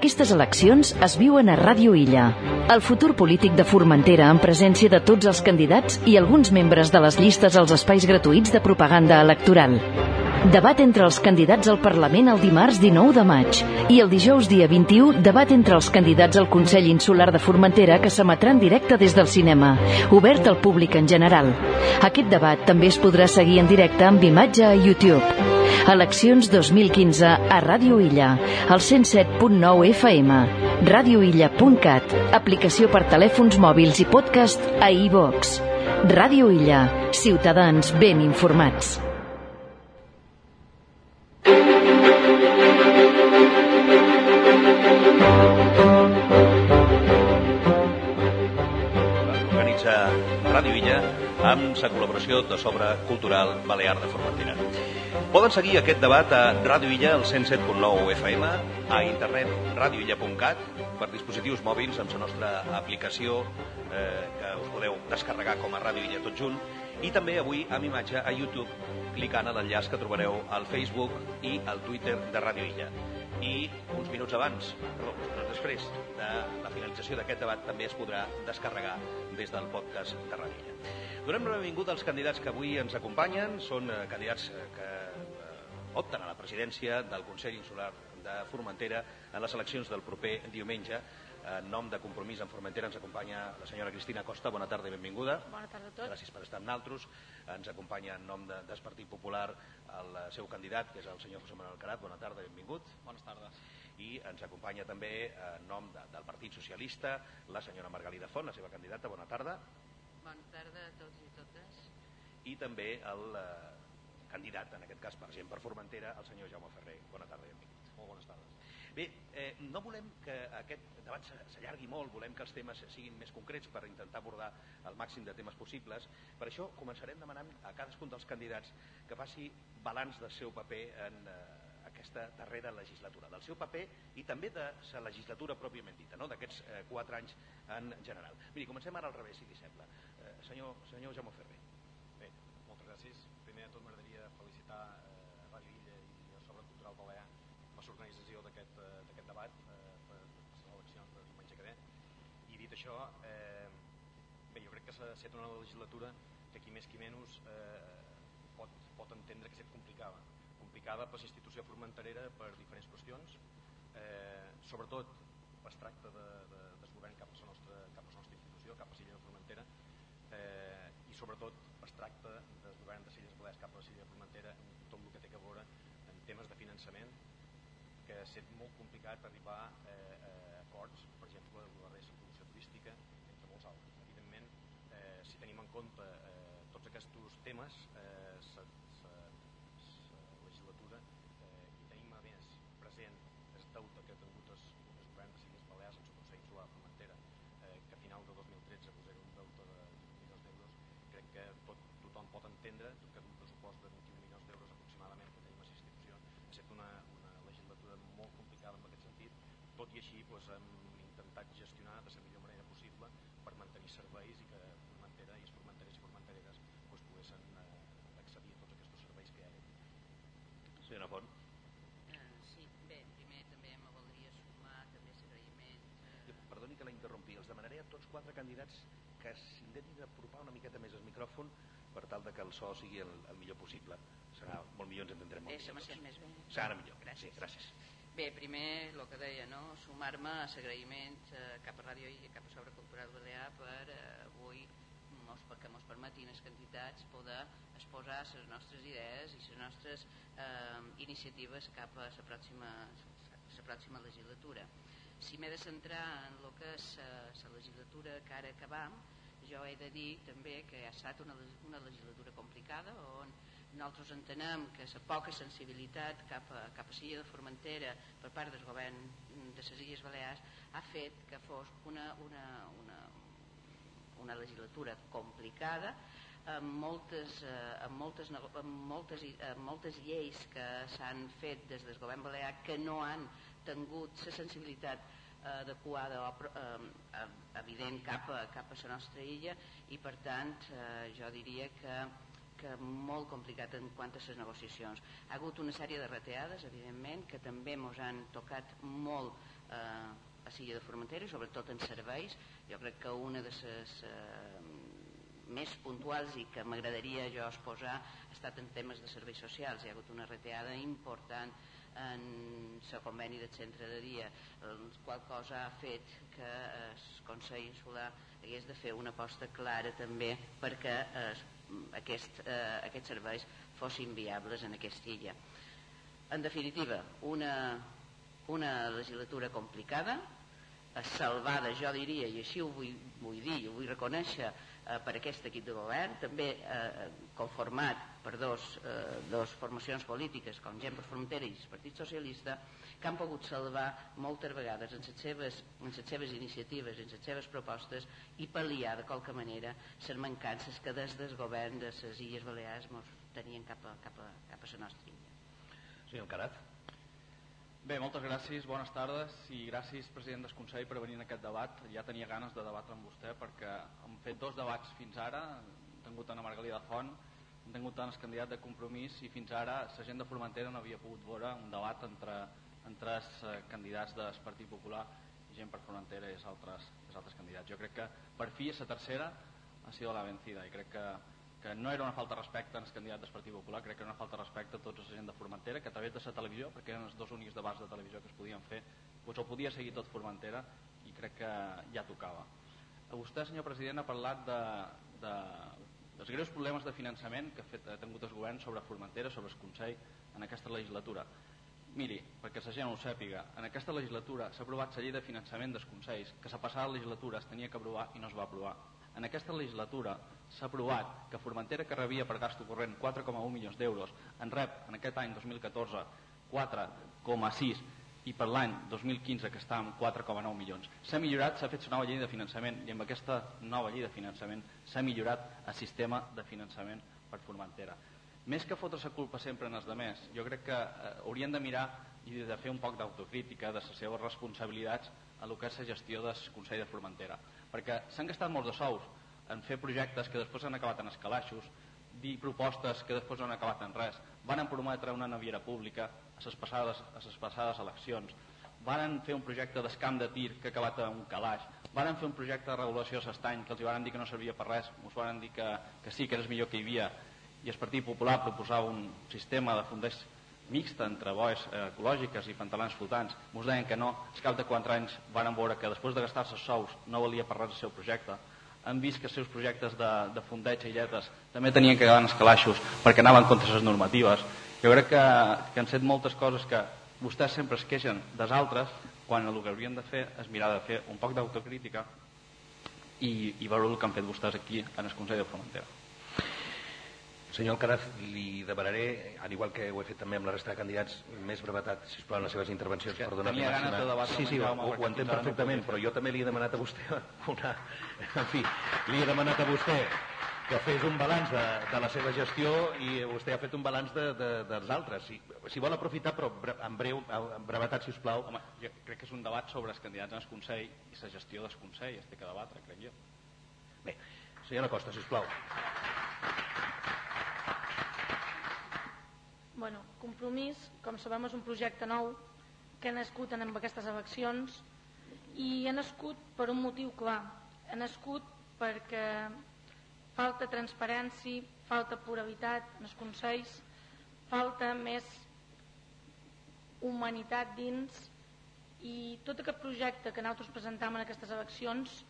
Aquestes eleccions es viuen a Ràdio Illa. El futur polític de Formentera en presència de tots els candidats i alguns membres de les llistes als espais gratuïts de propaganda electoral. Debat entre els candidats al Parlament el dimarts 19 de maig i el dijous dia 21 debat entre els candidats al Consell Insular de Formentera que s'emetrà en directe des del cinema, obert al públic en general. Aquest debat també es podrà seguir en directe amb imatge a YouTube. Eleccions 2015 a Ràdio Illa, al 107.9 FM, radioilla.cat, aplicació per telèfons mòbils i podcast a iVox. Ràdio Illa, ciutadans ben informats. Amb la col·laboració de Sobre Cultural Balear de Formentera. Poden seguir aquest debat a Ràdio Illa, al 107.9 FM, a internet radioilla.cat, per dispositius mòbils amb la nostra aplicació eh, que us podeu descarregar com a Ràdio Illa tot junt, i també avui amb imatge a YouTube, clicant a l'enllaç que trobareu al Facebook i al Twitter de Ràdio Illa. I uns minuts abans, perdó, uns minuts després de la finalització d'aquest debat també es podrà descarregar des del podcast de Ràdio Illa. Donem la benvinguda als candidats que avui ens acompanyen. Són eh, candidats eh, que eh, opten a la presidència del Consell Insular de Formentera en les eleccions del proper diumenge. En nom de Compromís en Formentera ens acompanya la senyora Cristina Costa. Bona tarda i benvinguda. Bona tarda a tots. Gràcies per estar amb nosaltres. Ens acompanya en nom de, del Partit Popular el seu candidat, que és el senyor José Manuel Carat. Bona tarda i benvingut. Bones tardes. I ens acompanya també en nom de, del Partit Socialista la senyora Margalida Font, la seva candidata. Bona tarda. Bona tarda a tots. I també el eh, candidat, en aquest cas per gent per Formentera, el senyor Jaume Ferrer. Bona tarda benvingut. Molt bones tardes. Bé, eh, no volem que aquest debat s'allargui molt, volem que els temes siguin més concrets per intentar abordar el màxim de temes possibles. Per això començarem demanant a cadascun dels candidats que faci balanç del seu paper en eh, aquesta darrera legislatura, del seu paper i també de la legislatura pròpiament dita, no? d'aquests eh, quatre anys en general. Miri, comencem ara al revés, si li sembla. Eh, senyor, senyor Jaume Ferrer. Bé, moltes gràcies. Primer de tot felicitar eh, Ràdio Illa i el Sobre Cultural Balear per l'organització d'aquest eh, d'aquest debat eh, per les eleccions de diumenge que ve. I dit això, eh, bé, jo crec que s'ha estat una legislatura que qui més qui menys eh, pot, pot entendre que ha estat complicada. Complicada per la institució formenterera per diferents qüestions, eh, sobretot es tracta de, de, del govern cap a la nostra, cap a la nostra institució, cap a la Silla de Formentera, eh, i sobretot tracta del govern de Silles Balears cap a la Silla de Formentera en tot el que té a veure en temes de finançament que ha estat molt complicat arribar eh, a acords, per exemple, amb la resta promoció turística, entre molts altres. Evidentment, eh, si tenim en compte eh, tots aquests temes, eh, la legislatura eh, i tenim a més present el deute que ha tingut el, el govern de Silles Balears amb el Consell Insular de Formentera, eh, que a final de 2013 pues, era un deute de 20 milions d'euros, crec que tot, tothom pot entendre que un pressupost de 21 milions d'euros aproximadament que tenim a la institució ha estat una, una legislatura molt complicada en aquest sentit, tot i així pues, hem intentat gestionar de la millor manera possible per mantenir serveis i que Formentera i els formenterers i formentereres pues, poguessin eh, accedir a tots aquests serveis que hi ha. Senyora Font. Eh, sí, bé, primer també me voldria sumar també l'agraïment. Jo, Eh, Perdoni que la interrompi, els demanaré a tots quatre candidats que s'intentin apropar una miqueta més el micròfon per tal de que el so sigui el, el millor possible. Serà molt millor, ens entendrem molt bé, millor. se m'ha tots. sent més bé. Serà millor. Gràcies. Sí, gràcies. Bé, primer, el que deia, no? sumar-me a l'agraïment eh, cap a Ràdio i cap a Sobre Cultural Balear per eh, avui mos, perquè ens permetin els candidats poder exposar les nostres idees i les nostres eh, iniciatives cap a la pròxima, la pròxima legislatura. Si m'he de centrar en el que és la legislatura que ara acabam, jo he de dir també que ha estat una, una legislatura complicada on nosaltres entenem que la poca sensibilitat cap a, cap a Silla de Formentera per part del govern de les Illes Balears ha fet que fos una, una, una, una legislatura complicada amb moltes, eh, amb moltes, amb moltes, amb moltes lleis que s'han fet des del govern balear que no han tingut la sensibilitat adequada eh, eh, evident cap a, cap a la nostra illa i per tant eh, jo diria que que molt complicat en quant a les negociacions. Ha hagut una sèrie de reteades, evidentment, que també ens han tocat molt eh, a Silla de Formentera, sobretot en serveis. Jo crec que una de les eh, més puntuals i que m'agradaria jo exposar ha estat en temes de serveis socials. Hi ha hagut una reteada important en el conveni del centre de dia, qual cosa ha fet que el Consell Insular hagués de fer una aposta clara també perquè eh, aquest, eh, aquests serveis fossin viables en aquesta illa. En definitiva, una, una legislatura complicada, salvada, jo diria, i així ho vull, vull dir, ho vull reconèixer eh, per aquest equip de govern, també eh, conformat per dos, eh, dos formacions polítiques, com Gent per Frontera i el Partit Socialista, que han pogut salvar moltes vegades en les seves, en les seves iniciatives, en les seves propostes i pal·liar de qualque manera les mancances que des del govern de les Illes Balears tenien cap a, cap a, cap a la nostra illa. Senyor Carat. Bé, moltes gràcies, bones tardes i gràcies, president del Consell, per venir en aquest debat. Ja tenia ganes de debatre amb vostè perquè hem fet dos debats fins ara, hem tingut Ana Margalida Font, hem tingut tant el candidat de compromís i fins ara la gent de Formentera no havia pogut veure un debat entre, entre els eh, candidats del Partit Popular i gent per Formentera i els altres, els altres candidats. Jo crec que per fi la tercera ha sido la vencida i crec que que no era una falta de respecte als candidats del Partit Popular, crec que era una falta de respecte a tots la gent de Formentera, que a través de la televisió, perquè eren els dos únics debats de televisió que es podien fer, doncs ho podia seguir tot Formentera i crec que ja tocava. A vostè, senyor president, ha parlat de, de, dels greus problemes de finançament que ha, fet, ha tingut el govern sobre Formentera, sobre el Consell, en aquesta legislatura. Miri, perquè la gent ho sàpiga, en aquesta legislatura s'ha aprovat la llei de finançament dels Consells, que la passada legislatura es tenia que aprovar i no es va aprovar. En aquesta legislatura s'ha aprovat que Formentera, que rebia per gasto corrent 4,1 milions d'euros, en rep en aquest any 2014 4,6 i per l'any 2015 que està amb 4,9 milions. S'ha millorat, s'ha fet una nova llei de finançament i amb aquesta nova llei de finançament s'ha millorat el sistema de finançament per Formentera. Més que fotre la culpa sempre en els demés, jo crec que eh, haurien de mirar i de fer un poc d'autocrítica de les seves responsabilitats a el que és la gestió del Consell de Formentera. Perquè s'han gastat molts de sous, en fer projectes que després han acabat en escalaixos, dir propostes que després no han acabat en res. Van prometre una naviera pública a les passades, a les passades eleccions. Van fer un projecte d'escamp de tir que ha acabat en un calaix. Van fer un projecte de regulació s'estany que els van dir que no servia per res, ens van dir que, que sí, que era millor que hi havia. I el Partit Popular proposava un sistema de fonders mixta entre boes eh, ecològiques i pantalans flotants. Ens deien que no. Al cap de 4 anys van veure que després de gastar-se sous no valia per res el seu projecte han vist que els seus projectes de, de fondeig i lletres també tenien que acabar en escalaixos perquè anaven contra les normatives. Jo crec que, que han set moltes coses que vostès sempre es queixen dels altres quan el que haurien de fer és mirar de fer un poc d'autocrítica i, i veure el que han fet vostès aquí en el Consell de Formentera. Senyor Alcaraz, li demanaré, al igual que ho he fet també amb la resta de candidats, més brevetat, si plau, en les seves intervencions. Que per tenia ganes de debatre sí, sí, ho, ho entenc perfectament, no però jo també li he demanat a vostè una... En fi, li he demanat a vostè que fes un balanç de, de la seva gestió i vostè ha fet un balanç de, de, dels altres. Si, si vol aprofitar, però en breu, en brevetat, si us plau. Home, jo crec que és un debat sobre els candidats al Consell i la gestió del Consell, es té que debatre, crec jo. Bé, senyora Costa, si us plau. Bueno, Compromís, com sabem, és un projecte nou que ha nascut en aquestes eleccions i ha nascut per un motiu clar. Ha nascut perquè falta transparència, falta pluralitat en els consells, falta més humanitat dins i tot aquest projecte que nosaltres presentam en aquestes eleccions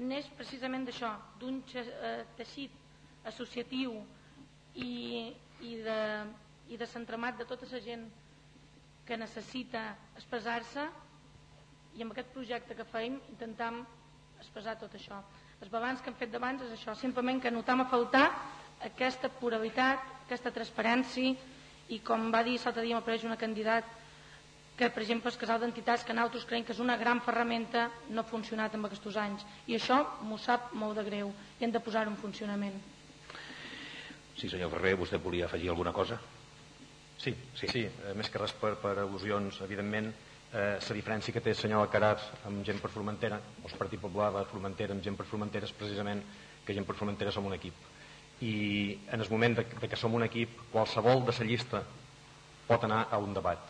neix precisament d'això, d'un eh, teixit associatiu i, i de i de s'entremat de tota la gent que necessita expressar-se i amb aquest projecte que feim intentam expressar tot això. Els balanç que hem fet d'abans és això, simplement que notam a faltar aquesta pluralitat, aquesta transparència i com va dir l'altre dia m'apareix una candidat que per exemple el casal d'entitats que nosaltres creiem que és una gran ferramenta no ha funcionat en aquests anys i això m'ho sap molt de greu i hem de posar-ho en funcionament. Sí senyor Ferrer, vostè volia afegir alguna cosa? Sí, sí, sí. Eh, més que res per, per al·lusions, evidentment, eh, la diferència que té el senyor Alcaraz amb gent per Formentera, o el Partit Popular de Formentera amb gent per Formentera, és precisament que gent per Formentera som un equip. i en el moment de, de que som un equip qualsevol de la llista pot anar a un debat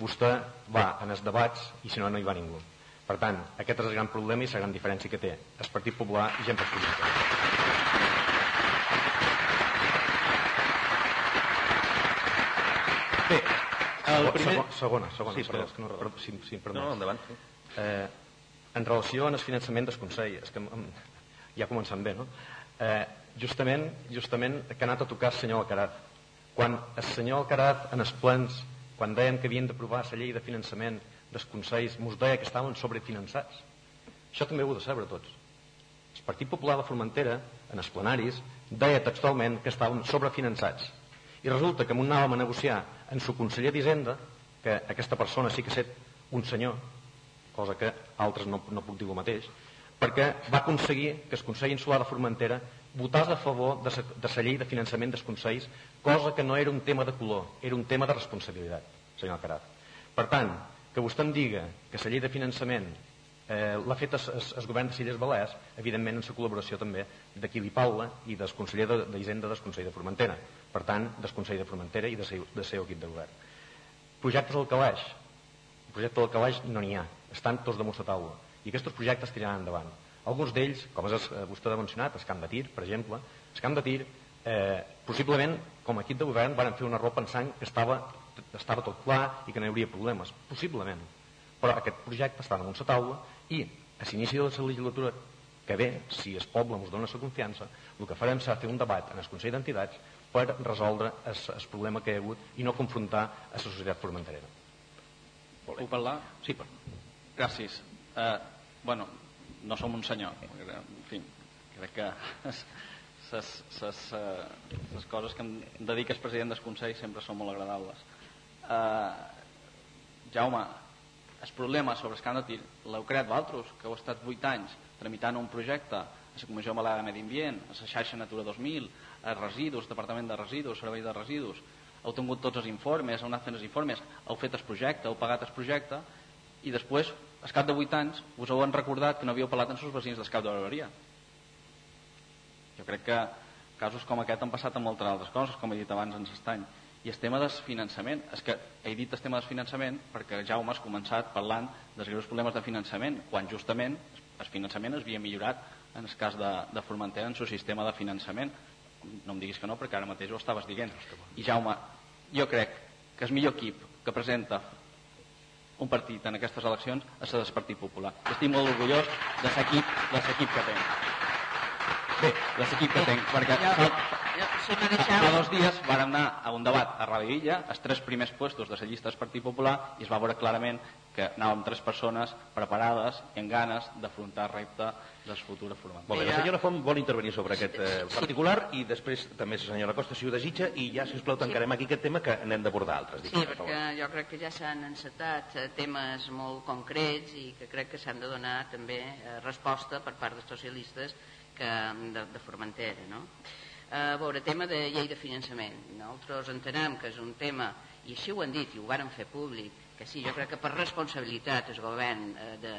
vostè va en els debats i si no no hi va ningú per tant, aquest és el gran problema i la gran diferència que té el Partit Popular i gent per Bé, el primer... Segona, segona, sí, perdó, que no, perdó, sí, sí. No, no, endavant. Sí. Eh, en relació al finançament del Consell, és que ja començant bé, no? Eh, justament, justament que ha anat a tocar el senyor Alcaraz. Quan el senyor Alcaraz en els plans, quan dèiem que havien d'aprovar la llei de finançament dels Consells, mos deia que estaven sobrefinançats. Això també ho heu de saber tots. El Partit Popular de Formentera, en els plenaris, deia textualment que estaven sobrefinançats. I resulta que anàvem a negociar en su conseller d'Hisenda, que aquesta persona sí que ha set un senyor, cosa que altres no, no puc dir el mateix, perquè va aconseguir que el Consell Insular de Formentera votés a favor de la llei de finançament dels Consells, cosa que no era un tema de color, era un tema de responsabilitat, senyor Alcaraz. Per tant, que vostè em diga que la llei de finançament eh, l'ha fet el govern de Silles Balears, evidentment en la col·laboració també de Quili Paula i del conseller d'Hisenda del Consell de Formentera, per tant, del Consell de Formentera i seu, del seu equip de govern. Projectes al calaix. El projecte del calaix no n'hi ha, estan tots damunt la taula i aquests projectes tiraran endavant. Alguns d'ells, com és, eh, vostè ha mencionat, el camp de tir, per exemple, el camp de tir, eh, possiblement, com a equip de govern, van fer una ropa pensant que estava, estava tot clar i que no hi hauria problemes. Possiblement. Però aquest projecte està damunt la taula i a l'inici de la legislatura que ve, si el poble ens dona la confiança, el que farem serà fer un debat en el Consell d'Entitats per resoldre el problema que hi ha hagut i no confrontar a la societat formenterera. Puc parlar? Sí, per... Gràcies. Eh, bueno, no som un senyor. En fi, crec que les eh, coses que em dedica el president del Consell sempre són molt agradables. Eh, Jaume, el problema sobre el camp de tir l'heu creat vosaltres, que heu estat 8 anys tramitant un projecte a la Comissió Balear de Medi Ambient, a la xarxa Natura 2000, a residus, Departament de Residus, Servei de Residus, heu tingut tots els informes, heu anat fent els informes, heu fet el projecte, heu pagat el projecte, i després al cap de 8 anys us heu recordat que no havíeu parlat amb els veïns d'Escap de Barberia. Jo crec que casos com aquest han passat amb moltes altres coses, com he dit abans en l'estany. I el tema del finançament, és que he dit el tema del finançament perquè Jaume has començat parlant dels greus problemes de finançament, quan justament el finançament es havia millorat en el cas de, de Formentera en el seu sistema de finançament. No em diguis que no, perquè ara mateix ho estaves dient. I Jaume, jo crec que el millor equip que presenta un partit en aquestes eleccions a ser del Partit Popular. Estic molt orgullós de l'equip de l'equip que tenc. Bé, de l'equip que tenc, perquè fa, fa dos dies vam anar a un debat a Illa, els tres primers puestos de la llista del Partit Popular, i es va veure clarament que anàvem tres persones preparades i amb ganes d'afrontar el repte del futur format. Molt bé, la senyora Font vol intervenir sobre aquest eh, particular i després també la senyora Costa, si ho desitja, i ja, si us plau, tancarem aquí aquest tema que n'hem d'abordar altres. Sí, perquè jo crec que ja s'han encetat eh, temes molt concrets i que crec que s'han de donar també eh, resposta per part dels socialistes que, de, de Formentera. No? A veure, tema de llei de finançament. Nosaltres entenem que és un tema, i així ho han dit i ho varen fer públic, que sí, jo crec que per responsabilitat el govern eh, de,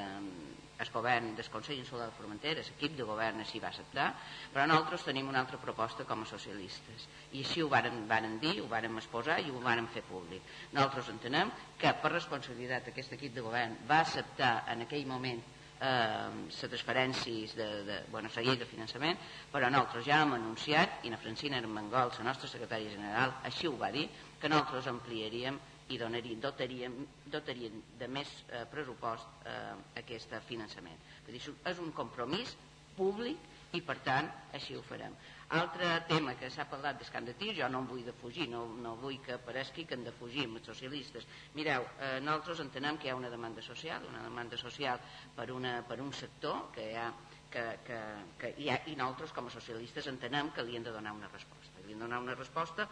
el govern del Consell Insular de Formentera, l'equip de govern així va acceptar, però nosaltres tenim una altra proposta com a socialistes. I així ho varen, varen dir, ho varen exposar i ho varen fer públic. Nosaltres entenem que per responsabilitat aquest equip de govern va acceptar en aquell moment eh, les transferències de, de bueno, la llei de finançament, però nosaltres ja hem anunciat, i la Francina Armengol, la nostra secretària general, així ho va dir, que nosaltres ampliaríem i donaríem, dotaríem, dotaríem de més eh, pressupost eh, aquest finançament. dir, és un compromís públic i per tant així ho farem. Altre tema que s'ha parlat d'escant de tir, jo no em vull defugir, no, no vull que aparegui que en defugim els socialistes. Mireu, eh, nosaltres entenem que hi ha una demanda social, una demanda social per, una, per un sector que hi ha que, que, que hi ha, i nosaltres com a socialistes entenem que li hem de donar una resposta. Li hem de donar una resposta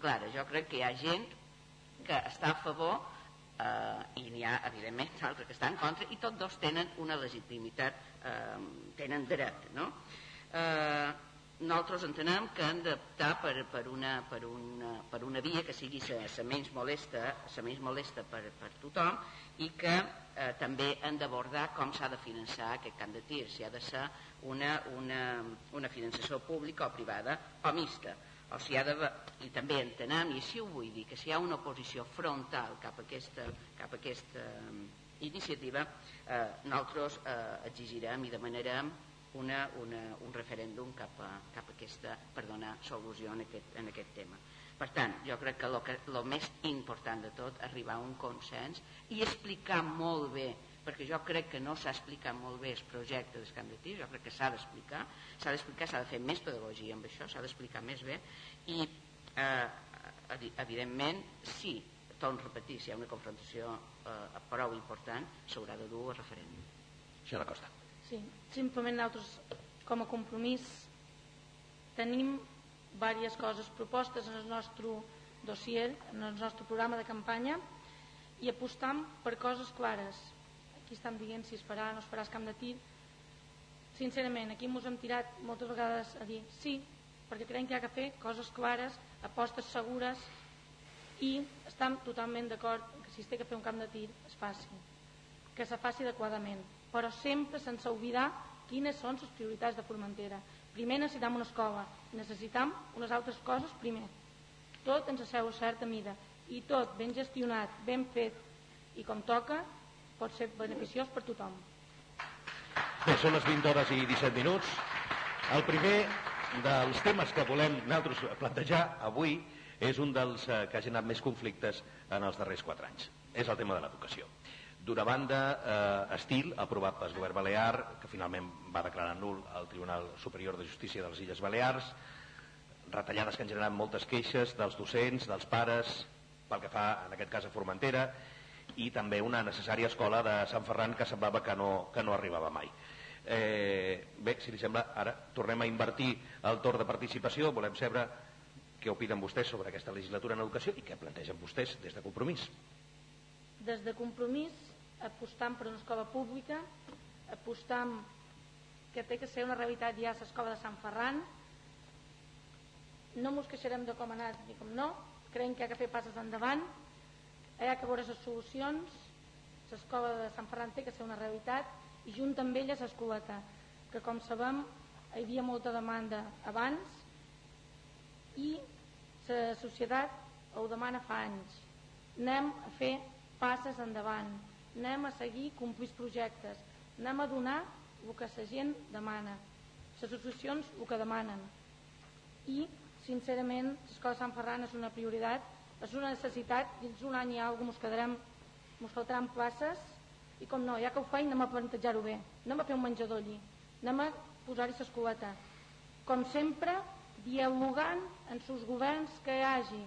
clara. Jo crec que hi ha gent que està a favor eh, i n'hi ha evidentment altres que estan en contra i tots dos tenen una legitimitat eh, tenen dret no? eh, nosaltres entenem que han d'optar per, per, una, per, una, per una via que sigui la menys molesta, la menys molesta per, per tothom i que eh, també han d'abordar com s'ha de finançar aquest camp de tir, si ha de ser una, una, una finançació pública o privada o mixta. O si ha de, I també entenem, i així ho vull dir, que si hi ha una oposició frontal cap a aquesta, cap a aquesta um, iniciativa, eh, nosaltres eh, exigirem i demanarem una, una, un referèndum cap a, cap a aquesta, per donar solució en aquest, en aquest tema. Per tant, jo crec que el més important de tot arribar a un consens i explicar molt bé perquè jo crec que no s'ha explicat molt bé el projecte del Camp de Tir, jo crec que s'ha d'explicar, s'ha d'explicar, s'ha de fer més pedagogia amb això, s'ha d'explicar més bé i eh, evidentment sí, torno a repetir, si hi ha una confrontació eh, prou important s'haurà de dur a referèndum. Senyora Costa. Sí, simplement nosaltres com a compromís tenim diverses coses propostes en el nostre dossier, en el nostre programa de campanya i apostam per coses clares. Aquí estem dient si es farà o no es farà el camp de tir. Sincerament, aquí ens hem tirat moltes vegades a dir sí, perquè creiem que hi ha que fer coses clares, apostes segures i estem totalment d'acord que si es té que fer un camp de tir es faci, que se faci adequadament però sempre sense oblidar quines són les prioritats de Formentera. Primer necessitam una escola, necessitam unes altres coses primer. Tot ens asseu a certa mida i tot ben gestionat, ben fet i com toca pot ser beneficiós per tothom. Bé, són les 20 hores i 17 minuts. El primer dels temes que volem nosaltres plantejar avui és un dels eh, que ha generat més conflictes en els darrers 4 anys. És el tema de l'educació. D'una banda, eh, estil, aprovat pel govern balear, que finalment va declarar nul al Tribunal Superior de Justícia de les Illes Balears, retallades que han generat moltes queixes dels docents, dels pares, pel que fa, en aquest cas, a Formentera, i també una necessària escola de Sant Ferran que semblava que no, que no arribava mai. Eh, bé, si li sembla, ara tornem a invertir el torn de participació, volem saber què opinen vostès sobre aquesta legislatura en educació i què plantegen vostès des de compromís. Des de compromís apostant per una escola pública, apostant que té que ser una realitat ja l'escola de Sant Ferran. No mos queixarem de com ha anat ni com no, creiem que ha que fer passes endavant, hi ha que veure les solucions, l'escola de Sant Ferran té que ser una realitat i junt amb ella l'escoleta, que com sabem hi havia molta demanda abans i la societat ho demana fa anys. Anem a fer passes endavant anem a seguir complir projectes, anem a donar el que la gent demana, les associacions el que demanen. I, sincerament, l'escola Sant Ferran és una prioritat, és una necessitat, dins un any i alguna cosa quedarem, ens faltaran places, i com no, ja que ho feim, anem a plantejar-ho bé, anem a fer un menjador allí, anem a posar-hi l'escoleta. Com sempre, dialogant en els governs que hi hagi,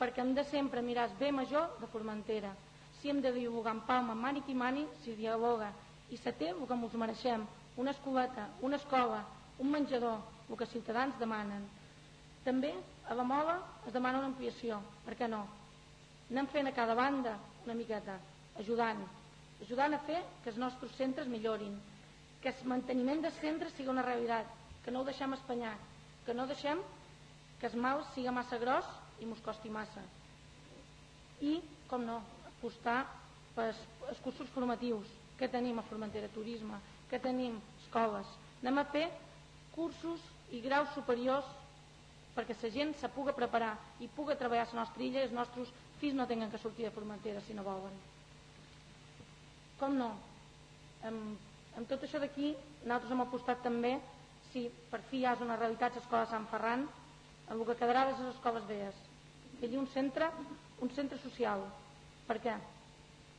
perquè hem de sempre mirar el bé major de Formentera si hem de dialogar amb Palma, mani qui mani, si dialoga. I se té el que ens mereixem, una escoleta, una escola, un menjador, el que ciutadans demanen. També a la Mola es demana una ampliació, per què no? Anem fent a cada banda una miqueta, ajudant, ajudant a fer que els nostres centres millorin, que el manteniment dels centres sigui una realitat, que no ho deixem espanyar, que no deixem que el mal siga massa gros i mos costi massa. I, com no, apostar pels cursos formatius que tenim a Formentera Turisme, que tenim escoles. Anem a fer cursos i graus superiors perquè la gent se puga preparar i puga treballar a la nostra illa i els nostres fills no tinguin que sortir de Formentera si no volen. Com no? Amb, amb tot això d'aquí, nosaltres hem apostat també, si per fi ja és una realitat l'escola Sant Ferran, amb el que quedarà de les escoles. Que allí un centre, un centre social, per què?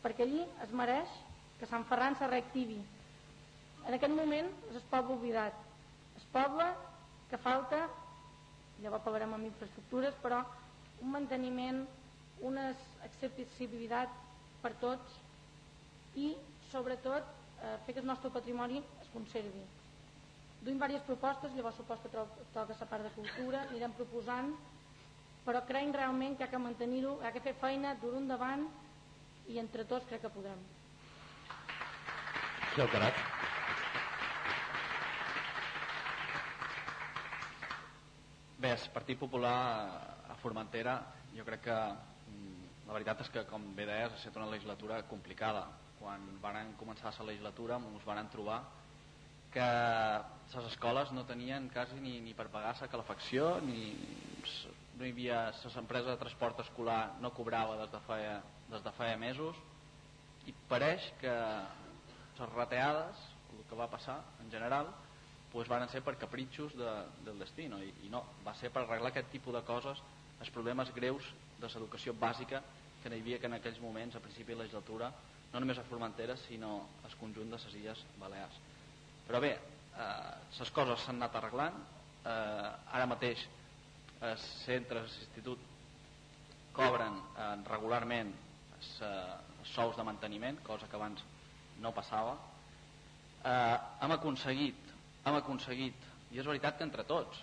Perquè allí es mereix que Sant Ferran se reactivi. En aquest moment és el poble oblidat. El poble que falta, llavors parlarem amb infraestructures, però un manteniment, una accessibilitat per tots i, sobretot, eh, fer que el nostre patrimoni es conservi. Duim diverses propostes, llavors suposo que toca la part de cultura, anirem proposant però creiem realment que ha que mantenir-ho, ha que fer feina dur endavant i entre tots crec que podem. Sí. Bé, el Partit Popular a Formentera jo crec que mm, la veritat és que com bé deies ha estat una legislatura complicada quan van començar la legislatura ens van trobar que les escoles no tenien quasi ni, ni per pagar la calefacció ni no hi havia les empreses de transport escolar no cobrava des de feia, des de feia mesos i pareix que les reteades el que va passar en general pues van ser per capritxos de, del destí no? I, i no, va ser per arreglar aquest tipus de coses els problemes greus de l'educació bàsica que hi havia que en aquells moments a principi de la legislatura no només a Formentera sinó al conjunt de les Illes Balears però bé, eh, les coses s'han anat arreglant eh, ara mateix els centres l'institut cobren eh, regularment els sous de manteniment cosa que abans no passava eh, hem aconseguit hem aconseguit, i és veritat que entre tots,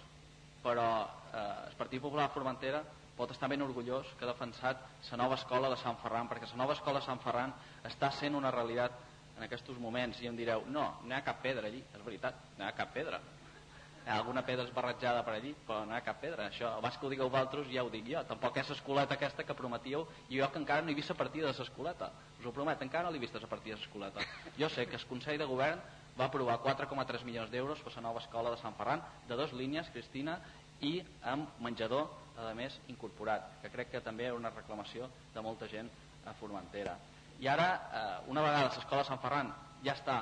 però eh, el Partit Popular Formentera pot estar ben orgullós que ha defensat la nova escola de Sant Ferran, perquè la nova escola de Sant Ferran està sent una realitat en aquests moments, i em direu, no, no hi ha cap pedra allí, és veritat, no hi ha cap pedra. Ha alguna pedra esbarratjada per allí, però no hi ha cap pedra. Això, abans que ho digueu vosaltres, ja ho dic jo. Tampoc és l'escoleta aquesta que prometíeu, i jo que encara no he vist la partida de l'escoleta. Us ho promet, encara no l'he vist la partida de l'escoleta. Jo sé que el Consell de Govern va aprovar 4,3 milions d'euros per la nova escola de Sant Ferran, de dues línies, Cristina, i amb menjador, a més, incorporat, que crec que també era una reclamació de molta gent a Formentera. I ara, eh, una vegada l'escola de Sant Ferran ja està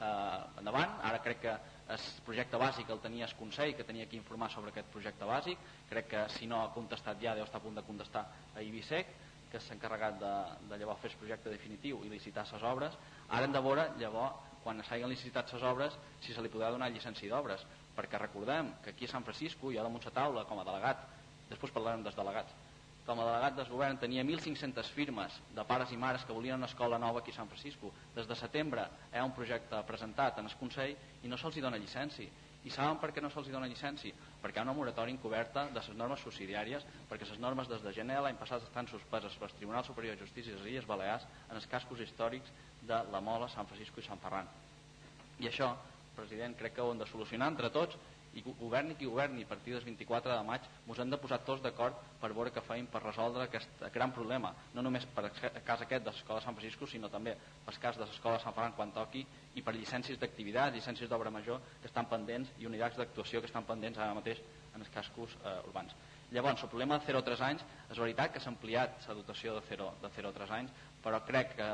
eh, endavant, ara crec que el projecte bàsic el tenia el Consell, que tenia que informar sobre aquest projecte bàsic, crec que si no ha contestat ja deu estar a punt de contestar a Ibisec, que s'ha encarregat de, de llavors fer el projecte definitiu i licitar les obres, ara hem de veure llavors quan s'hagin licitat les obres si se li podrà donar llicència d'obres. Perquè recordem que aquí a Sant Francisco jo damunt la taula com a delegat. Després parlarem dels delegats com a delegat del govern tenia 1.500 firmes de pares i mares que volien una escola nova aquí a Sant Francisco des de setembre hi ha un projecte presentat en el Consell i no se'ls dona llicència i saben per què no se'ls dona llicència? perquè hi ha una moratòria encoberta de les normes subsidiàries perquè les normes des de gener l'any passat estan suspeses pel Tribunal Superior de Justícia de les Illes Balears en els cascos històrics de la Mola, Sant Francisco i Sant Ferran. I això, president, crec que ho hem de solucionar entre tots i governi qui governi a partir del 24 de maig ens hem de posar tots d'acord per veure què feim per resoldre aquest gran problema. No només per el cas aquest de l'Escola de Sant Francisco sinó també per cas de l'Escola de Sant Ferran quan toqui i per llicències d'activitat, llicències d'obra major que estan pendents i unitats d'actuació que estan pendents ara mateix en els cascos eh, urbans. Llavors el problema de 0 a 3 anys és veritat que s'ha ampliat la dotació de 0, de 0 a 3 anys però crec que,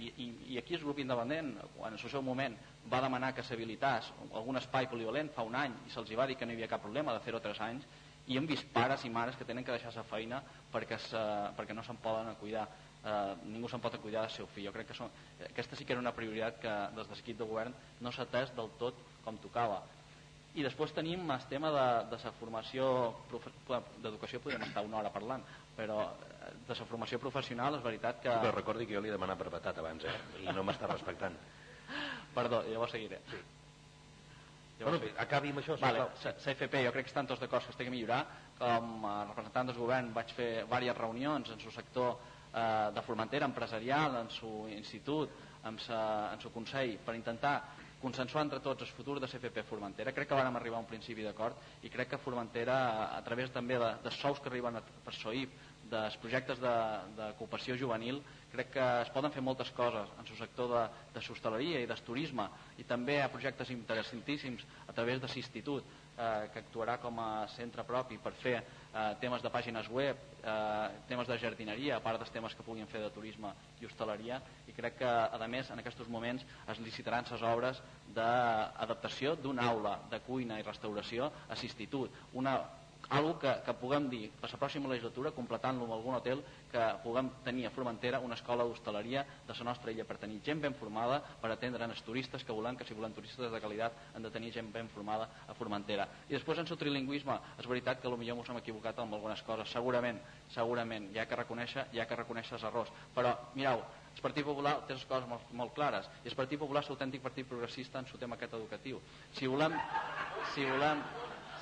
i, i, aquí el grup independent, quan en el seu moment va demanar que s'habilitàs algun espai polivalent fa un any i se'ls va dir que no hi havia cap problema de 0 a 3 anys i hem vist pares i mares que tenen que deixar la feina perquè, se, perquè no se'n poden cuidar eh, ningú se'n pot cuidar del seu fill. Jo crec que són, aquesta sí que era una prioritat que des de l'equip de govern no s'ha atès del tot com tocava. I després tenim el tema de, de la formació d'educació podríem estar una hora parlant però eh, de la formació professional és veritat que... Però recordi que jo li he demanat brevetat abans eh? i no m'està respectant perdó, llavors seguiré sí. Llavors, bueno, acabi amb això vale, CFP, jo crec que estan tots d'acord que es té que millorar com a representant del govern vaig fer diverses reunions en el sector eh, de Formentera empresarial, en su institut en su consell per intentar consensuar entre tots el futur de CFP Formentera. Crec que vam arribar a un principi d'acord i crec que Formentera, a través també de, de sous que arriben per SOIP, dels projectes de, de cooperació juvenil, crec que es poden fer moltes coses en el sector de, de sostaleria i del turisme i també ha projectes interessantíssims a través de l'institut eh, que actuarà com a centre propi per fer eh, temes de pàgines web, eh, temes de jardineria, a part dels temes que puguin fer de turisme i hostaleria, i crec que, a més, en aquests moments es licitaran les obres d'adaptació d'una aula de cuina i restauració a l'institut, una algo que, que puguem dir per la pròxima legislatura, completant-lo amb algun hotel, que puguem tenir a Formentera una escola d'hostaleria de la nostra illa per tenir gent ben formada per atendre els turistes que volem, que si volem turistes de qualitat han de tenir gent ben formada a Formentera. I després en el trilingüisme, és veritat que potser ens hem equivocat amb algunes coses, segurament, segurament, ha que reconèixer, ha que reconèixer els errors, però mireu, el Partit Popular té les coses molt, molt clares i el Partit Popular és l'autèntic partit progressista en el tema aquest educatiu. Si volem, si volem,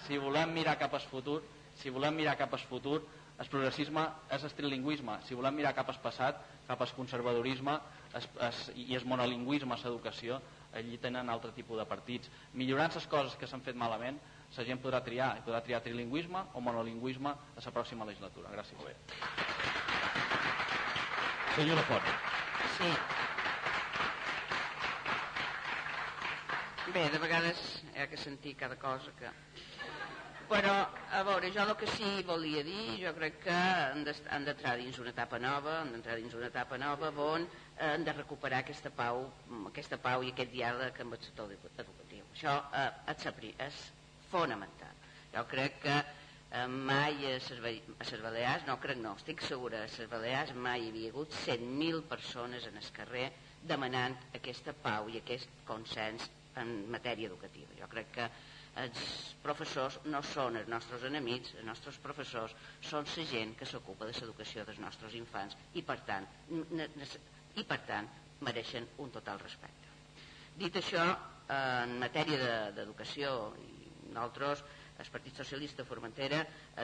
si volem mirar cap al futur, si volem mirar cap al futur, el progressisme és el trilingüisme. Si volem mirar cap al passat, cap al conservadorisme es, es, i el monolingüisme a l'educació, allí tenen altre tipus de partits. Millorant les coses que s'han fet malament, la gent podrà triar i podrà triar trilingüisme o monolingüisme a la pròxima legislatura. Gràcies. Bé. Senyora Font. Sí. Bé, de vegades hi ha que sentir cada cosa que... Però, a veure, jo el que sí volia dir, jo crec que han d'entrar dins una etapa nova, han d'entrar dins una etapa nova on han de recuperar aquesta pau, aquesta pau i aquest diàleg amb el sector educatiu. Això eh, és, fonamental. Jo crec que eh, mai a les Balears, no crec no, estic segura, a les Balears mai hi havia hagut 100.000 persones en el carrer demanant aquesta pau i aquest consens en matèria educativa. Jo crec que els professors no són els nostres enemics, els nostres professors són la gent que s'ocupa de l'educació dels nostres infants i per tant, i per tant mereixen un total respecte. Dit això, en matèria d'educació, de, nosaltres, el Partit Socialista Formentera,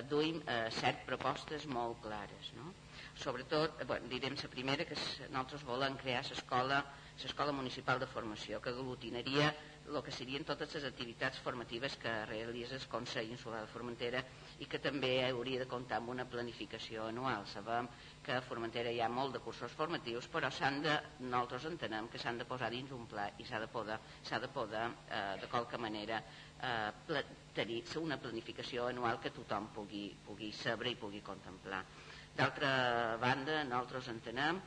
duim eh, set propostes molt clares. No? Sobretot, eh, bueno, direm la primera, que nosaltres volem crear l'escola municipal de formació que aglutinaria el que serien totes les activitats formatives que realitza el Consell Insular de Formentera i que també hauria de comptar amb una planificació anual. Sabem que a Formentera hi ha molt de cursos formatius, però s'han de, nosaltres entenem que s'han de posar dins un pla i s'ha de poder, de, poder eh, de qualque manera eh, tenir una planificació anual que tothom pugui, pugui saber i pugui contemplar. D'altra banda, nosaltres entenem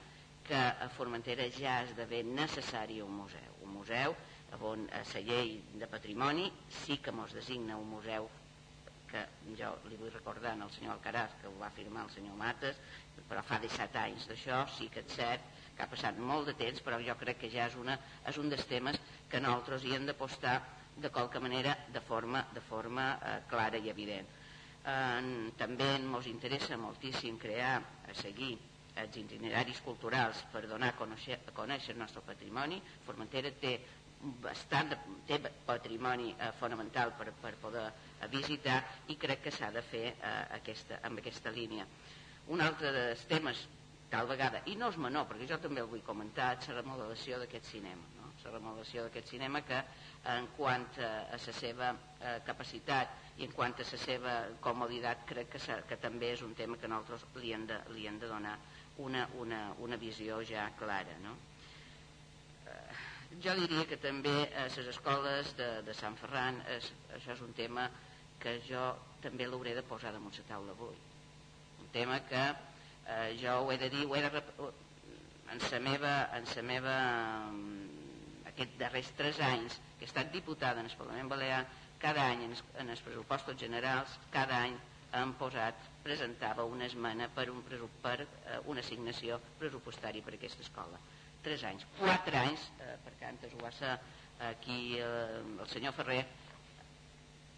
que a Formentera ja esdevé necessari un museu. Un museu on a la llei de patrimoni sí que mos designa un museu que jo li vull recordar al senyor Alcaraz que ho va firmar el senyor Mates però fa 17 anys d'això sí que és cert que ha passat molt de temps però jo crec que ja és, una, és un dels temes que nosaltres hi hem d'apostar de qualque manera de forma, de forma eh, clara i evident eh, també ens interessa moltíssim crear, a seguir els itineraris culturals per donar a conèixer, a conèixer el nostre patrimoni. Formentera té bastant de, té patrimoni eh, fonamental per, per poder eh, visitar i crec que s'ha de fer eh, aquesta, amb aquesta línia. Un altre dels temes, tal vegada, i no és menor, perquè jo també el vull comentar, és la remodelació d'aquest cinema. No? La remodelació d'aquest cinema que en quant a, la seva eh, capacitat i en quant a la seva comoditat crec que, que també és un tema que nosaltres li hem de, li hem de donar una, una, una visió ja clara. No? Jo diria que també a les escoles de, de Sant Ferran és, això és un tema que jo també l'hauré de posar damunt la taula avui. Un tema que eh, jo ho he de dir ho he de, en la meva, en la meva mm, aquests darrers tres anys que he estat diputada en el Parlament Balear cada any en en els pressupostos generals cada any hem posat presentava una esmena per, un, per uh, una assignació pressupostària per aquesta escola 3 anys, 4 anys, eh, perquè antes ho va ser aquí eh, el senyor Ferrer,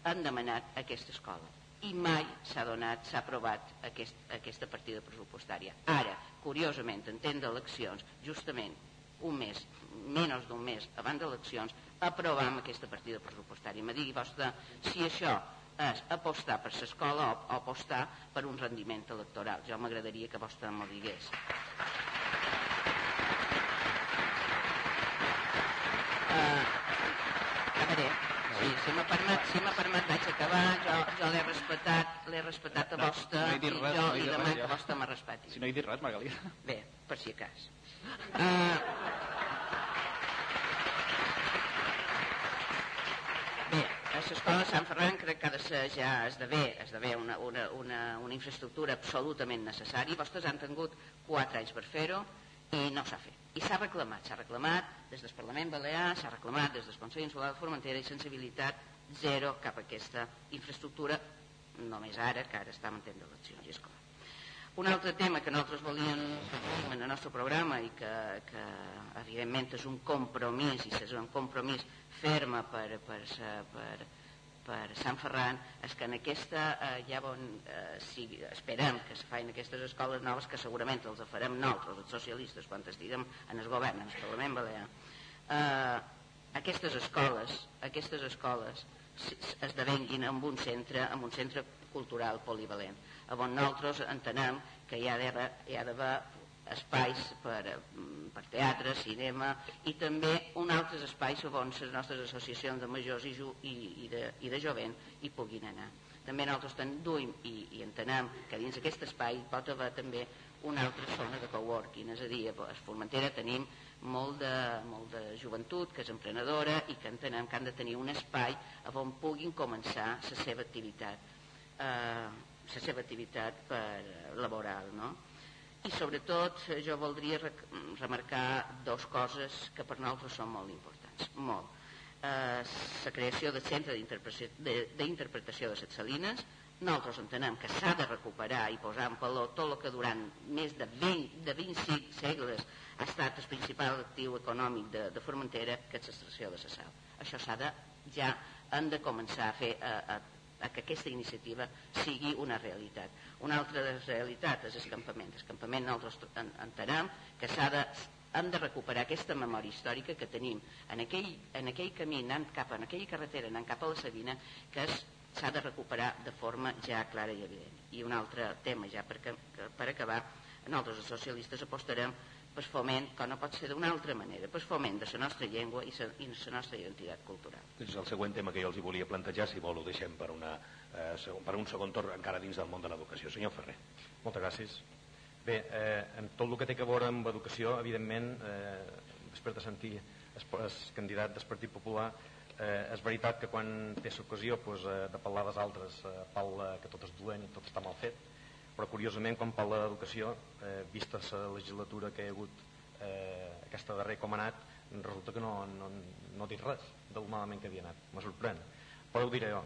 han demanat aquesta escola i mai s'ha donat, s'ha aprovat aquest, aquesta partida pressupostària. Ara, curiosament, en temps d'eleccions, justament un mes, menys d'un mes abans d'eleccions, aprovam aquesta partida pressupostària. Me digui vostè si això és apostar per l'escola o apostar per un rendiment electoral. Jo m'agradaria que vostè m'ho digués. Uh, a veure, sí, si m'ha permet, si permet vaig acabar, jo, jo l'he respectat, l'he respectat a no, vostè no, no i res, jo no li demano que vostè me respecti. Si no he dit res, Margalida. Bé, per si cas. Uh, bé, a l'escola Sant Ferran crec que ha de ser ja esdevé, esdevé una, una, una, una infraestructura absolutament necessària. Vostès han tingut 4 anys per fer-ho i no s'ha fet i s'ha reclamat, s'ha reclamat des del Parlament Balear, s'ha reclamat des del Consell Insular de Formentera i sensibilitat zero cap a aquesta infraestructura només ara, que ara està en temps d'eleccions i escola. Un altre tema que nosaltres volíem en el nostre programa i que, que evidentment és un compromís i és un compromís ferma per, per, per, per Sant Ferran és que en aquesta eh, ja bon, eh, si esperem que es facin aquestes escoles noves que segurament els farem nosaltres, els socialistes quan estiguem en el govern, en el Parlament Balear eh, aquestes escoles aquestes escoles esdevenguin en un centre en un centre cultural polivalent. On nosaltres entenem que hi ha d'haver espais per, per teatre, cinema i també un altres espais on les nostres associacions de majors i, i, i, de, i de jovent hi puguin anar. També nosaltres duim i, i entenem que dins aquest espai pot haver també una altra zona de coworking, és a dir, a Formentera tenim molt de, molt de joventut que és emprenedora i que entenem que han de tenir un espai on puguin començar la seva activitat eh, la seva activitat per laboral no? I sobretot jo voldria remarcar dos coses que per nosaltres són molt importants. Molt. Eh, la creació del centre d'interpretació de, les salines. Nosaltres entenem que s'ha de recuperar i posar en valor tot el que durant més de 20, de 25 segles ha estat el principal actiu econòmic de, de Formentera, que és l'extracció de la sal. Això s'ha de, ja han de començar a fer a, a, a que aquesta iniciativa sigui una realitat. Una altra realitat és l'escampament. L'escampament nosaltres entenem que s'ha de hem de recuperar aquesta memòria històrica que tenim en aquell, en aquell camí anant cap en aquella carretera anant cap a la Sabina que s'ha de recuperar de forma ja clara i evident. I un altre tema, ja per, per acabar, nosaltres els socialistes apostarem per foment, que no pot ser d'una altra manera, per foment de la nostra llengua i la nostra identitat cultural. És el següent tema que jo els hi volia plantejar, si vol ho deixem per, una, eh, per un segon torn encara dins del món de l'educació. Senyor Ferrer. Moltes gràcies. Bé, eh, amb tot el que té a veure amb educació, evidentment, eh, després de sentir el, el candidat del Partit Popular, eh, és veritat que quan té l'ocasió pues, eh, de parlar dels altres eh, parla que tot és dolent i tot està mal fet però curiosament quan parla d'educació eh, vista la legislatura que hi ha hagut eh, aquesta darrer com ha anat resulta que no, no, no dic res del malament que havia anat, me sorprèn. Però ho diré jo,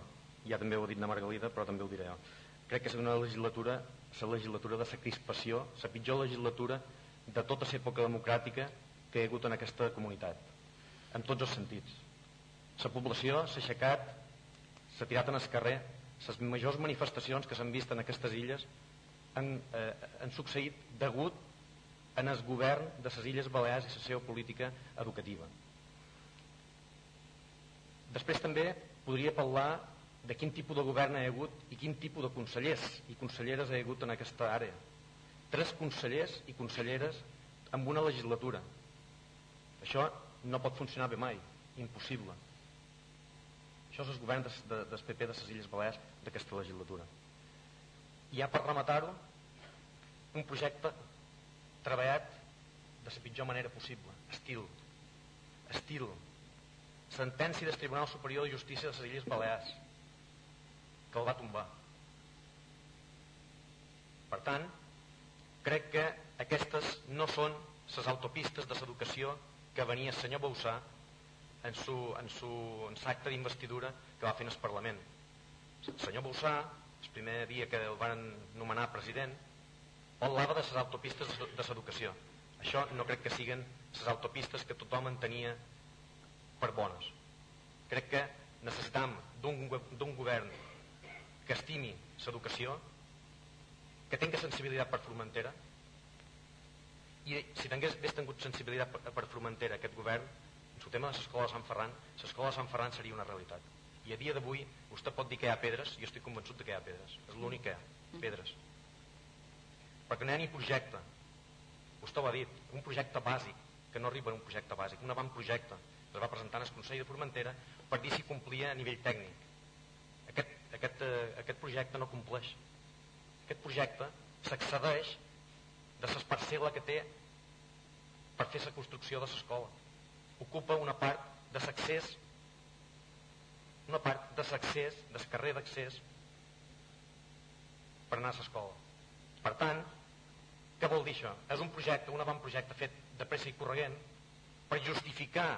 ja també ho ha dit na Margalida però també ho diré jo. Crec que és una legislatura la legislatura de la crispació la pitjor legislatura de tota l'època democràtica que hi ha hagut en aquesta comunitat. En tots els sentits. La població s'ha aixecat, s'ha tirat en el carrer, les majors manifestacions que s'han vist en aquestes illes han, eh, han succeït degut en el govern de les Illes Balears i la seva política educativa. Després també podria parlar de quin tipus de govern ha hagut i quin tipus de consellers i conselleres ha hagut en aquesta àrea. Tres consellers i conselleres amb una legislatura. Això no pot funcionar bé mai, impossible. Això és el govern des, de, del PP de les Illes Balears d'aquesta legislatura. I ja per rematar-ho, un projecte treballat de la pitjor manera possible. Estil. Estil. Sentència del Tribunal Superior de Justícia de les Illes Balears que el va tombar. Per tant, crec que aquestes no són les autopistes de l'educació que venia el senyor Boussà en su, en su en d'investidura que va fer en el Parlament. El senyor Bolsà, el primer dia que el van nomenar president, parlava de les autopistes de l'educació. Això no crec que siguin les autopistes que tothom entenia per bones. Crec que necessitam d'un govern que estimi l'educació, que tingui sensibilitat per Formentera, i si tingués tingut sensibilitat per, per Formentera aquest govern, el tema de l'escola de Sant Ferran, l'escola de Sant Ferran seria una realitat. I a dia d'avui vostè pot dir que hi ha pedres, jo estic convençut que hi ha pedres. És l'únic que hi ha, mm. pedres. Perquè no hi ha ni projecte. Vostè ho ha dit, un projecte bàsic, que no arriba a un projecte bàsic, un avantprojecte que es va presentar en el Consell de Formentera per dir si complia a nivell tècnic. Aquest, aquest, eh, aquest projecte no compleix. Aquest projecte s'accedeix de les parcel·la que té per fer la construcció de l'escola ocupa una part de l'accés una part de l'accés del carrer d'accés per anar a l'escola per tant, què vol dir això? és un projecte, un avantprojecte fet de pressa i corregent per justificar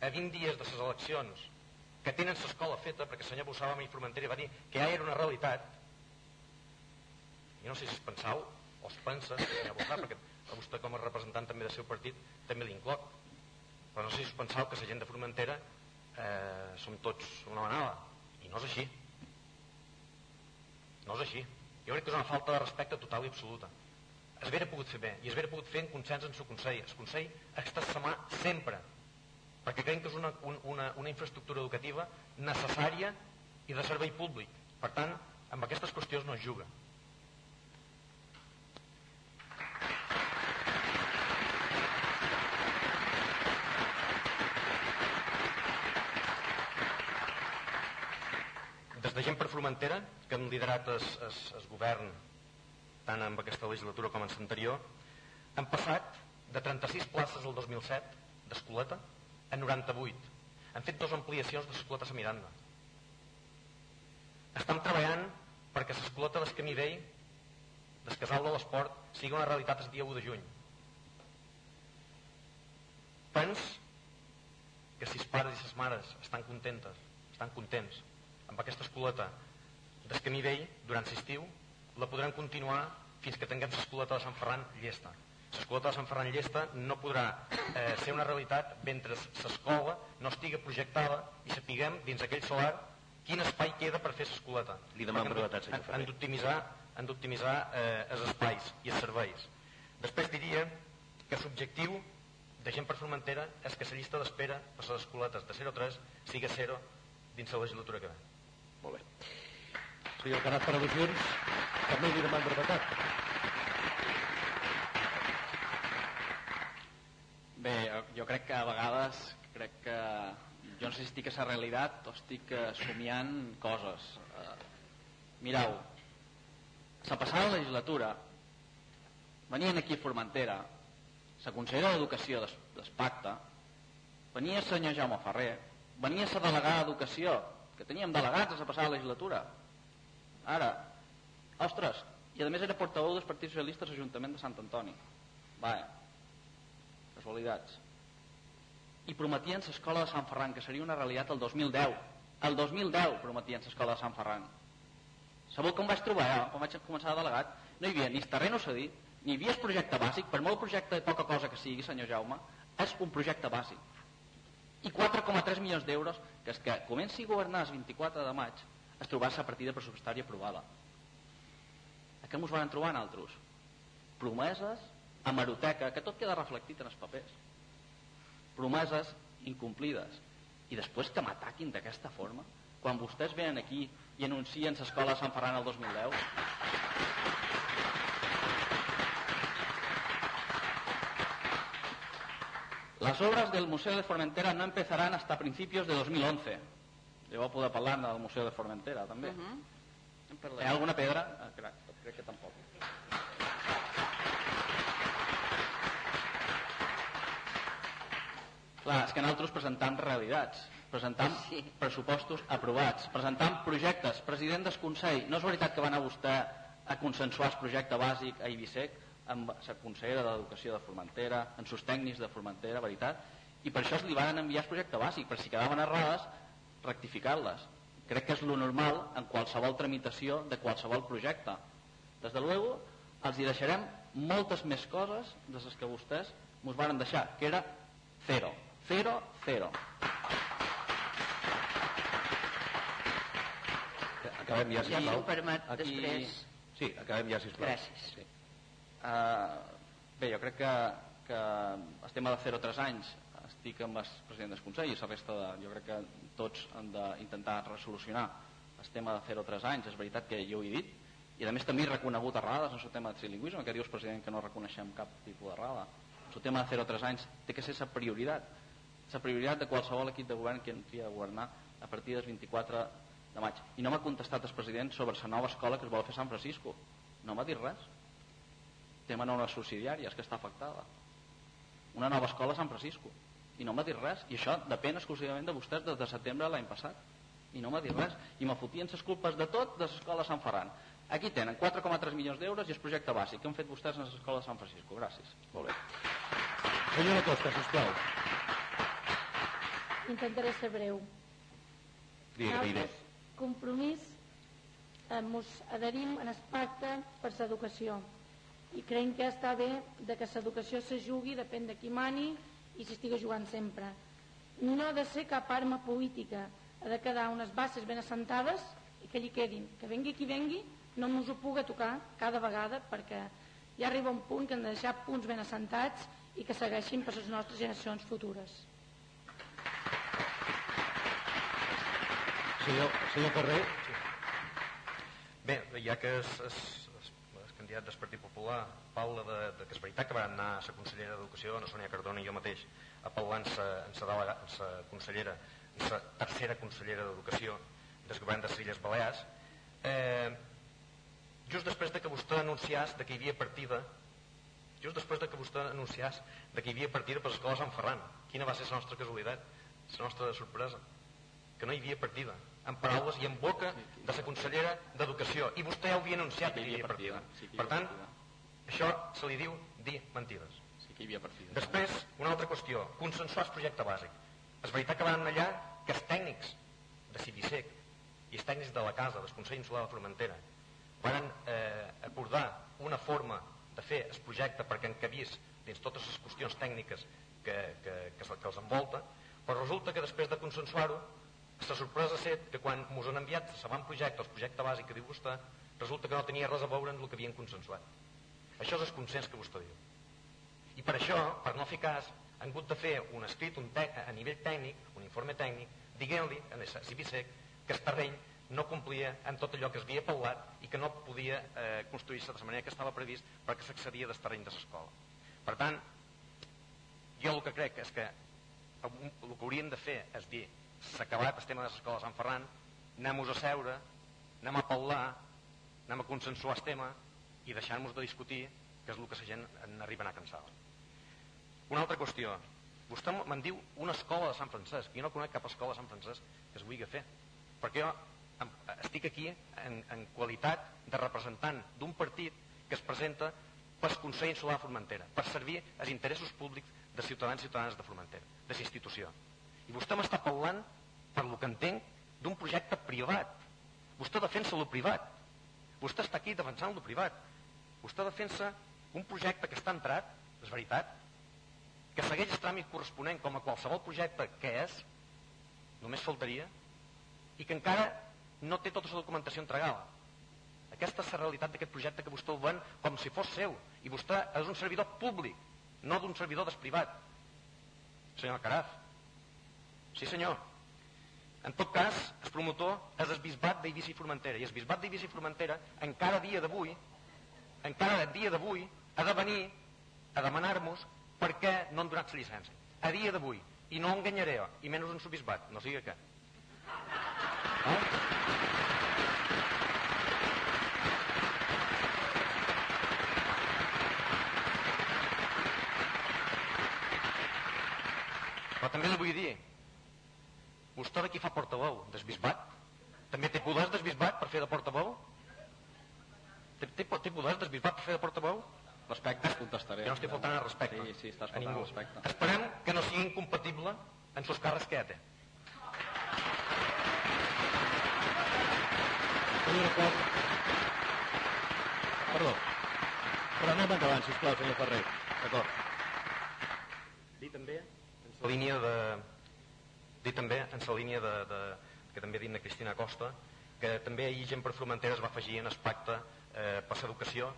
a 20 dies de les eleccions que tenen l'escola feta perquè el senyor Bossava i Formentera va dir que ja era una realitat i no sé si es pensau o es pensa, senyor Bossava perquè a vostè com a representant també del seu partit també l'incloc però no sé si us penseu que la gent de Formentera eh, som tots una manada. I no és així. No és així. Jo crec que és una falta de respecte total i absoluta. Es hauria pogut fer bé i es hauria pogut fer en consens en el Consell. El Consell està a mà sempre perquè creiem que és una, una, una infraestructura educativa necessària i de servei públic. Per tant, amb aquestes qüestions no es juga des de gent per Formentera, que hem liderat es, es, es govern tant en aquesta legislatura com en l'anterior, han passat de 36 places el 2007 d'escoleta a 98. Han fet dues ampliacions de l'escoleta a Miranda. Estem treballant perquè l'escoleta d'Escamí Vell, del Casal de l'Esport, sigui una realitat el dia 1 de juny. Pens que si els pares i les mares estan contentes, estan contents amb aquesta escoleta d'Escamí Vell durant l'estiu, la podrem continuar fins que tinguem l'escoleta de Sant Ferran llesta. L'escoleta de Sant Ferran llesta no podrà eh, ser una realitat mentre l'escola no estigui projectada i sapiguem dins aquell solar quin espai queda per fer l'escoleta. Li demano brevetat, senyor Han d'optimitzar han d'optimitzar eh, els espais i els serveis. Després diria que l'objectiu de gent per Formentera és que la llista d'espera per les escoletes de 0 a 3 sigui 0 dins la legislatura que ve. Molt bé. Senyor Canat, per al·lusions, també li demano brevetat. Bé, jo crec que a vegades crec que jo no sé si estic a la realitat o estic eh, somiant coses. Uh, mireu, la passada legislatura venien aquí a Formentera la consellera d'Educació del pacte venia el senyor Jaume Ferrer venia la delegada d'Educació que teníem delegats a la passada legislatura. Ara, ostres i a més era portaveu dels partits socialistes a l'Ajuntament de Sant Antoni. Vaja casualitats. I prometien l'escola de Sant Ferran que seria una realitat el 2010 el 2010 prometien l'escola de Sant Ferran. Sabeu com vaig trobar jo, quan vaig començar de delegat? No hi havia ni terreno cedit, ni hi havia el projecte bàsic, per molt projecte de poca cosa que sigui, senyor Jaume, és un projecte bàsic. I 4,3 milions d'euros, que és que comenci a governar el 24 de maig, es trobar la partida pressupostària aprovada. A què ens van trobar altres? Promeses, a maroteca, que tot queda reflectit en els papers. Promeses incomplides. I després que m'ataquin d'aquesta forma, quan vostès venen aquí i anuncien l'escola de Sant Ferran el 2010? Las obras del Museo de Formentera no empezarán hasta principios de 2011. Jo a poder parlar del Museu de Formentera, també. Uh -huh. Hi ha alguna pedra? Ah, crec, crec que tampoc. Clar, és que nosaltres presentam realitats presentant sí. pressupostos aprovats, presentant projectes, president del Consell. No és veritat que va anar vostè a consensuar el projecte bàsic a Ibisec amb la consellera d'Educació de Formentera, amb els tècnics de Formentera, veritat? I per això li van enviar el projecte bàsic, per si quedaven errades, rectificar-les. Crec que és lo normal en qualsevol tramitació de qualsevol projecte. Des de luego, els hi deixarem moltes més coses de les que vostès ens van deixar, que era zero. Zero, zero. Acabem ja, sisplau. Si m'ho permet, Aquí... després... Sí, acabem ja, sisplau. Gràcies. Sí. Uh, bé, jo crec que, que el tema de 0-3 anys estic amb el president del Consell i la resta de, jo crec que tots han d'intentar resolucionar el tema de 0-3 anys, és veritat que jo ho he dit i a més també he reconegut errades en el tema de trilingüisme, que dius president que no reconeixem cap tipus d'errada el tema de 0-3 anys té que ser la prioritat la prioritat de qualsevol equip de govern que entri a governar a partir del 24 de maig. I no m'ha contestat el president sobre la nova escola que es vol fer a Sant Francisco. No m'ha dit res. Tema nova subsidiària, és que està afectada. Una nova escola a Sant Francisco. I no m'ha dit res. I això depèn exclusivament de vostès des de setembre l'any passat. I no m'ha dit res. I me fotien les culpes de tot de l'escola Sant Ferran. Aquí tenen 4,3 milions d'euros i el projecte bàsic. Què han fet vostès en l'escola de Sant Francisco? Gràcies. Molt bé. Senyora Costa, sisplau. Intentaré ser breu. Digue, digue compromís ens adherim en el pacte per l'educació i creiem que està bé de que l'educació se jugui, depèn de qui mani i s'estiga jugant sempre. No ha de ser cap arma política, ha de quedar unes bases ben assentades i que allí quedin. Que vengui qui vengui, no ens ho puga tocar cada vegada perquè ja arriba un punt que hem de deixar punts ben assentats i que segueixin per les nostres generacions futures. Senyor, senyor Ferrer. Bé, ja que es, es, candidat del Partit Popular parla de, de veritat que van anar a la consellera d'Educació, la Sònia Cardona i jo mateix, a parlar amb la consellera, amb la tercera consellera d'Educació, del govern de les Illes Balears, eh, just després de que vostè anunciàs de que hi havia partida just després de que vostè anunciàs de que hi havia partida per l'escola Sant Ferran quina va ser la nostra casualitat la nostra sorpresa? Que no hi havia partida en paraules i en boca de la consellera d'Educació. I vostè ja ho havia anunciat que hi havia partida. per tant, això se li diu dir mentides. Sí que hi havia partida. Després, una altra qüestió, consensuar el projecte bàsic. És veritat que van allà que els tècnics de Cibisec i els tècnics de la casa, del Consell Insular de Formentera, van eh, acordar una forma de fer el projecte perquè encabís dins totes les qüestions tècniques que, que, que, que els envolta, però resulta que després de consensuar-ho, la sorpresa ha set que quan ens han enviat l'avantprojecte, el projecte bàsic que diu vostè, resulta que no tenia res a veure amb el que havien consensuat. Això és el consens que vostè diu. I per això, per no fer cas, han hagut de fer un escrit un a nivell tècnic, un informe tècnic, diguent-li a Cibisec que el terreny no complia amb tot allò que es havia paulat i que no podia eh, construir-se de la manera que estava previst perquè s'accedia del terreny de l'escola. Per tant, jo el que crec és que el que hauríem de fer és dir s'ha acabat el tema de l'escola de Sant Ferran, anem-nos a seure, anem a parlar, anem a consensuar el tema i deixar-nos de discutir que és el que la gent n'arriba a anar cansada. Una altra qüestió. Vostè me'n diu una escola de Sant Francesc. Jo no conec cap escola de Sant Francesc que es vulgui fer. Perquè jo estic aquí en, en qualitat de representant d'un partit que es presenta pel Consell Insular de Formentera, per servir als interessos públics de ciutadans i ciutadanes de Formentera, de la institució. I vostè m'està parlant, per lo que entenc, d'un projecte privat. Vostè defensa lo privat. Vostè està aquí defensant lo privat. Vostè defensa un projecte que està entrat, és veritat, que segueix el tràmit corresponent com a qualsevol projecte que és, només faltaria, i que encara no té tota la documentació entregada. Aquesta és la realitat d'aquest projecte que vostè el ven com si fos seu, i vostè és un servidor públic, no d'un servidor desprivat. Senyor Caraf. Sí, senyor. En tot cas, el promotor és el bisbat d'Eivissa i Formentera, i el bisbat d'Eivissa i Formentera, encara dia d'avui, encara dia d'avui, ha de venir a demanar-nos per què no han donat la llicència. A dia d'avui, i no enganyaré i menys un subisbat, no sigui que. Eh? Però també li vull dir, vostè de qui fa portaveu? Desbisbat? També té poders desbisbat per fer de portaveu? Té, té, té poders desbisbat per fer de portaveu? Respecte, es contestaré. Jo no estic faltant al respecte. Sí, sí, estàs faltant al respecte. Esperem que no sigui incompatible en sus càrrecs que ja té. Perdó. Però anem endavant, sisplau, senyor Ferrer. D'acord. Dir també en la línia de dir també en la línia de, de que també ha dit Cristina Costa que també ahir gent per Formentera es va afegir en el pacte eh, per l'educació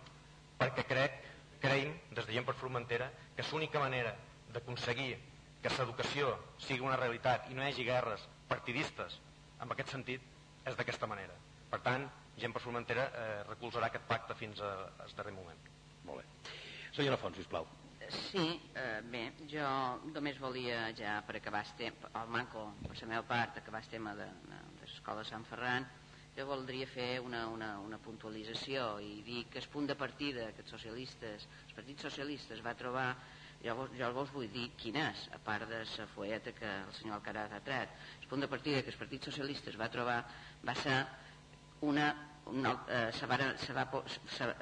perquè crec creiem, des de gent per Formentera, que l'única manera d'aconseguir que l'educació sigui una realitat i no hi hagi guerres partidistes en aquest sentit és d'aquesta manera. Per tant, gent per Formentera eh, recolzarà aquest pacte fins al darrer moment. Molt bé. Senyora Font, sisplau. Sí, eh, bé, jo només volia ja per acabar el tema, el manco, per la meva part, acabar el tema de, de, de l'escola Sant Ferran, jo voldria fer una, una, una puntualització i dir que el punt de partida que els socialistes, el Partit Socialista es va trobar jo, jo vos vull dir quin és, a part de la foeta que el senyor Alcaraz ha tret. El punt de partida que el Partit Socialista es va trobar va ser una, una eh, se, va, se, va,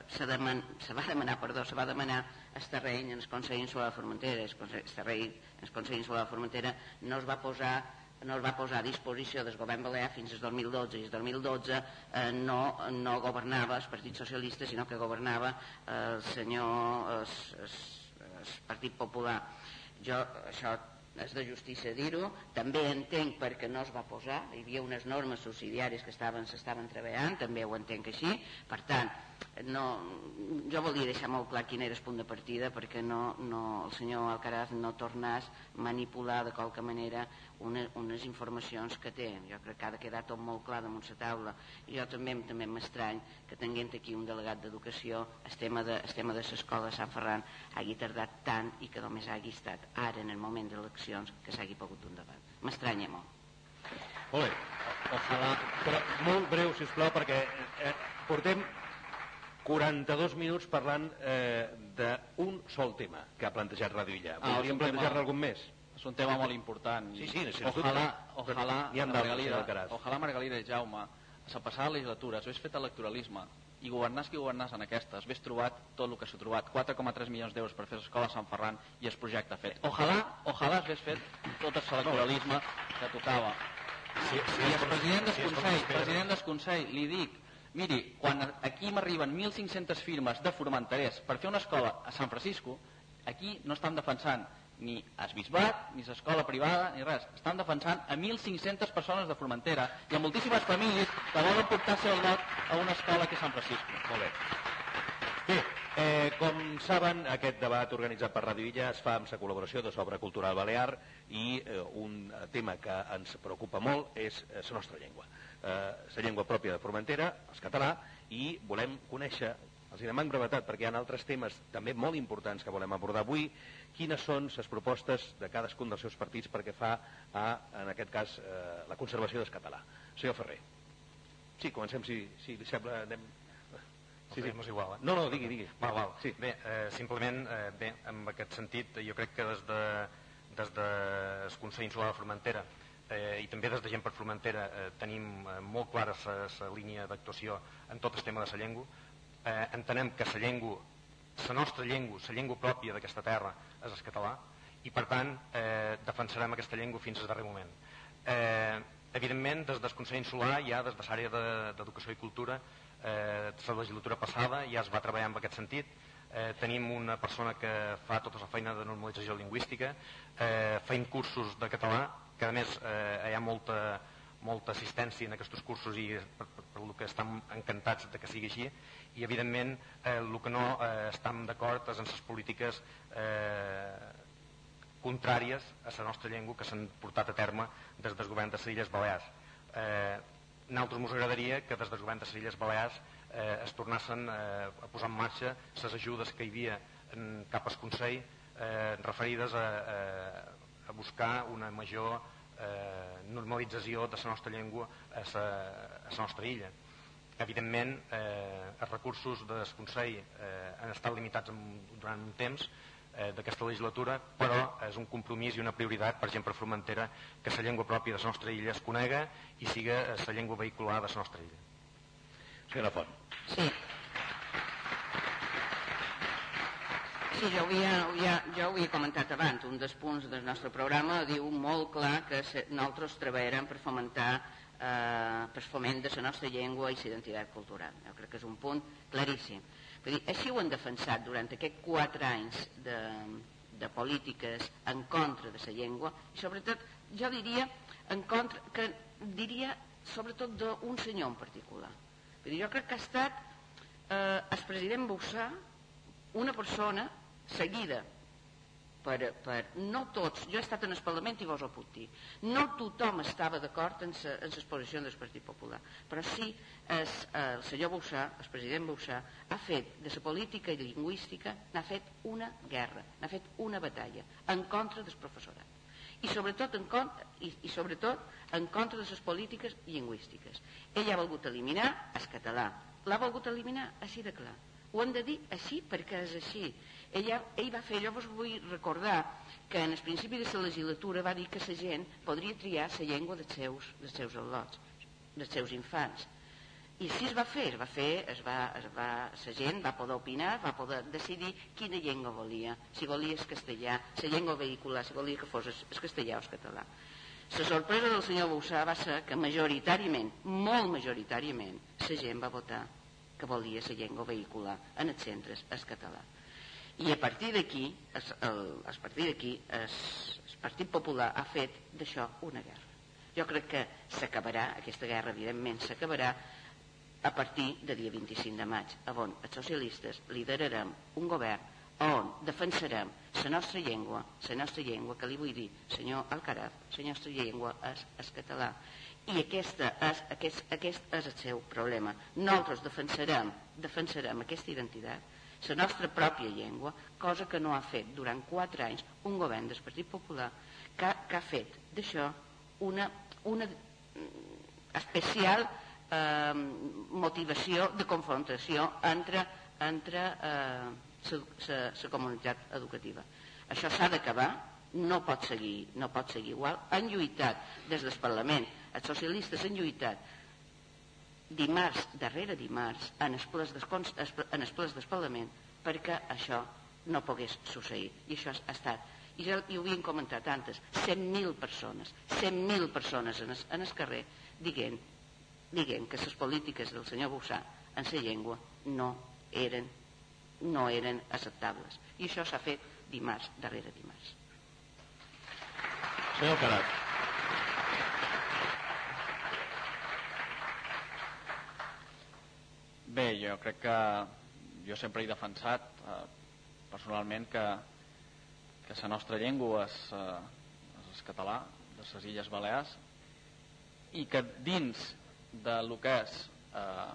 se, deman, se va demanar perdó, se va demanar el terreny en el Consell Insular de Formentera el, terreny en el Consell Insular de Formentera no es va posar no es va posar a disposició del govern balear fins al 2012 i el 2012 eh, no, no governava el Partit Socialista sinó que governava el senyor el, el, el Partit Popular. Jo això és de justícia dir-ho, també entenc perquè no es va posar, hi havia unes normes subsidiàries que estaven s'estaven treballant, també ho entenc així, per tant, no, jo volia deixar molt clar quin era el punt de partida perquè no, no, el senyor Alcaraz no tornés a manipular de qualque manera una, unes informacions que té. Jo crec que ha de quedar tot molt clar damunt la taula. I jo també també m'estrany que tinguent aquí un delegat d'educació el tema de, l'escola de Sant Ferran hagi tardat tant i que només hagi estat ara en el moment d'eleccions que s'hagi pogut un debat. M'estranya molt. Molt bé. Ojalà, però molt breu, si plau, perquè eh, portem 42 minuts parlant eh, d'un sol tema que ha plantejat Radio Illa. Ah, tema- plantejar-ne algun més? És un tema molt important. Sí, sí, sens dubte. ojalà, ojalà, ha Margalida, ojalà Margalida i Jaume, a la passada legislatura s'hagués fet electoralisme i governàs qui governàs en aquesta, s'hagués trobat tot el que s'ha trobat, 4,3 milions d'euros per fer l'escola a Sant Ferran i el projecte fet. Ojalà, ojalà s'hagués fet tot el electoralisme que tocava. Sí, sí, I el president del sí, Consell, president del Consell, li dic, miri, quan aquí m'arriben 1.500 firmes de formenterers per fer una escola a San Francisco, aquí no estan defensant ni el bisbat, ni l'escola privada, ni res. Estan defensant a 1.500 persones de Formentera i a moltíssimes famílies que volen portar seu lot a una escola aquí a San Francisco. Molt bé. Bé, eh, com saben, aquest debat organitzat per Radio Illa es fa amb la col·laboració de Sobra Cultural Balear i eh, un tema que ens preocupa molt és la nostra llengua. Eh, la llengua pròpia de Formentera, el català, i volem conèixer, els hi demanem brevetat perquè hi ha altres temes també molt importants que volem abordar avui, quines són les propostes de cadascun dels seus partits perquè fa, a, en aquest cas, eh, la conservació del català. Senyor Ferrer. Sí, comencem, si, si li sembla, anem... Sí, sí. És igual, eh? No, no, digui, digui. Val, val. Sí. Bé, eh, simplement, eh, bé, en aquest sentit, jo crec que des de, des de el Consell Insular de Formentera eh, i també des de Gent per Formentera eh, tenim eh, molt clara la línia d'actuació en tot el tema de la llengua. Eh, entenem que la llengua, la nostra llengua, la llengua pròpia d'aquesta terra és el català i per tant eh, defensarem aquesta llengua fins al darrer moment. Eh, evidentment, des del Consell Insular, ja des de l'àrea de- d'Educació i Cultura, eh, la legislatura passada ja es va treballar en aquest sentit. Eh, tenim una persona que fa tota la feina de normalització lingüística, eh, feim cursos de català, que a més eh, hi ha molta, molta assistència en aquests cursos i per, per, per que estem encantats de que sigui així i evidentment eh, el que no eh, estem d'acord és en les polítiques eh, contràries a la nostra llengua que s'han portat a terme des del govern de les Illes Balears. Eh, nosaltres ens agradaria que des del govern de les Illes Balears eh, es tornessin eh, a posar en marxa les ajudes que hi havia en, cap al Consell eh, referides a, a, a buscar una major eh, normalització de la nostra llengua a la, a la nostra illa. Evidentment, eh, els recursos del Consell eh, han estat limitats en, durant un temps eh, d'aquesta legislatura, però és un compromís i una prioritat per gent per Formentera que la llengua pròpia de la nostra illa es conega i siga la llengua vehicular de la nostra illa. Senyora Font. Sí. Sí, jo ho, havia, havia, jo ho havia comentat abans. Un dels punts del nostre programa diu molt clar que se, nosaltres treballarem per fomentar eh, per foment de la nostra llengua i la identitat cultural. Jo crec que és un punt claríssim. Vull dir, així ho han defensat durant aquests quatre anys de, de polítiques en contra de la llengua i sobretot, jo diria, en contra, que diria sobretot d'un senyor en particular. Vull dir, jo crec que ha estat eh, el president Bussà una persona seguida per, per no tots, jo he estat en el Parlament i vos ho puc dir, no tothom estava d'acord en l'exposició del Partit Popular, però sí es, el senyor Bussà, el president Bussà, ha fet de la política i lingüística, n'ha fet una guerra, n'ha fet una batalla en contra del professorat i sobretot en contra, i, i sobretot en contra de les polítiques lingüístiques. Ell ha volgut eliminar el català, l'ha volgut eliminar així de clar. Ho hem de dir així perquè és així. Ell, ha, ell va fer, jo vos vull recordar que en el principi de la legislatura va dir que la gent podria triar la llengua dels seus, dels seus al·lots, dels seus infants. I així es va fer, es va fer, es va, es va, la gent va poder opinar, va poder decidir quina llengua volia, si volia el castellà, la llengua vehicular, si volia que fos el castellà o el català. La sorpresa del senyor Boussà va ser que majoritàriament, molt majoritàriament, la gent va votar que volia la llengua vehicular en els centres el català. I a partir d'aquí, es, a partir d'aquí, el, el Partit Popular ha fet d'això una guerra. Jo crec que s'acabarà, aquesta guerra evidentment s'acabarà a partir de dia 25 de maig, on els socialistes liderarem un govern on defensarem la nostra llengua, la nostra llengua, que li vull dir, senyor Alcaraz, la nostra llengua és el català. I aquesta és, aquest, aquest és el seu problema. Nosaltres defensarem, defensarem aquesta identitat, la nostra pròpia llengua, cosa que no ha fet durant quatre anys un govern del Partit Popular que, que ha fet d'això una, una, especial eh, motivació de confrontació entre, entre eh, la comunitat educativa. Això s'ha d'acabar, no pot seguir, no pot seguir igual. Han lluitat des del Parlament, els socialistes han lluitat dimarts, darrere dimarts, en els plens del Parlament, perquè això no pogués succeir. I això ha estat i ja ho havien comentat antes, 100.000 persones, 100.000 persones en el, en el carrer dient, dient que les polítiques del senyor Bussà en la llengua no eren, no eren acceptables. I això s'ha fet dimarts darrere dimarts. Senyor Carat. Bé, jo crec que jo sempre he defensat eh, personalment que que la nostra llengua és, eh, és el català de les Illes Balears i que dins de lo que és eh,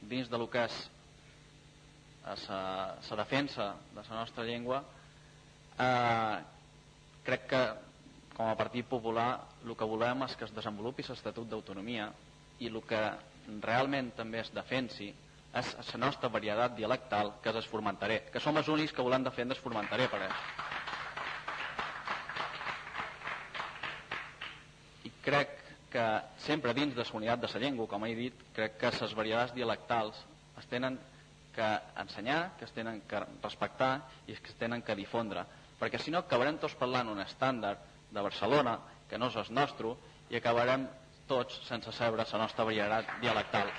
dins de lo que és la eh, defensa de la nostra llengua eh, crec que com a Partit Popular el que volem és que es desenvolupi l'Estatut d'Autonomia i el que realment també es defensi és la nostra varietat dialectal que és el formentaré, que som els únics que volem defendre el formentaré per això. crec que sempre dins de la unitat de la llengua, com he dit, crec que les varietats dialectals es tenen que ensenyar, que es tenen que respectar i que es tenen que difondre, perquè si no acabarem tots parlant un estàndard de Barcelona, que no és el nostre, i acabarem tots sense saber la nostra varietat dialectal.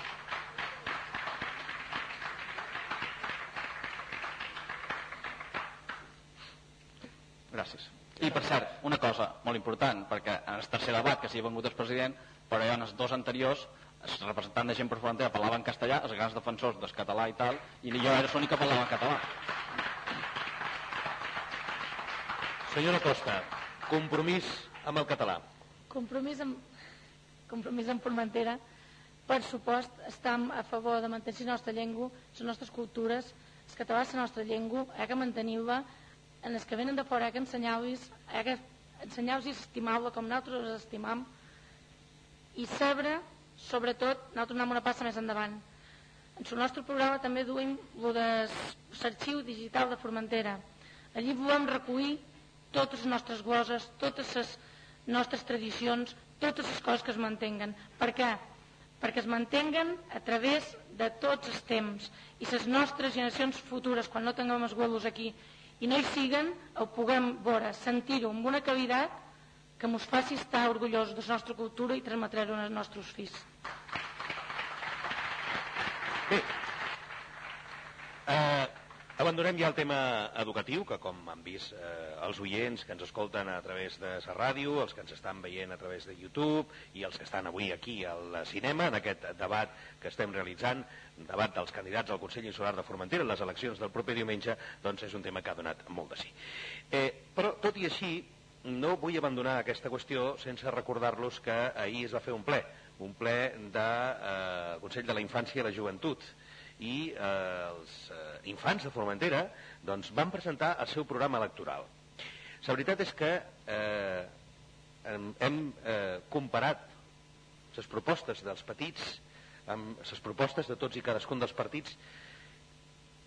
Gràcies. I per cert, una cosa molt important, perquè en el tercer debat que s'hi ha vengut el president, però ja en els dos anteriors els representants de gent per frontera parlaven castellà, els grans defensors del català i tal, i jo era l'únic que parlava en català. Senyora Costa, compromís amb el català. Compromís amb, compromís amb Formentera, per supost, estem a favor de mantenir la nostra llengua, les nostres cultures, el català és la nostra llengua, hi ha que mantenir-la, en els que venen de fora que ensenyau-los que ensenyau i estimau-la com nosaltres els estimam i sabre sobretot nosaltres anem una passa més endavant. En el nostre programa també duim el de l'arxiu digital de Formentera. Allí volem recollir totes les nostres gloses totes les nostres tradicions totes les coses que es mantenguen per què? perquè es mantenguen a través de tots els temps i les nostres generacions futures quan no tinguem els gualos aquí i no hi siguen, ho puguem veure, sentir-ho amb una qualitat que ens faci estar orgullosos de la nostra cultura i transmetre-ho als nostres fills. Bé, eh, abandonem ja el tema educatiu, que com han vist eh, els oients que ens escolten a través de la ràdio, els que ens estan veient a través de YouTube i els que estan avui aquí al cinema, en aquest debat que estem realitzant, debat dels candidats al Consell Insular de Formentera en les eleccions del proper diumenge, doncs és un tema que ha donat molt de sí. Eh, però, tot i així, no vull abandonar aquesta qüestió sense recordar-los que ahir es va fer un ple, un ple de, eh, Consell de la Infància i la Joventut, i eh, els eh, infants de Formentera doncs, van presentar el seu programa electoral. La veritat és que eh, hem, eh, comparat les propostes dels petits amb les propostes de tots i cadascun dels partits,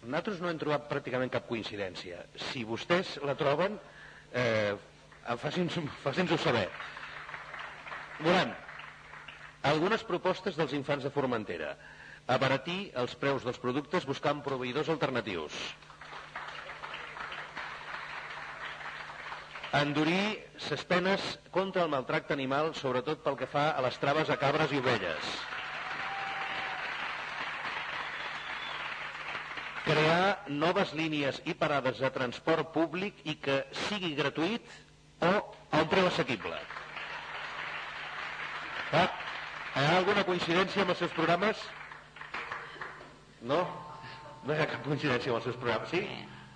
nosaltres no hem trobat pràcticament cap coincidència. Si vostès la troben, eh, facin-nos facin saber. Volem algunes propostes dels infants de Formentera. Abaratir els preus dels productes buscant proveïdors alternatius. Endurir les penes contra el maltracte animal, sobretot pel que fa a les traves a cabres i ovelles. crear noves línies i parades de transport públic i que sigui gratuït o a un preu assequible. Va? Hi ha alguna coincidència amb els seus programes? No? No hi ha cap coincidència amb els seus programes. Sí?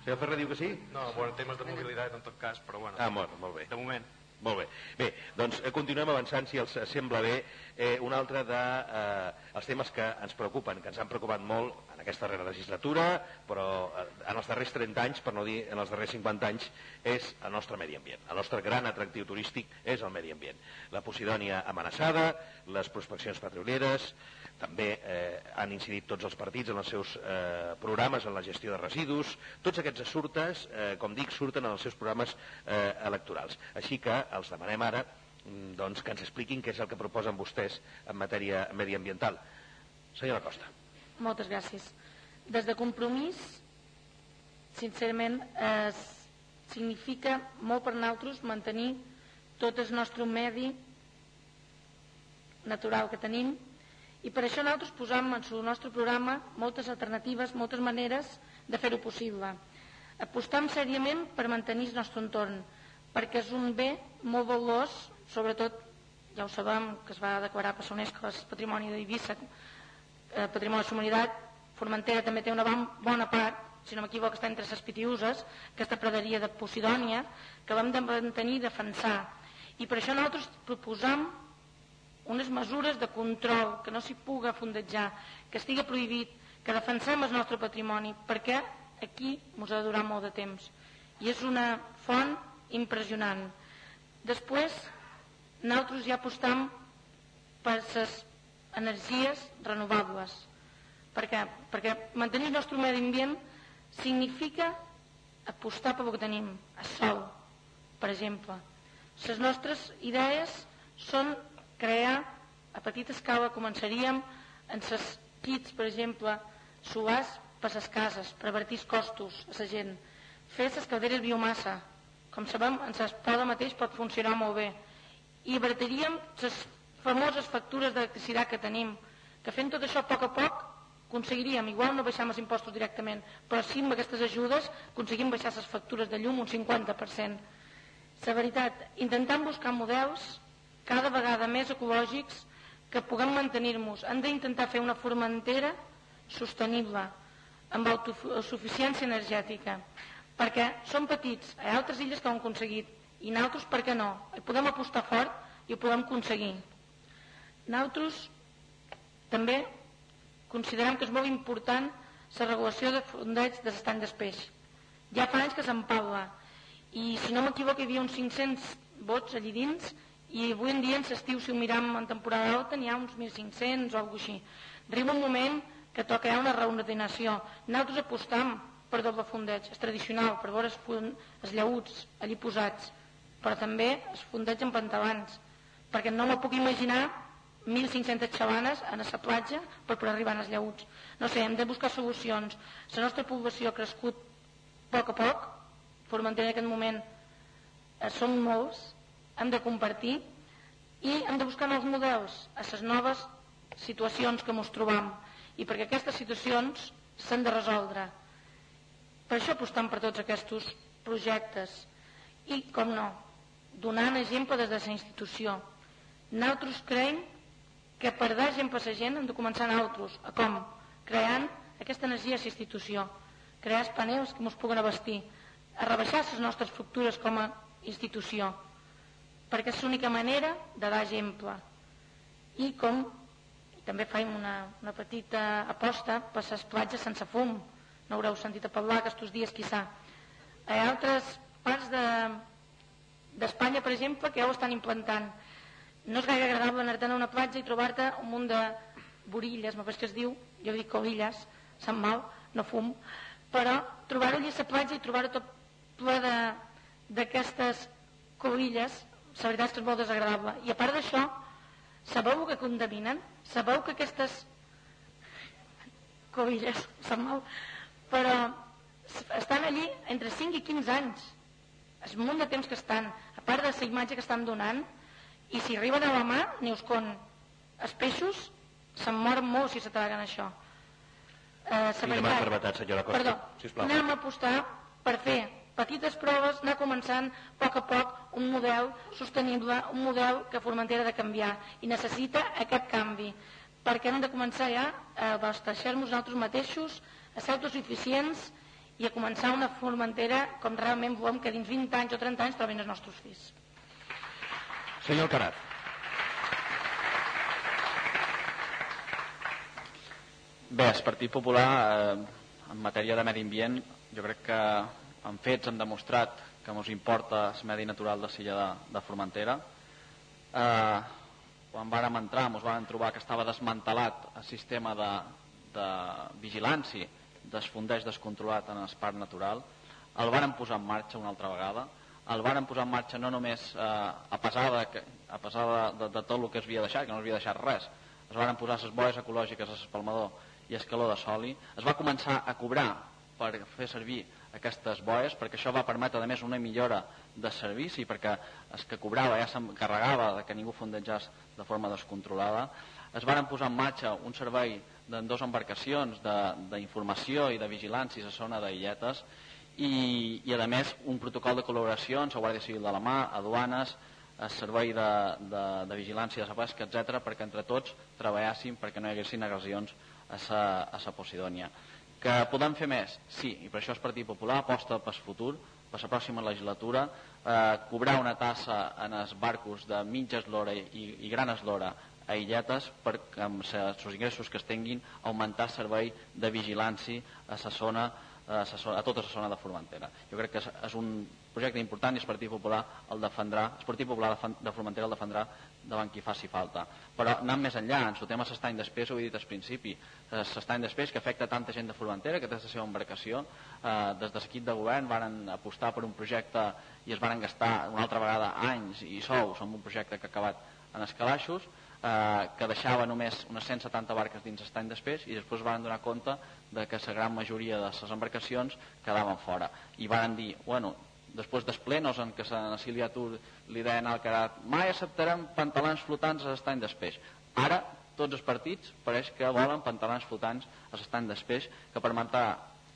Senyor Ferrer diu que sí? No, bueno, temes de mobilitat en tot cas, però bueno. Ah, molt, molt bé. De moment. Molt bé. Bé, doncs eh, continuem avançant, si els sembla bé, eh, un altre de, eh, els temes que ens preocupen, que ens han preocupat molt en aquesta darrera legislatura, però eh, en els darrers 30 anys, per no dir en els darrers 50 anys, és el nostre medi ambient. El nostre gran atractiu turístic és el medi ambient. La Posidònia amenaçada, les prospeccions petrolieres, també eh, han incidit tots els partits en els seus eh, programes en la gestió de residus. Tots aquests assurtes, eh, com dic, surten en els seus programes eh, electorals. Així que els demanem ara mm, doncs, que ens expliquin què és el que proposen vostès en matèria mediambiental. Senyora Costa. Moltes gràcies. Des de Compromís, sincerament, eh, significa molt per nosaltres mantenir tot el nostre medi natural que tenim i per això nosaltres posam en el nostre programa moltes alternatives, moltes maneres de fer-ho possible. Apostam sèriament per mantenir el nostre entorn, perquè és un bé molt valuós, sobretot, ja ho sabem, que es va declarar per UNESCO el patrimoni d'Eivissa, eh, patrimoni de la Formentera també té una bona part, si no m'equivoco, està entre les pitiuses, aquesta praderia de Posidònia, que vam de mantenir i defensar. I per això nosaltres proposam unes mesures de control, que no s'hi puga fondejar, que estigui prohibit, que defensem el nostre patrimoni, perquè aquí ens ha de durar molt de temps. I és una font impressionant. Després, nosaltres ja apostam per les energies renovables. Per què? Perquè mantenir el nostre medi ambient significa apostar per el que tenim, a sol, per exemple. Les nostres idees són crear a petita escala començaríem en ses kits, per exemple, solars per les cases, per avertir costos a la gent, fer les calderes biomassa, com sabem, en l'escola mateix pot funcionar molt bé, i avertiríem les famoses factures d'electricitat que tenim, que fent tot això a poc a poc aconseguiríem, igual no baixar els impostos directament, però sí amb aquestes ajudes aconseguim baixar les factures de llum un 50%. La veritat, intentant buscar models cada vegada més ecològics que puguem mantenir-nos. Han d'intentar fer una formentera sostenible, amb autosuficiència energètica, perquè són petits, hi ha altres illes que ho han aconseguit, i nosaltres, per què no? Hi podem apostar fort i ho podem aconseguir. Nosaltres també considerem que és molt important la regulació de fondeig de l'estany d'espeix. Ja fa anys que se'n parla, i si no m'equivoco hi havia uns 500 vots allí dins i avui en dia en l'estiu si ho miram en temporada alta n'hi ha uns 1.500 o alguna així. Arriba un moment que toca una reordenació. Nosaltres apostam per doble fondeig, és tradicional per veure els, els llauts allí posats. Però també els fondeig en pantalans perquè no me puc imaginar 1.500 xabanes a la platja per poder arribar als llauts no sé, hem de buscar solucions. La nostra població ha crescut a poc. A poc Formentera en aquest moment eh, som molts hem de compartir i hem de buscar nous models a les noves situacions que ens trobam i perquè aquestes situacions s'han de resoldre. Per això apostam per tots aquests projectes i, com no, donant exemple des de la institució. Nosaltres creiem que per dar exemple a la gent hem de començar nosaltres. A com? Creant aquesta energia a la institució, crear els panels que ens puguen abastir, a rebaixar les nostres estructures com a institució, perquè és l'única manera de dar exemple. I com també faim una, una petita aposta per les platges sense fum, no haureu sentit a parlar aquests dies, quizà. Ha altres parts d'Espanya, de, per exemple, que ja ho estan implantant. No és gaire agradable anar-te'n a una platja i trobar-te un munt de borilles, me que es diu, jo dic colilles, se'n mal, no fum, però trobar-ho allà a la platja i trobar-ho tot ple d'aquestes colilles la veritat és que és molt desagradable. I a part d'això, sabeu que contaminen? Sabeu que aquestes covilles són mal, però estan allí entre 5 i 15 anys. És un munt de temps que estan, a part de la imatge que estan donant, i si arriben a la mà, ni us con. Els peixos se'n moren molt si se traguen això. Eh, sí, demà brevetat, senyora Costa. Perdó, sisplau. anem a apostar per fer petites proves, anar començant a poc a poc un model sostenible, un model que Formentera ha de canviar i necessita aquest canvi perquè hem de començar ja a abastecer-nos nosaltres mateixos, a ser autosuficients i a començar una Formentera com realment volem que dins 20 anys o 30 anys trobin els nostres fills. Senyor Carat. Bé, el Partit Popular, eh, en matèria de medi ambient, jo crec que en fets hem demostrat que ens importa el medi natural de Silla de, de Formentera. Eh, quan vàrem entrar ens vàrem trobar que estava desmantelat el sistema de, de vigilància desfondeix descontrolat en el parc natural. El varen posar en marxa una altra vegada. El varen posar en marxa no només eh, a pesar, de, a pesar de, de, de tot el que es havia deixat, que no es havia deixat res. Es varen posar les boies ecològiques a l'espalmador i escaló de soli. Es va començar a cobrar per fer servir aquestes boies perquè això va permetre a més una millora de servici perquè el que cobrava ja s'encarregava de que ningú fondejés de forma descontrolada es varen posar en marxa un servei de dues embarcacions d'informació i de vigilància a zona d'Illetes i, i a més un protocol de col·laboració amb la Guàrdia Civil de la Mà, aduanes, el servei de, de, de vigilància de la pesca, etc perquè entre tots treballéssim perquè no hi haguessin agressions a la Posidònia. Que podem fer més? Sí, i per això el Partit Popular aposta pel futur, per la pròxima legislatura, eh, cobrar una tassa en els barcos de mitja eslora i, i gran eslora a illetes per amb els ingressos que es tinguin augmentar servei de vigilància a la zona a, a tota la zona de Formentera. Jo crec que és un projecte important i el Partit Popular el defendrà, el Partit Popular de Formentera el defendrà davant qui faci falta. Però anant més enllà, ens fotem a l'estany d'espès, ho he dit al principi, l'estany d'espès que afecta tanta gent de Formentera, que té la seva embarcació, eh, des de l'equip de govern varen apostar per un projecte i es varen gastar una altra vegada anys i sous en un projecte que ha acabat en escalaixos, eh, que deixava només unes 170 barques dins l'estany d'espès i després van donar compte de que la gran majoria de les embarcacions quedaven fora i van dir, bueno, després dels plenos en què a Sílvia Tur li deien al Carat mai acceptarem pantalons flotants a l'estany d'espeix ara tots els partits pareix que volen pantalons flotants a l'estany d'espeix que permetrà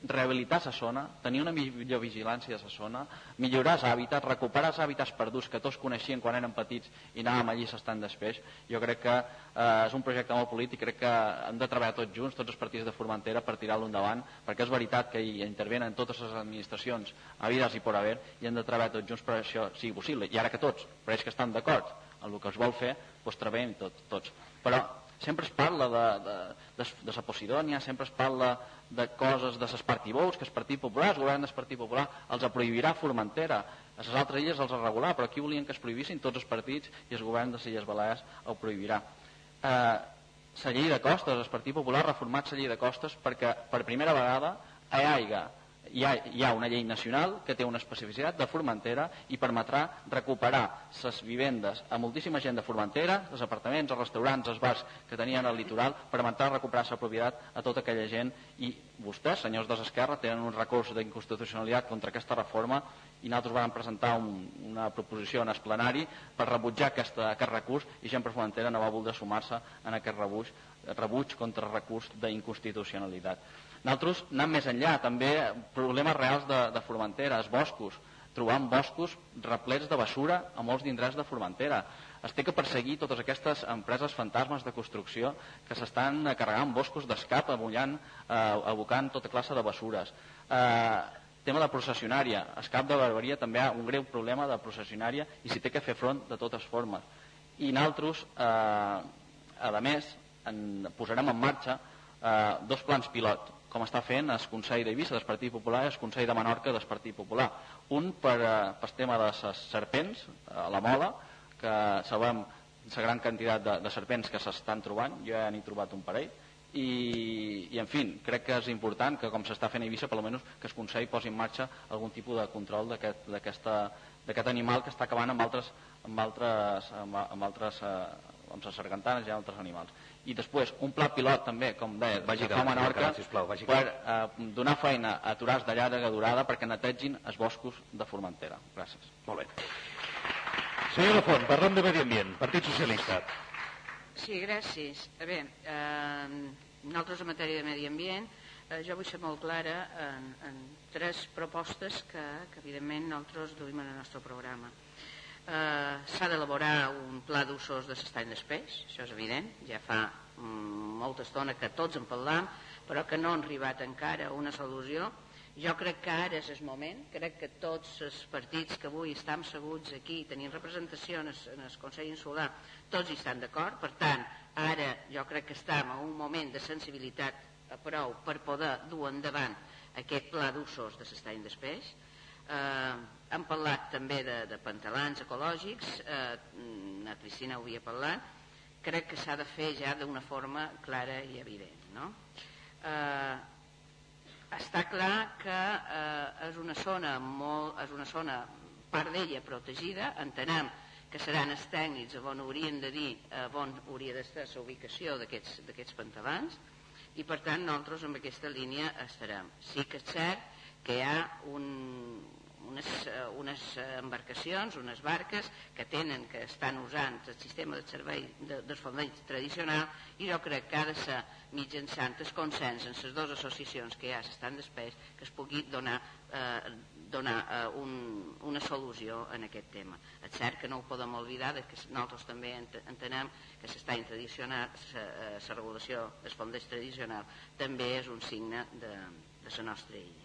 rehabilitar la zona, tenir una millor vigilància de la zona, millorar els hàbitats, recuperar els hàbitats perduts que tots coneixien quan eren petits i anàvem allí s'estan després. Jo crec que eh, és un projecte molt polític, crec que hem de treballar tots junts, tots els partits de Formentera, per tirar-lo endavant, perquè és veritat que hi intervenen totes les administracions a vides i por haver, i hem de treballar tots junts per això sigui possible. I ara que tots pareix que estan d'acord en el que es vol fer, doncs treballem tot, tots. Però sempre es parla de, de, de, de la Posidònia, sempre es parla de coses de s'espartibous, que el Partit Popular, el govern del Partit Popular, els prohibirà a Formentera, a les altres illes els regular, però aquí volien que es prohibissin tots els partits i el govern de les Illes Balears ho prohibirà. Eh, la llei de costes, el Partit Popular ha reformat la llei de costes perquè per primera vegada hi hagi hi ha, hi ha una llei nacional que té una especificitat de Formentera i permetrà recuperar les vivendes a moltíssima gent de Formentera, els apartaments, els restaurants, els bars que tenien al litoral, permetrà recuperar la propietat a tota aquella gent i vostès, senyors de l'Esquerra, tenen un recurs d'inconstitucionalitat contra aquesta reforma i nosaltres vam presentar un, una proposició en esplenari per rebutjar aquesta, aquest recurs i gent per Formentera no va voler sumar-se en aquest rebuig, rebuig contra recurs d'inconstitucionalitat. Nosaltres anem més enllà, també problemes reals de, de Formentera, els boscos, trobant boscos replets de basura a molts d'indrets de Formentera. Es té que perseguir totes aquestes empreses fantasmes de construcció que s'estan carregant boscos d'escap, abullant, eh, abocant tota classe de basures. Eh, tema de processionària. Escap de Barberia també ha un greu problema de processionària i s'hi té que fer front de totes formes. I nosaltres, eh, a més, en, posarem en marxa eh, dos plans pilot com està fent el Consell d'Eivissa del Partit Popular i el Consell de Menorca del Partit Popular. Un per, eh, per tema de les serpents, a la mola, que sabem la gran quantitat de, de serpents que s'estan trobant, jo ja n'he trobat un parell, i, i en fi, crec que és important que com s'està fent a Eivissa, per almenys que el Consell posi en marxa algun tipus de control d'aquest aquest animal que està acabant amb altres, amb altres, amb, amb altres eh, amb les sargantanes i altres animals i després un pla pilot també, com deia, vagi a Menorca, sisplau, vagi per eh, donar feina a aturats de llarga durada perquè netegin els boscos de Formentera. Gràcies. Molt bé. Senyor Lafont, parlem de medi ambient, Partit Socialista. Sí, gràcies. A veure, eh, nosaltres en matèria de medi ambient, eh, jo vull ser molt clara en, en tres propostes que, que evidentment nosaltres duim en el nostre programa eh, s'ha d'elaborar un pla d'usos de l'estany d'espeix, això és evident, ja fa mm, molta estona que tots en parlam, però que no han arribat encara a una solució. Jo crec que ara és el moment, crec que tots els partits que avui estan seguts aquí, tenint representació en el, en el Consell Insular, tots hi estan d'acord, per tant, ara jo crec que estem en un moment de sensibilitat a prou per poder dur endavant aquest pla d'usos de l'estany d'espeix. Eh, hem parlat també de, de pantalans ecològics, eh, la Cristina ho havia parlat, crec que s'ha de fer ja d'una forma clara i evident. No? Eh, està clar que eh, és una zona molt, és una zona part d'ella protegida, entenem que seran els tècnics on haurien de dir eh, on hauria d'estar la ubicació d'aquests pantalans i per tant nosaltres amb aquesta línia estarem. Sí que és cert que hi ha un, unes, eh, unes embarcacions, unes barques que tenen, que estan usant el sistema de servei de, fondells tradicional i jo crec que ha de ser mitjançant el consens en les dues associacions que ja s'estan després que es pugui donar, eh, donar eh, un, una solució en aquest tema. És cert que no ho podem oblidar que nosaltres també entenem que s'està tradicional, la eh, regulació dels fondells tradicional també és un signe de, de la nostra illa.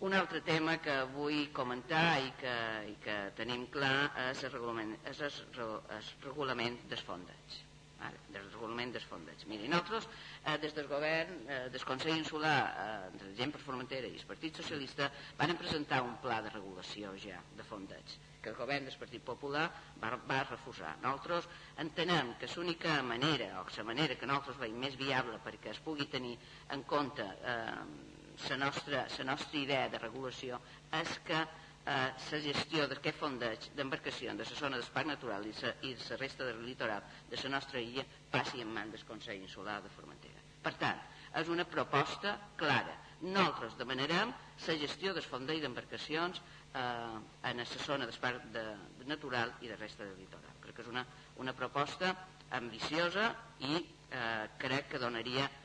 Un altre tema que vull comentar i que, i que tenim clar és el regulament, és el, el regulament dels fondats. Vale, del regulament dels fondats. Miri, nosaltres, eh, des del govern, eh, del Consell Insular, eh, de la gent per Formentera i el Partit Socialista, van presentar un pla de regulació ja de fondats que el govern del Partit Popular va, va refusar. Nosaltres entenem que l'única manera, o la manera que nosaltres veiem més viable perquè es pugui tenir en compte eh, la nostra, la nostra idea de regulació és que eh, la gestió d'aquest fondeig d'embarcacions de la zona d'espai natural i la resta del litoral de la nostra illa passi en mans del Consell Insular de Formentera. Per tant, és una proposta clara. Nosaltres demanarem la gestió del fondeig d'embarcacions eh, en la zona d'espai de, de natural i de resta del litoral. Crec que és una, una proposta ambiciosa i eh, crec que donaria, eh,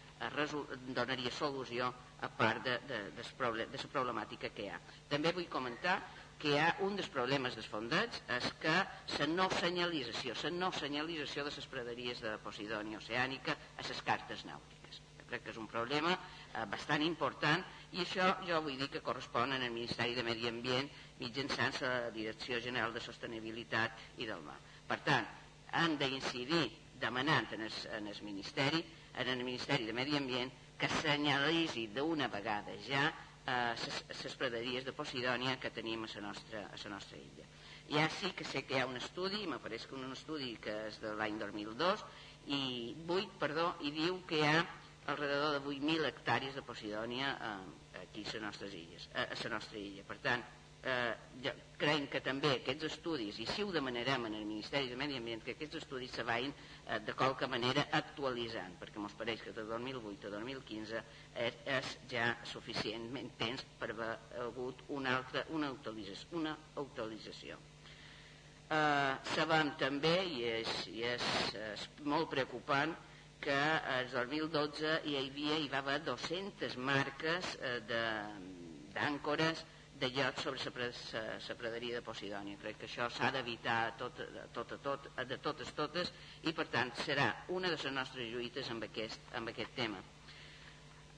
donaria solució a part de, de, de, de la problemàtica que hi ha. També vull comentar que hi ha un dels problemes dels fondats és que la no senyalització, la no senyalització de les praderies de Posidònia Oceànica a les cartes nàutiques. Jo crec que és un problema eh, bastant important i això jo vull dir que correspon al Ministeri de Medi Ambient mitjançant la Direcció General de Sostenibilitat i del Mar. Per tant, han d'incidir demanant en el, en el Ministeri, en el Ministeri de Medi Ambient que senyalitzi d'una vegada ja les eh, praderies de Posidònia que tenim a la nostra, a la nostra illa. Ja sí que sé que hi ha un estudi, m'apareix que un estudi que és de l'any 2002, i 8, perdó, i diu que hi ha alrededor de 8.000 hectàrees de Posidònia eh, aquí a les nostres illes, a, a la nostra illa. Per tant, eh, ja, creiem que també aquests estudis, i si ho demanarem en el Ministeri de Medi Ambient, que aquests estudis se vagin eh, de qualque manera actualitzant, perquè ens pareix que de 2008 a 2015 és, és ja suficientment temps per haver hagut una, altra, una, actualització, una actualització. Eh, sabem també, i és, i és, és molt preocupant, que el 2012 hi havia hi va haver 200 marques eh, d'àncores de llocs sobre la praderia de Posidònia. Crec que això s'ha d'evitar tot, tot, tot, de totes totes i per tant serà una de les nostres lluites amb aquest, amb aquest tema.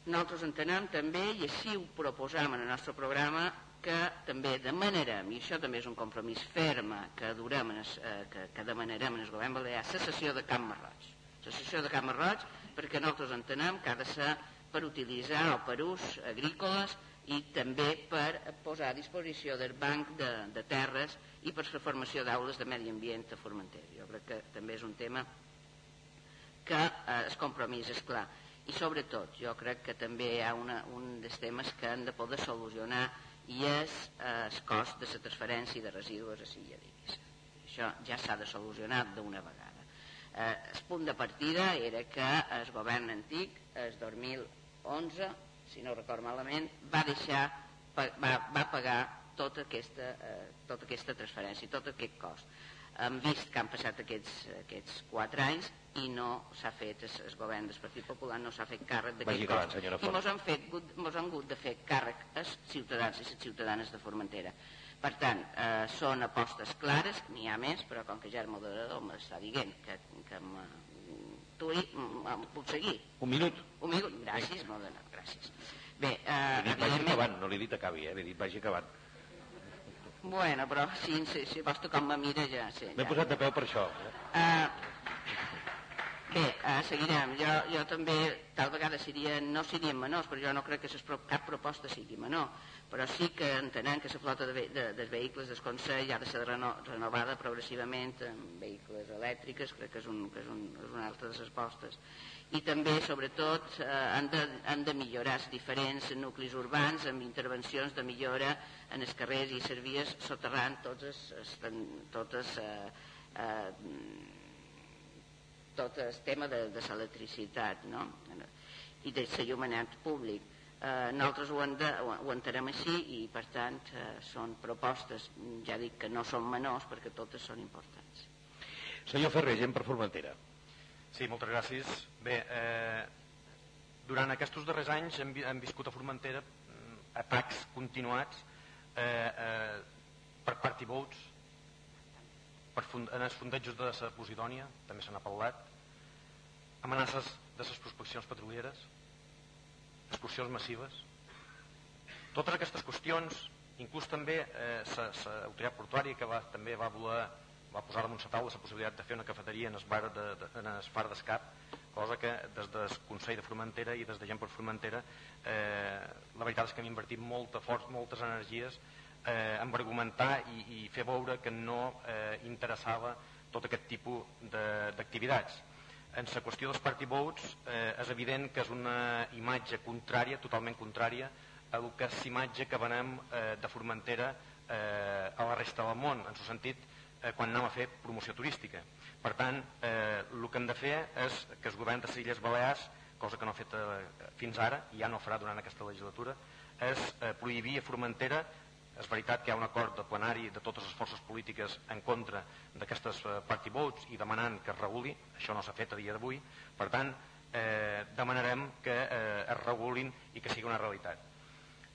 Nosaltres entenem també, i així ho proposam en el nostre programa, que també demanarem, i això també és un compromís ferme que, durem en es, eh, que, que demanarem en el govern balear, la sessió de Camp Marroig. La sessió de Camp Marroig perquè nosaltres entenem que ha de ser per utilitzar o per ús agrícoles i també per posar a disposició del banc de, de terres i per la formació d'aules de medi ambient a Formentera. Jo crec que també és un tema que eh, el compromís és clar. I sobretot, jo crec que també hi ha una, un dels temes que han de poder solucionar i és eh, el cost de la transferència de residus a Silla d'Eivissa. Això ja s'ha de solucionar d'una vegada. Eh, el punt de partida era que el govern antic, el 2011, si no record malament, va deixar, va, va pagar tota aquesta, eh, tota aquesta transferència, tot aquest cost. Hem vist que han passat aquests, aquests quatre anys i no s'ha fet, el, el govern del Partit Popular no s'ha fet càrrec d'aquest cost. I mos han, fet, mos han hagut de fer càrrec els ciutadans i les ciutadanes de Formentera. Per tant, eh, són apostes clares, n'hi ha més, però com que ja el moderador m'està dient que, que tu puc seguir. Un minut. Un minut, gràcies, moderador, gràcies. Bé, eh, dit vagi evidentment... acabant, no li he dit acabi, eh? li he dit vagi acabant. Bueno, però si, si, si vols tocar com me mira ja... Sí, M'he ja. posat de peu per això. Eh? Uh, bé, uh, seguirem. Jo, jo també, tal vegada seria, no serien menors, però jo no crec que ses, cap proposta sigui menor, però sí que entenem que la flota de, de, de vehicles del Consell ha de ser reno renovada progressivament amb vehicles elèctriques, crec que és, un, que és, un, és una altra de les postes. I també, sobretot, eh, han, de, han de millorar els diferents nuclis urbans amb intervencions de millora en els carrers i les vies soterrant els, totes, eh, eh, tot el tema de, de l'electricitat no? i de l'allumenat públic. Eh, nosaltres ho, de, ho, entenem així i per tant eh, són propostes, ja dic que no són menors perquè totes són importants. Senyor Ferrer, gent per Formentera. Sí, moltes gràcies. Bé, eh, durant aquests darrers anys hem, vi- hem viscut a Formentera mm, atacs continuats eh, eh, per party votes, per fund, en els fundejos de la Posidònia, també se n'ha parlat, amenaces de les prospeccions petrolieres, excursions massives. Totes aquestes qüestions, inclús també eh, l'autoritat portuària que va, també va voler va posar damunt la taula la possibilitat de fer una cafeteria en el bar de, de, en el far d'escap, cosa que des del Consell de Formentera i des de gent per Formentera eh, la veritat és que hem invertit molta força, moltes energies eh, en argumentar i, i fer veure que no eh, interessava tot aquest tipus d'activitats. En la qüestió dels party votes eh, és evident que és una imatge contrària, totalment contrària, a el que és l'imatge que venem eh, de Formentera eh, a la resta del món, en el sentit eh, quan anem a fer promoció turística. Per tant, eh, el que hem de fer és que el govern de les Illes Balears, cosa que no ha fet eh, fins ara, i ja no farà durant aquesta legislatura, és eh, prohibir a Formentera és veritat que hi ha un acord de plenari de totes les forces polítiques en contra d'aquestes eh, party votes i demanant que es reguli, això no s'ha fet a dia d'avui, per tant, eh, demanarem que eh, es regulin i que sigui una realitat.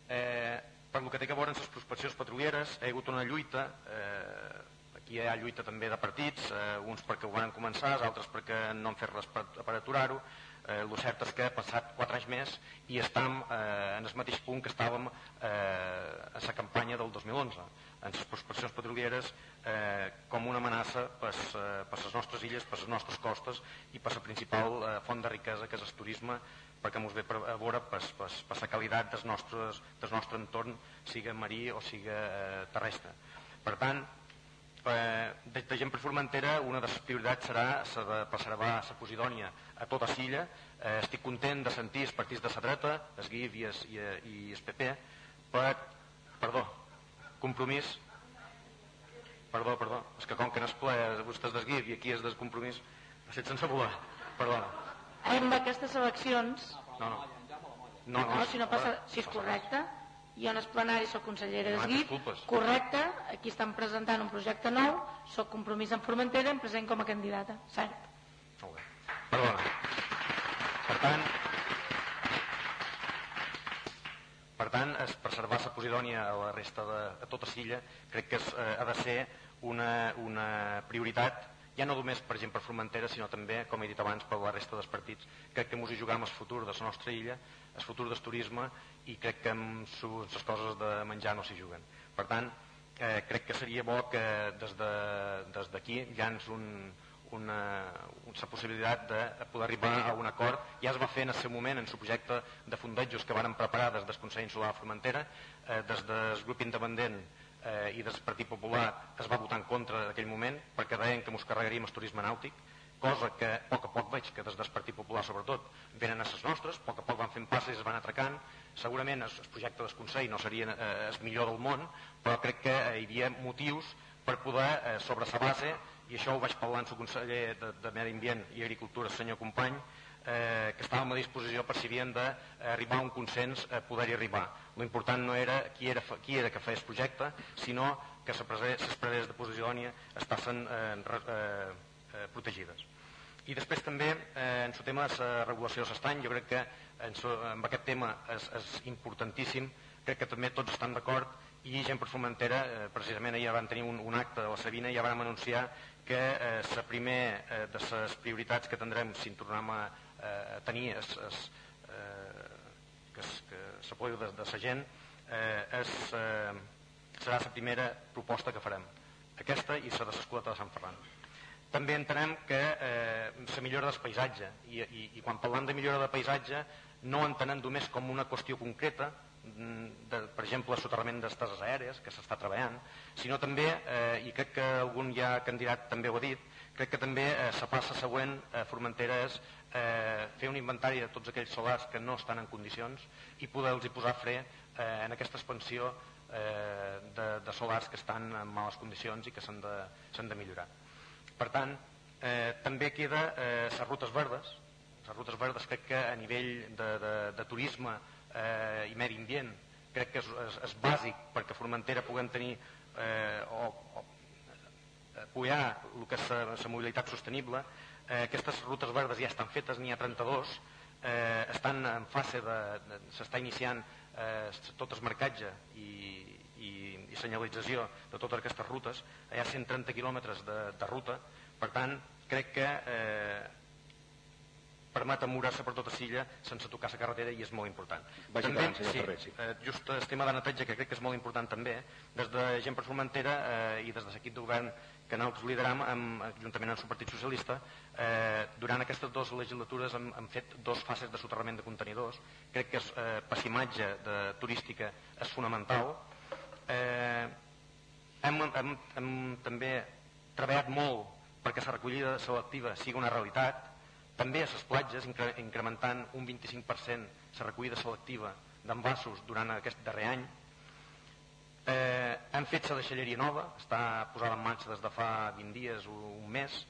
Eh, per el que té a veure amb les prospeccions petrolieres, hi ha hagut una lluita, eh, aquí hi ha lluita també de partits, eh, uns perquè ho van començar, altres perquè no han fet res per, per aturar-ho, eh, el cert és que passat 4 anys més i estem eh, en el mateix punt que estàvem eh, a la campanya del 2011 en les prospeccions petrolieres eh, com una amenaça per, eh, les nostres illes, per les nostres costes i per la principal eh, font de riquesa que és el turisme perquè ens ve a veure per, per, la qualitat dels nostres, del nostre entorn siga marí o siga eh, terrestre. Per tant eh, des de gent per Formentera una de les prioritats serà la de preservar la Posidònia a tota Silla eh, estic content de sentir els partits de la dreta el GIF i el, i, i el PP per, perdó compromís perdó, perdó, és que com que no és ple vostès del GIF i aquí és del compromís ha set sense voler, perdona Amb aquestes eleccions, no, no, no, no, si no passa, si és correcte, jo en el plenari soc consellera d'ESGIP, disculpes. correcte, aquí estan presentant un projecte nou, soc compromís en Formentera, em present com a candidata, cert. Molt bé. Perdona. Per tant, per tant, es preservar la Posidònia a la resta de a tota Silla crec que és, eh, ha de ser una, una prioritat ja no només per gent per Formentera sinó també, com he dit abans, per la resta dels partits crec que ens hi jugam el futur de la nostra illa el futur del turisme i crec que amb les coses de menjar no s'hi juguen per tant, eh, crec que seria bo que des de- des d'aquí de, ja ens un, una, una possibilitat de poder arribar a un acord. Ja es va fer en el seu moment en el projecte de fundejos que varen preparar des del Consell Insular de Formentera, eh, des del grup independent eh, i del Partit Popular es va votar en contra d'aquell moment perquè deien que ens carregaríem el turisme nàutic, cosa que a poc a poc veig que des del Partit Popular sobretot venen a les nostres, a poc a poc van fent passes i es van atracant, segurament el, projecte del Consell no seria eh, el millor del món, però crec que hi havia motius per poder, eh, sobre la base, i això ho vaig parlar amb el conseller de, de Medi Ambient i Agricultura, el senyor Company, eh, que estàvem a disposició per si havien d'arribar a un consens a poder-hi arribar. L'important no era qui era, qui era que el projecte, sinó que les preses, de Posidònia estaven eh, eh, eh, protegides. I després també, eh, en el tema de la regulació de l'estany, jo crec que en, so, en aquest tema és, és importantíssim, crec que també tots estan d'acord i gent per Formentera, eh, precisament ahir van tenir un, un acte a la Sabina i ja vam anunciar que eh, la primer eh, de les prioritats que tindrem si en tornem a, eh, a tenir és, és, eh, que, es, que l'apoyo de, de la gent eh, és, eh, serà la primera proposta que farem. Aquesta i la de l'escoleta de Sant Ferran. També entenem que eh, la millora del paisatge, i, i, i quan parlem de millora de paisatge no entenem només com una qüestió concreta, de, per exemple, soterrament d'estases aèries, que s'està treballant, sinó també, eh, i crec que algun ja candidat també ho ha dit, crec que també eh, la passa següent a Formentera és eh, fer un inventari de tots aquells solars que no estan en condicions i poder-los posar fre eh, en aquesta expansió eh, de, de solars que estan en males condicions i que s'han de, de millorar. Per tant, eh, també queda eh, les rutes verdes. Les rutes verdes crec que a nivell de, de, de turisme eh, i medi ambient. Crec que és, és, és bàsic perquè Formentera puguem tenir eh, o, o apoyar el que és la mobilitat sostenible. Eh, aquestes rutes verdes ja estan fetes, n'hi ha 32, eh, estan en fase de, de s'està iniciant eh, tot el marcatge i, i, i senyalització de totes aquestes rutes, hi ha 130 quilòmetres de, de ruta, per tant, crec que eh, permet amurar-se per tota Silla sense tocar la carretera i és molt important. Vagi també, senyor sí, Ferrer, sí. eh, just el tema de neteja, que crec que és molt important també, des de Gent per Formentera eh, i des de l'equip de govern que nosaltres lideram amb, juntament amb el Partit Socialista, eh, durant aquestes dues legislatures hem, hem fet dos fases de soterrament de contenidors. Crec que eh, passimatge de, turística és fonamental. Eh, hem, hem, hem també treballat molt perquè la recollida selectiva sigui una realitat, també a les platges, incre incrementant un 25% la recollida selectiva d'envasos durant aquest darrer any. Eh, hem fet la deixalleria nova, està posada en marxa des de fa 20 dies o un mes,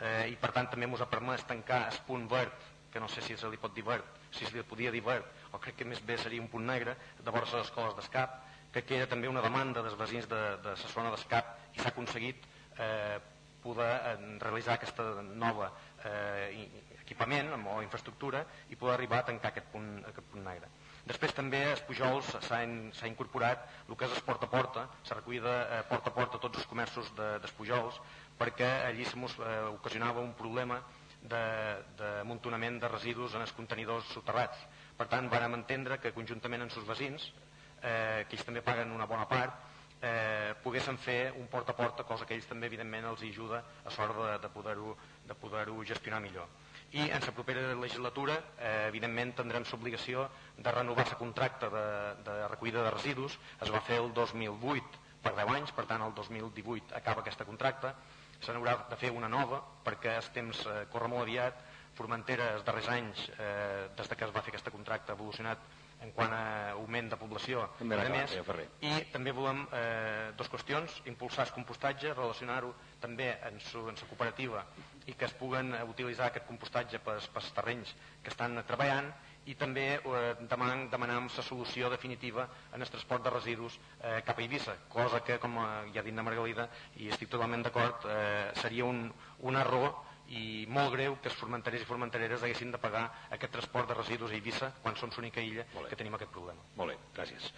eh, i per tant també ens ha permès tancar el punt verd, que no sé si se li pot dir verd, si se li podia dir verd, o crec que més bé seria un punt negre, de vora les escoles d'escap, que era també una demanda dels veïns de, de la zona d'escap i s'ha aconseguit eh, poder eh, realitzar aquesta nova eh, equipament o infraestructura i poder arribar a tancar aquest punt, aquest punt negre. Després també a Pujols s'ha incorporat el que és el porta a porta, s'ha recollida eh, porta a porta tots els comerços de, d'Espujols perquè allí se mos eh, ocasionava un problema de, de muntonament de residus en els contenidors soterrats. Per tant, vàrem entendre que conjuntament amb els veïns, eh, que ells també paguen una bona part, eh, poguessin fer un porta a porta, cosa que ells també evidentment els ajuda a sort de, de poder-ho de poder gestionar millor. I en la propera legislatura, eh, evidentment, tindrem l'obligació de renovar el contracte de, de recollida de residus. Es va fer el 2008 per 10 anys, per tant el 2018 acaba aquest contracte. Se n'haurà de fer una nova perquè el temps eh, corre molt aviat. Formentera, els darrers anys, eh, des de que es va fer aquest contracte, ha evolucionat en quant a augment de població també a més, i també volem eh, dues qüestions, impulsar el compostatge, relacionar-ho també en, su, en la cooperativa i que es puguen eh, utilitzar aquest compostatge pels, pels terrenys que estan treballant i també eh, demanant, demanant la solució definitiva en el transport de residus eh, cap a Eivissa, cosa que, com ja ha dit la Margalida, i estic totalment d'acord, eh, seria un, un error i molt greu que els formenterers i formentereres haguessin de pagar aquest transport de residus a Eivissa quan som l'única illa que tenim aquest problema. Molt bé, gràcies.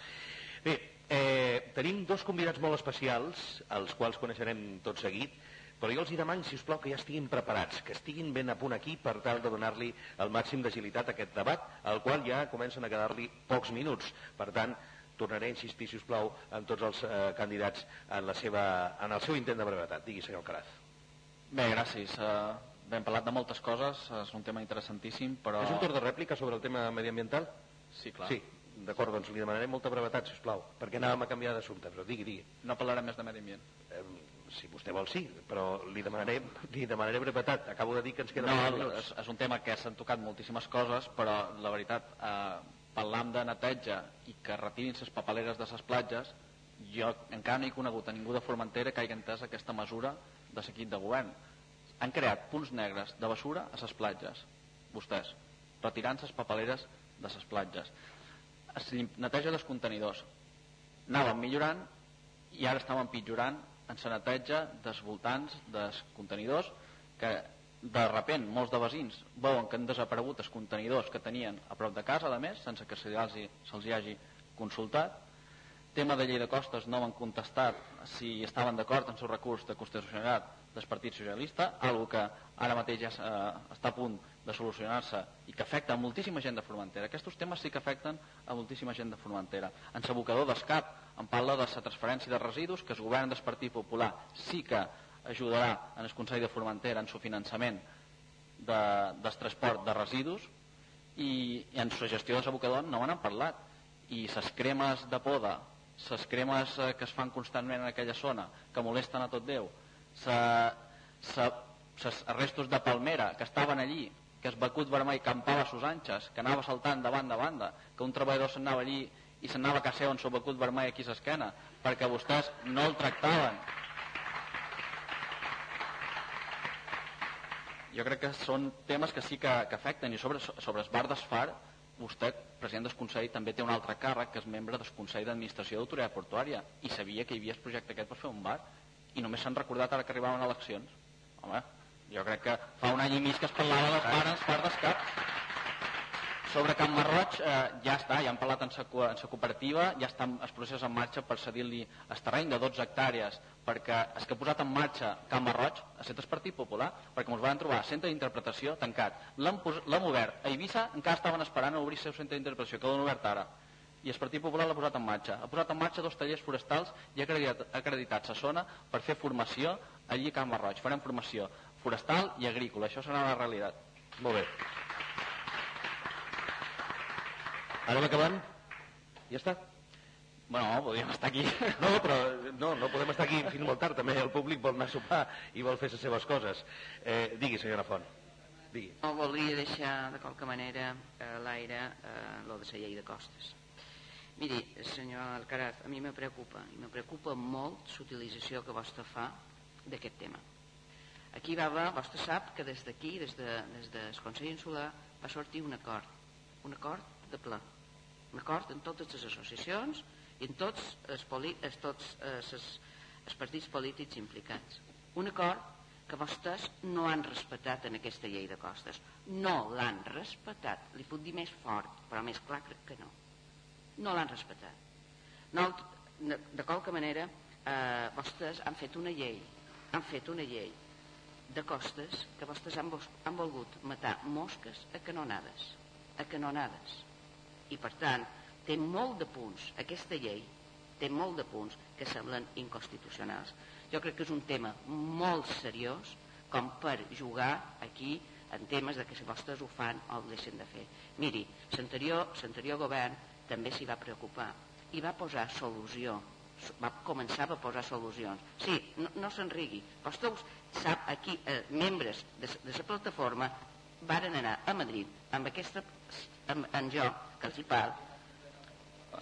Bé, eh, tenim dos convidats molt especials, els quals coneixerem tot seguit, però jo els hi demano, si us plau, que ja estiguin preparats, que estiguin ben a punt aquí per tal de donar-li el màxim d'agilitat a aquest debat, al qual ja comencen a quedar-li pocs minuts. Per tant, tornaré a insistir, si us plau, en tots els eh, candidats en, la seva, en el seu intent de brevetat. Digui, senyor Alcaraz. Bé, gràcies. Uh, hem parlat de moltes coses, és un tema interessantíssim, però... És un torn de rèplica sobre el tema mediambiental? Sí, clar. Sí, d'acord, doncs li demanaré molta brevetat, si us plau, perquè anàvem a canviar d'assumpte, però digui, digui. No parlarem més de medi ambient. Eh, si vostè vol, sí, però li demanaré, li demanaré brevetat. Acabo de dir que ens queden no, és, és un tema que s'han tocat moltíssimes coses, però la veritat, eh, parlant de neteja i que retirin les papeleres de les platges, jo encara no he conegut a ningú de Formentera que hagi entès aquesta mesura de l'equip de govern han creat punts negres de basura a les platges, vostès, retirant les papeleres de les platges. Es neteja dels contenidors. Anàvem millorant i ara estàvem empitjorant en neteja dels voltants dels contenidors que de repent molts de veïns veuen que han desaparegut els contenidors que tenien a prop de casa, a més, sense que se'ls se hagi consultat. Tema de llei de costes no m'han contestat si estaven d'acord en el recurs de constitucionalitat del Partit Socialista, algo que ara mateix ja eh, està a punt solucionar-se i que afecta a moltíssima gent de Formentera. Aquests temes sí que afecten a moltíssima gent de Formentera. En l'abocador d'escap en parla de la transferència de residus que el govern del Partit Popular sí que ajudarà en el Consell de Formentera en el finançament de, del transport de residus i, i en la gestió de l'abocador no han parlat i les cremes de poda les cremes eh, que es fan constantment en aquella zona que molesten a tot Déu els arrestos de palmera que estaven allí que es becut vermell campava a sus anxes que anava saltant de banda a banda que un treballador s'anava allí i s'anava a caseu amb el becut vermell aquí a l'esquena perquè vostès no el tractaven. Jo crec que són temes que sí que, que afecten i sobre, sobre el bar d'Esfar vostè, president del Consell, també té un altre càrrec que és membre del Consell d'Administració d'Autoritat Portuària i sabia que hi havia el projecte aquest per fer un bar i només s'han recordat ara que arribaven eleccions. Home, jo crec que fa un any i mig que es parlava dels pares, far d'escap sobre Can Marroig eh, ja està, ja han parlat en sa, en sa cooperativa, ja està el procés en marxa per cedir-li el terreny de 12 hectàrees perquè és que ha posat en marxa Can Marroig a set el Partit Popular perquè ens van trobar centre d'interpretació tancat. L'han obert, a Eivissa encara estaven esperant a obrir el seu centre d'interpretació que l'han obert ara. I el Partit Popular l'ha posat en marxa. Ha posat en marxa dos tallers forestals i ha acreditat, acreditat sa zona per fer formació allí a Can Marroig. Farem formació forestal i agrícola això serà la realitat molt bé Anem acabant? Ja està? Bueno, podríem estar aquí. No, però no, no podem estar aquí fins molt tard. També el públic vol anar a sopar i vol fer les seves coses. Eh, digui, senyora Font. Digui. No volia deixar, de qualque manera, a l'aire eh, lo de la llei de costes. Miri, senyor Alcaraz, a mi me preocupa, i me preocupa molt l'utilització que vostè fa d'aquest tema. Aquí va haver, vostè sap que des d'aquí, des, de, des del Consell Insular, va sortir un acord, un acord de pla d'acord en totes les associacions i en tots els, poli, els, tots els, els, partits polítics implicats. Un acord que vostès no han respectat en aquesta llei de costes. No l'han respectat. Li puc dir més fort però més clar que no. No l'han respectat. No, de, de qualque manera eh, vostès han fet una llei han fet una llei de costes que vostès han, han volgut matar mosques a canonades a canonades i per tant té molt de punts aquesta llei té molt de punts que semblen inconstitucionals. Jo crec que és un tema molt seriós com per jugar aquí en temes de que si vostès ho fan o ho deixen de fer. Miri, l'anterior govern també s'hi va preocupar i va posar solució va començar a posar solucions. Sí, no, no s'enrigui vostè sap aquí, eh, membres de, de la plataforma varen anar a Madrid amb aquesta amb, en jo que els hi parlo.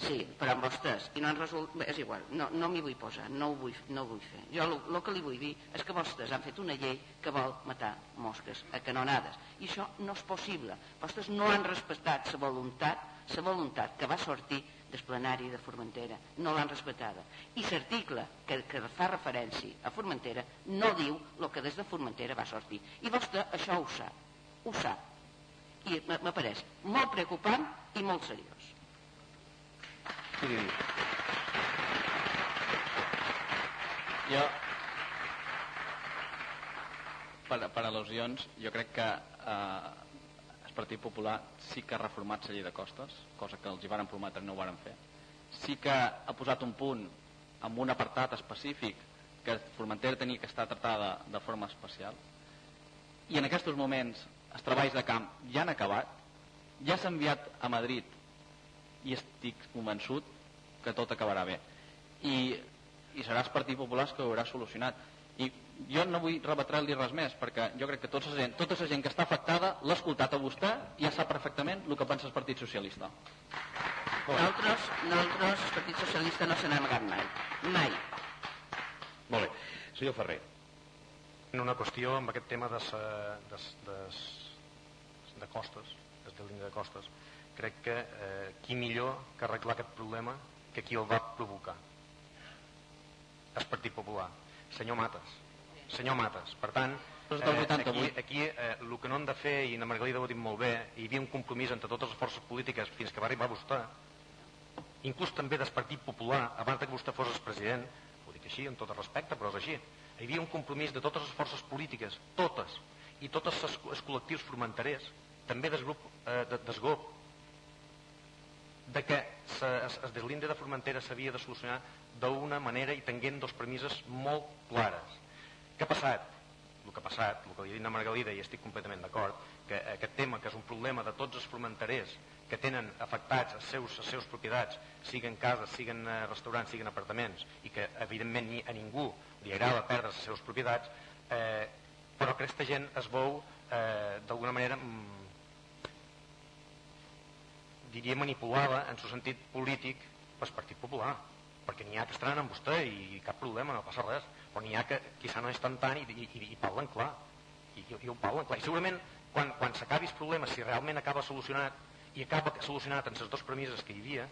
Sí, però amb vostès i no han resol... és igual, no, no m'hi vull posar no ho vull, no ho vull fer. Jo el que li vull dir és que vostès han fet una llei que vol matar mosques a canonades i això no és possible. Vostès no han respectat la voluntat la voluntat que va sortir del plenari de Formentera no l'han respectada i l'article que, que fa referència a Formentera no diu el que des de Formentera va sortir i vostè això ho sap ho sap i m'apareix molt preocupant i molt seriós. Sí. Jo, per, per al·lusions, jo crec que eh, Partit Popular sí que ha reformat la llei de costes, cosa que els hi varen prometre i no ho varen fer. Sí que ha posat un punt amb un apartat específic que Formentera tenia que estar tractada de forma especial i en aquests moments els treballs de camp ja han acabat, ja s'ha enviat a Madrid i estic convençut que tot acabarà bé. I, i serà el Partit Popular que ho haurà solucionat. I jo no vull rebatrar-li res més, perquè jo crec que tota la gent, tota la gent que està afectada l'ha escoltat a vostè i ja sap perfectament el que pensa el Partit Socialista. Nosaltres, nosaltres el Partit Socialista no se n'ha amagat mai. Mai. Molt bé. Senyor Ferrer. En una qüestió amb aquest tema de, de, de, de costes, des de línia de costes, crec que eh, qui millor que arreglar aquest problema que qui el va provocar. El Partit Popular. Senyor Mates. Senyor Mates. Per tant, eh, aquí, aquí eh, el que no han de fer, i la Margalida ho ha dit molt bé, hi havia un compromís entre totes les forces polítiques fins que va arribar vostè, inclús també del Partit Popular, abans que vostè fos el president, ho dic així, amb tot el respecte, però és així, hi havia un compromís de totes les forces polítiques, totes, i tots els, els col·lectius formenterers, també del grup eh, de, GOP, de que se, es, es deslinde de Formentera s'havia de solucionar d'una manera i tenint dos premisses molt clares. Què ha passat? El que ha passat, el que li ha dit a Margalida, i estic completament d'acord, que aquest tema, que és un problema de tots els formenterers que tenen afectats els seus, els seus propietats, siguen cases, siguen eh, restaurants, siguen apartaments, i que evidentment ni, a ningú li agrada perdre les seves propietats, eh, però que aquesta gent es veu eh, d'alguna manera mm, diria manipulada en su sentit polític pel Partit Popular perquè n'hi ha que estaran amb vostè i cap problema, no passa res però n'hi ha que quizà no és tan tant i, i, i, i parlen clar. I, i, ho parlen clar. I segurament quan, quan s'acabi el problema si realment acaba solucionat i acaba solucionat en les dues premisses que hi havia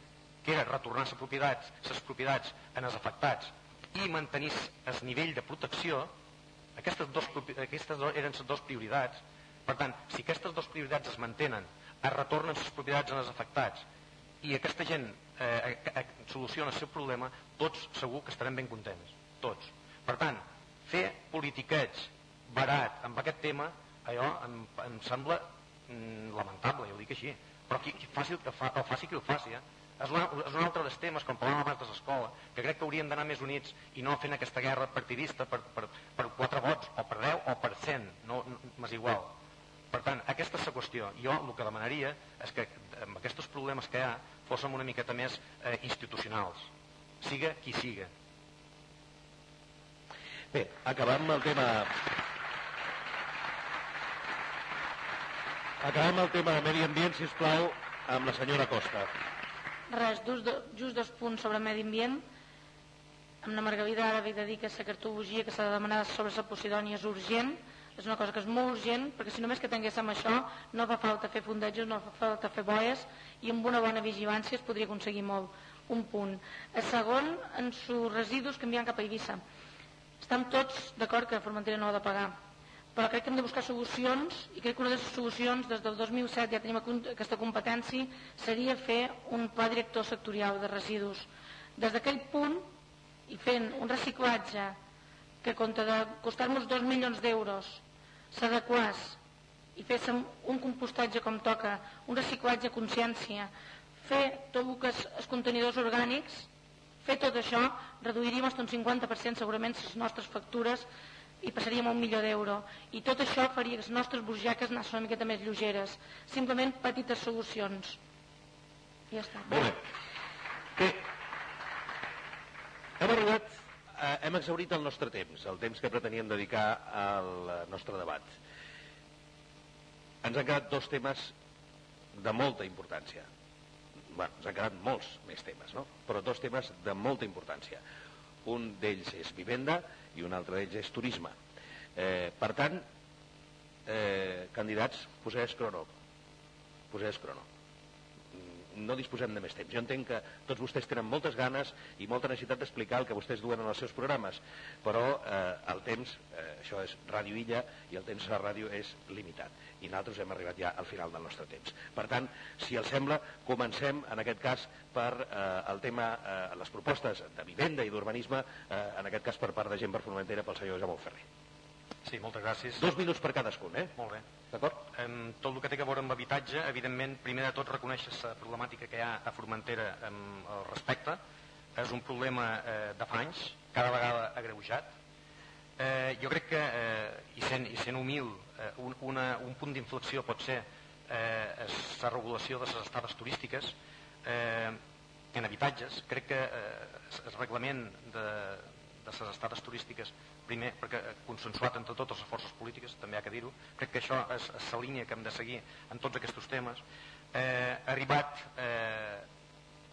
que era retornar les propietats, les propietats en els afectats i mantenir el nivell de protecció aquestes, dos, aquestes eren les dues prioritats. Per tant, si aquestes dues prioritats es mantenen es retornen les propietats als afectats i aquesta gent eh, eh, soluciona el seu problema, tots segur que estarem ben contents, tots. Per tant, fer politiquets barat amb aquest tema, allò em, em sembla mm, lamentable, jo ho dic així, però qui, qui faci el que fa, el faci qui el faci, eh? és, una, és un altre dels temes, com parlàvem abans de l'escola, que crec que hauríem d'anar més units i no fent aquesta guerra partidista per, per, per 4 vots, o per 10 o per 100, no, no m'és igual per tant, aquesta és la qüestió. Jo el que demanaria és que amb aquests problemes que hi ha fóssim una miqueta més eh, institucionals. Siga qui siga. Bé, acabam el tema... Acabem el tema de medi ambient, si plau, amb la senyora Costa. Res, just, just dos punts sobre medi ambient. Amb la Margalida ara he de dir que la cartologia que s'ha de demanar sobre la Posidònia és urgent, és una cosa que és molt urgent perquè si només que tinguéssim això no fa falta fer fundejos, no fa falta fer boies i amb una bona vigilància es podria aconseguir molt un punt el segon, en sus residus que envien cap a Eivissa estem tots d'acord que Formentera no ha de pagar però crec que hem de buscar solucions i crec que una de les solucions des del 2007 ja tenim aquesta competència seria fer un pla director sectorial de residus. Des d'aquell punt i fent un reciclatge que compta de costar-nos 2 milions d'euros s'adequàs i féssim un compostatge com toca, un reciclatge a consciència, fer tot el que és els contenidors orgànics, fer tot això, reduiríem fins un 50% segurament les nostres factures i passaríem a un milió d'euro. I tot això faria que les nostres burjaques anessin una miqueta més lleugeres. Simplement petites solucions. I ja està. Molt bé. Bé. Hem arribat eh, hem exaurit el nostre temps, el temps que preteníem dedicar al nostre debat. Ens han quedat dos temes de molta importància. Bé, ens han quedat molts més temes, no? però dos temes de molta importància. Un d'ells és vivenda i un altre d'ells és turisme. Eh, per tant, eh, candidats, posés crono. Posés crono no disposem de més temps. Jo entenc que tots vostès tenen moltes ganes i molta necessitat d'explicar el que vostès duen en els seus programes, però eh, el temps, eh, això és Ràdio Illa, i el temps a ràdio és limitat. I nosaltres hem arribat ja al final del nostre temps. Per tant, si els sembla, comencem en aquest cas per eh, el tema, eh, les propostes de vivenda i d'urbanisme, eh, en aquest cas per part de gent per Formentera pel senyor Jaume Ferrer. Sí, moltes gràcies. Dos minuts per cadascun, eh? Molt bé. D'acord? Tot el que té a veure amb habitatge, evidentment, primer de tot reconèixer la problemàtica que hi ha a Formentera amb el respecte. És un problema eh, de fa anys, cada vegada agreujat. Eh, jo crec que, eh, i, sent, i sent humil, eh, un, una, un punt d'inflexió pot ser eh, la regulació de les estades turístiques eh, en habitatges. Crec que eh, el reglament de, de les estades turístiques primer perquè consensuat entre totes les forces polítiques, també ha que dir-ho, crec que això és, és la línia que hem de seguir en tots aquests temes. Eh, arribat, eh,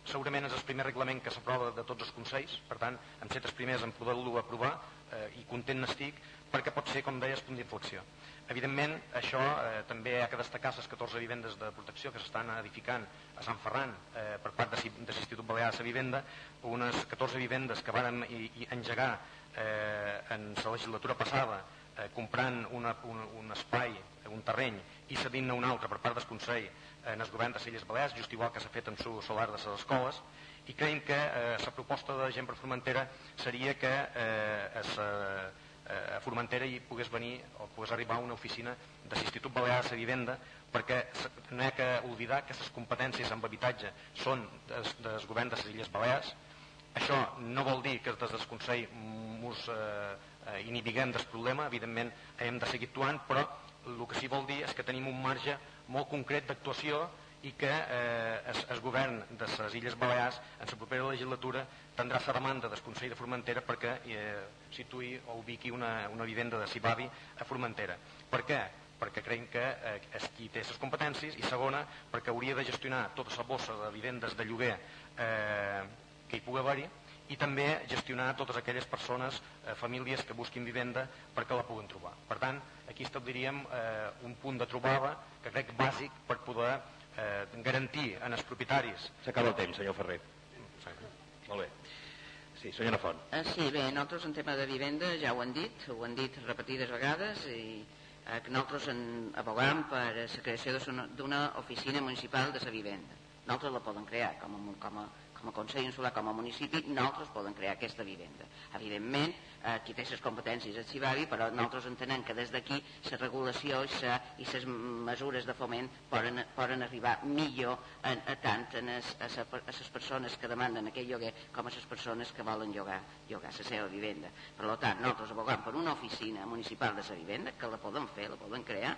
segurament és el primer reglament que s'aprova de tots els consells, per tant, hem set els primers en poder-lo aprovar eh, i content n'estic, perquè pot ser, com deies, punt d'inflexió. Evidentment, això eh, també ha que destacar les 14 vivendes de protecció que s'estan edificant a Sant Ferran eh, per part de, de l'Institut Balear de la Vivenda, unes 14 vivendes que van engegar eh, en la legislatura passada eh, comprant una, un, un espai, un terreny i cedint-ne un altre per part del Consell en el govern de Celles Balears, just igual que s'ha fet amb su solar de les escoles i creiem que eh, la proposta de gent per Formentera seria que eh, eh, a Formentera hi pogués venir o pogués arribar a una oficina de l'Institut Balear de Vivenda perquè no hi ha que oblidar que aquestes competències en habitatge són des, des govern de les Illes Balears. Això no vol dir que des del Consell mos eh, eh, inhibiguem del problema, evidentment hem de seguir actuant, però el que sí vol dir és que tenim un marge molt concret d'actuació i que eh, es, es govern de les Illes Balears en la propera legislatura tindrà la demanda del Consell de Formentera perquè eh, situï o ubiqui una, una vivenda de Cibavi a Formentera. Per què? perquè creiem que eh, és qui té les competències i segona, perquè hauria de gestionar tota la bossa de vivendes de lloguer eh, que hi pugui haver-hi i també gestionar totes aquelles persones, eh, famílies que busquin vivenda perquè la puguen trobar. Per tant, aquí establiríem eh, un punt de trobada que crec bàsic per poder eh, garantir en els propietaris... S'acaba el temps, senyor Ferrer. Sí. Molt bé. Sí, senyora Font. Eh, sí, bé, nosaltres en tema de vivenda ja ho han dit, ho han dit repetides vegades i eh, que nosaltres en, abogam per la creació d'una oficina municipal de la vivenda. Nosaltres la poden crear com a, com a com a Consell Insular, com a municipi, nosaltres poden crear aquesta vivenda. Evidentment, eh, qui té les competències és Civari, però nosaltres entenem que des d'aquí la regulació i les mesures de foment poden, poden arribar millor a, a tant a les persones que demanden aquell lloguer com a les persones que volen llogar, llogar la seva vivenda. Per tant, nosaltres abogam per una oficina municipal de la vivenda, que la poden fer, la poden crear,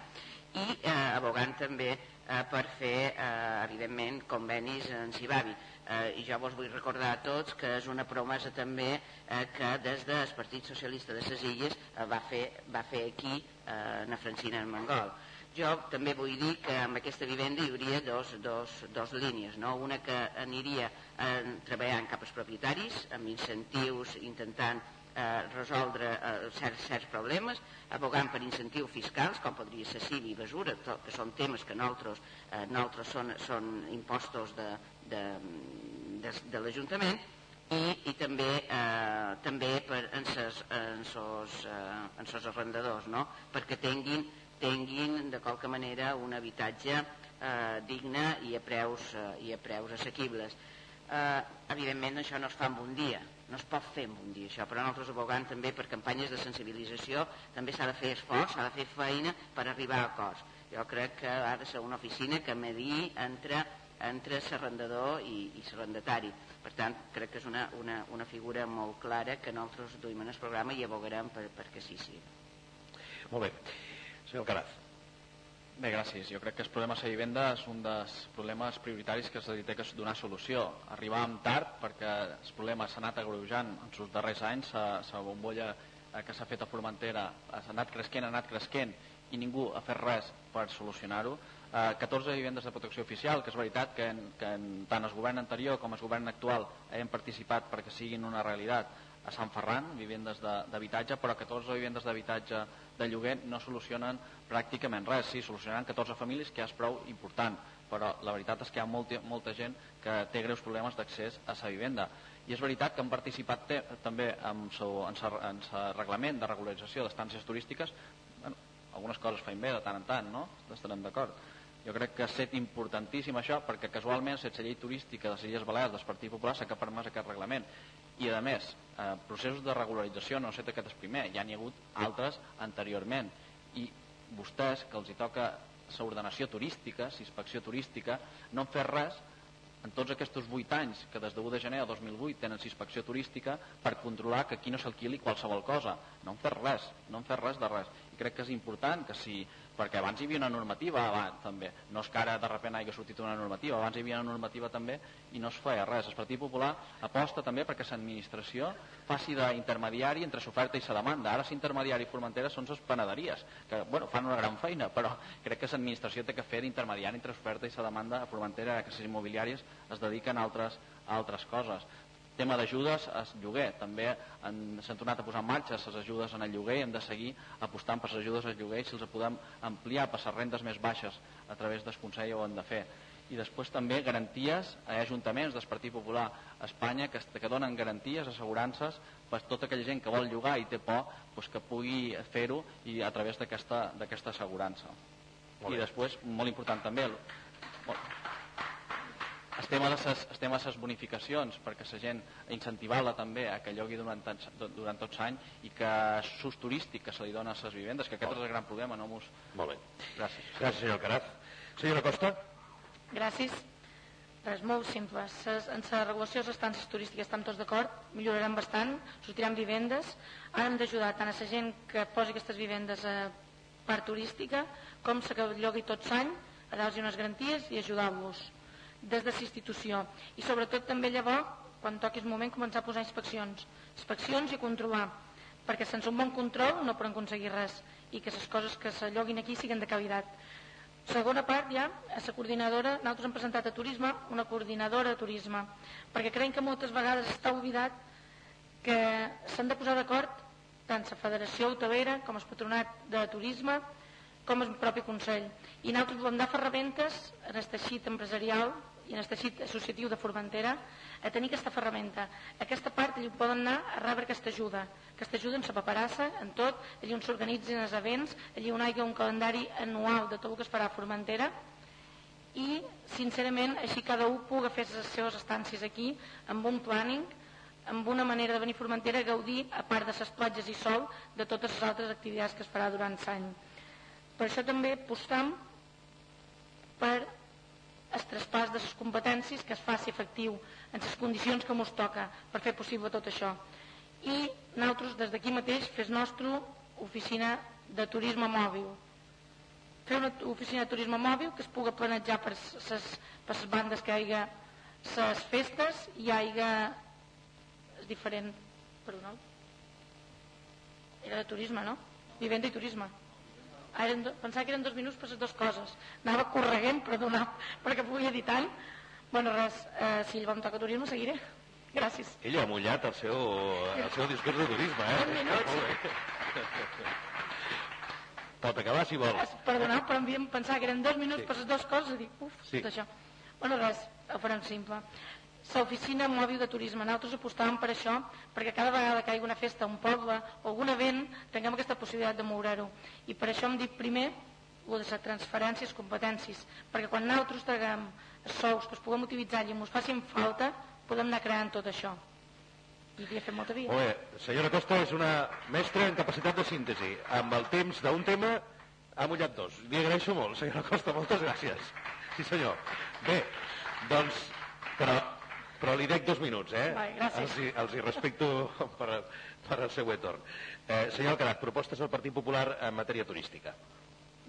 i eh, abogant també eh, per fer, eh, evidentment, convenis en Cibavi eh, i jo vos vull recordar a tots que és una promesa també eh, que des del Partit Socialista de les Illes eh, va, fer, va fer aquí eh, na Francina en Mangol. Jo també vull dir que amb aquesta vivenda hi hauria dos, dos, dos línies, no? una que aniria eh, treballant cap als propietaris, amb incentius, intentant eh, resoldre eh, certs, certs problemes, abogant per incentius fiscals, com podria ser CIVI i Besura, que són temes que nosaltres, eh, nosaltres són, són impostos de, de, de, de l'Ajuntament i, i també, eh, també per, en ses, en ses, eh, en ses arrendadors, no? perquè tinguin, tinguin de qualque manera un habitatge eh, digne i a preus, eh, i a preus assequibles. Eh, evidentment això no es fa en un dia, no es pot fer en un dia això, però nosaltres abogant també per campanyes de sensibilització també s'ha de fer esforç, s'ha de fer feina per arribar a acords. Jo crec que ha de ser una oficina que mediï entre entre l'arrendador i, i l'arrendatari. Per tant, crec que és una, una, una figura molt clara que nosaltres duim en el programa i abogarem per, perquè sí, sí. Molt bé. Senyor Alcaraz. Bé, gràcies. Jo crec que el problema de la vivenda és un dels problemes prioritaris que s'ha de que donar solució. Arribàvem tard perquè el problema s'ha anat agreujant en els darrers anys, la bombolla eh, que s'ha fet a Formentera s'ha anat cresquent, ha anat cresquent i ningú ha fet res per solucionar-ho eh, 14 vivendes de protecció oficial, que és veritat que, en, que en, tant el govern anterior com el govern actual hem participat perquè siguin una realitat a Sant Ferran, vivendes d'habitatge, però 14 vivendes d'habitatge de lloguer no solucionen pràcticament res. Sí, solucionaran 14 famílies, que és prou important, però la veritat és que hi ha molta, molta gent que té greus problemes d'accés a sa vivenda. I és veritat que han participat te, també en el reglament de regularització d'estàncies turístiques, bueno, algunes coses feim bé de tant en tant, no? Estarem d'acord jo crec que ha estat importantíssim això perquè casualment la llei turística de les Illes Balears del Partit Popular s'ha permès aquest reglament. I a més, eh, processos de regularització no sé aquest és primer, ja n'hi ha hagut altres anteriorment. I vostès que els hi toca l'ordenació turística, inspecció turística no han fet res en tots aquests 8 anys que des de 1 de gener a 2008 tenen inspecció turística per controlar que aquí no s'alquili qualsevol cosa. No han fet res, no han fet res de res crec que és important que si perquè abans hi havia una normativa abans, també, no és que ara de sobte hagi sortit una normativa, abans hi havia una normativa també i no es feia res. El Partit Popular aposta també perquè l'administració faci d'intermediari entre l'oferta i la demanda. Ara l'intermediari Formentera són les panaderies, que bueno, fan una gran feina, però crec que l'administració té que fer d'intermediari entre l'oferta i la demanda a Formentera, que les immobiliàries es dediquen a altres, a altres coses tema d'ajudes al lloguer. També s'han tornat a posar en marxa les ajudes en el lloguer i hem de seguir apostant per les ajudes al lloguer i si els podem ampliar per les rendes més baixes a través del Consell ho hem de fer. I després també garanties a ajuntaments del Partit Popular a Espanya que, que donen garanties, assegurances per tota aquella gent que vol llogar i té por doncs que pugui fer-ho i a través d'aquesta assegurança. I després, molt important també, estem a les, estem a les bonificacions perquè la gent incentivar-la també a que llogui durant, durant tots l'any i que s'ús turístic que se li dona a les vivendes, que aquest Molt. és el gran problema. No mos... Molt bé. Gràcies. Gràcies, senyor Caraz. Senyora Costa. Gràcies. Res, molt simple. Ses, en la regulació de les estances turístiques estem tots d'acord, milloraran bastant, sortiran vivendes. Ara hem d'ajudar tant a la gent que posi aquestes vivendes a part turística com la que llogui tot l'any, a dar-los unes garanties i ajudar-los des de la institució. I sobretot també llavors, quan toqui el moment, començar a posar inspeccions. Inspeccions i controlar, perquè sense un bon control no poden aconseguir res i que les coses que se lloguin aquí siguin de qualitat. Segona part ja, a la coordinadora, nosaltres hem presentat a turisme una coordinadora de turisme, perquè creiem que moltes vegades està oblidat que s'han de posar d'acord tant la Federació Hotelera com el Patronat de Turisme com el propi Consell. I nosaltres volem dar ferramentes en el teixit empresarial i en el teixit associatiu de Formentera a tenir aquesta ferramenta. Aquesta part allà poden anar a rebre aquesta ajuda, aquesta ajuda en la paperassa, en tot, allà on s'organitzin els events, allà on hi ha un calendari anual de tot el que es farà a Formentera i, sincerament, així cada un pugui fer les seves estàncies aquí amb un planning, amb una manera de venir a Formentera a gaudir, a part de les platges i sol, de totes les altres activitats que es farà durant l'any. Per això també apostam per el traspàs de les competències que es faci efectiu en les condicions que ens toca per fer possible tot això. I nosaltres des d'aquí mateix fes nostra oficina de turisme mòbil. Fer una oficina de turisme mòbil que es pugui planejar per les, bandes que hi ha les festes i hi hagi és diferent perdó, era de turisme, no? Vivenda i turisme. Ah, eren, pensava que eren dos minuts per les dues coses. Anava correguent, perdona, perquè pugui editant. Bueno, res, eh, si vam tocar turisme, seguiré. Gràcies. Ella ha mullat el seu, el seu discurs de turisme, eh? Un minut. Pot acabar, si vol. Perdona, però em pensat que eren dos minuts sí. per les dues coses i dic, uf, sí. tot això. Bueno, res, ho farem simple l'oficina mòbil de turisme. Nosaltres apostàvem per això, perquè cada vegada que hi una festa, un poble o algun event, tinguem aquesta possibilitat de moure-ho. I per això hem dit primer el de les transferències, competències, perquè quan nosaltres traguem sous que es puguem utilitzar i ens facin falta, podem anar creant tot això. I havia fet molta. Molt bé. Senyora Costa és una mestra en capacitat de síntesi. Amb el temps d'un tema ha mullat dos. Li agraeixo molt, senyora Costa, moltes gràcies. Sí, senyor. Bé, doncs, però però li dec dos minuts, eh? Vai, gràcies. Els, hi, els hi respecto per, per al seu torn. Eh, senyor Alcarat, propostes del Partit Popular en matèria turística.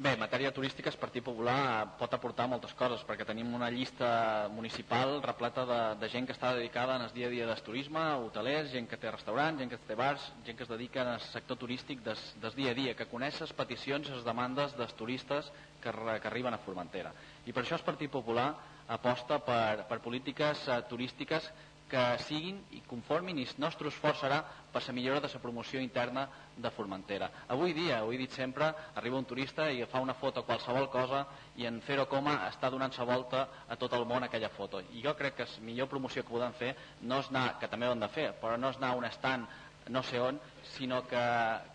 Bé, en matèria turística el Partit Popular pot aportar moltes coses perquè tenim una llista municipal repleta de, de gent que està dedicada en el dia a dia del turisme, hotelers, gent que té restaurants, gent que té bars, gent que es dedica al sector turístic des, des dia a dia, que coneix les peticions i les demandes dels turistes que, que arriben a Formentera. I per això el Partit Popular aposta per, per polítiques uh, turístiques que siguin i conformin i el nostre esforç serà per la millora de la promoció interna de Formentera. Avui dia, ho he dit sempre, arriba un turista i fa una foto a qualsevol cosa i en fer-ho coma està donant sa volta a tot el món aquella foto. I jo crec que la millor promoció que podem fer no és anar, que també ho hem de fer, però no és anar a un estant no sé on, sinó que,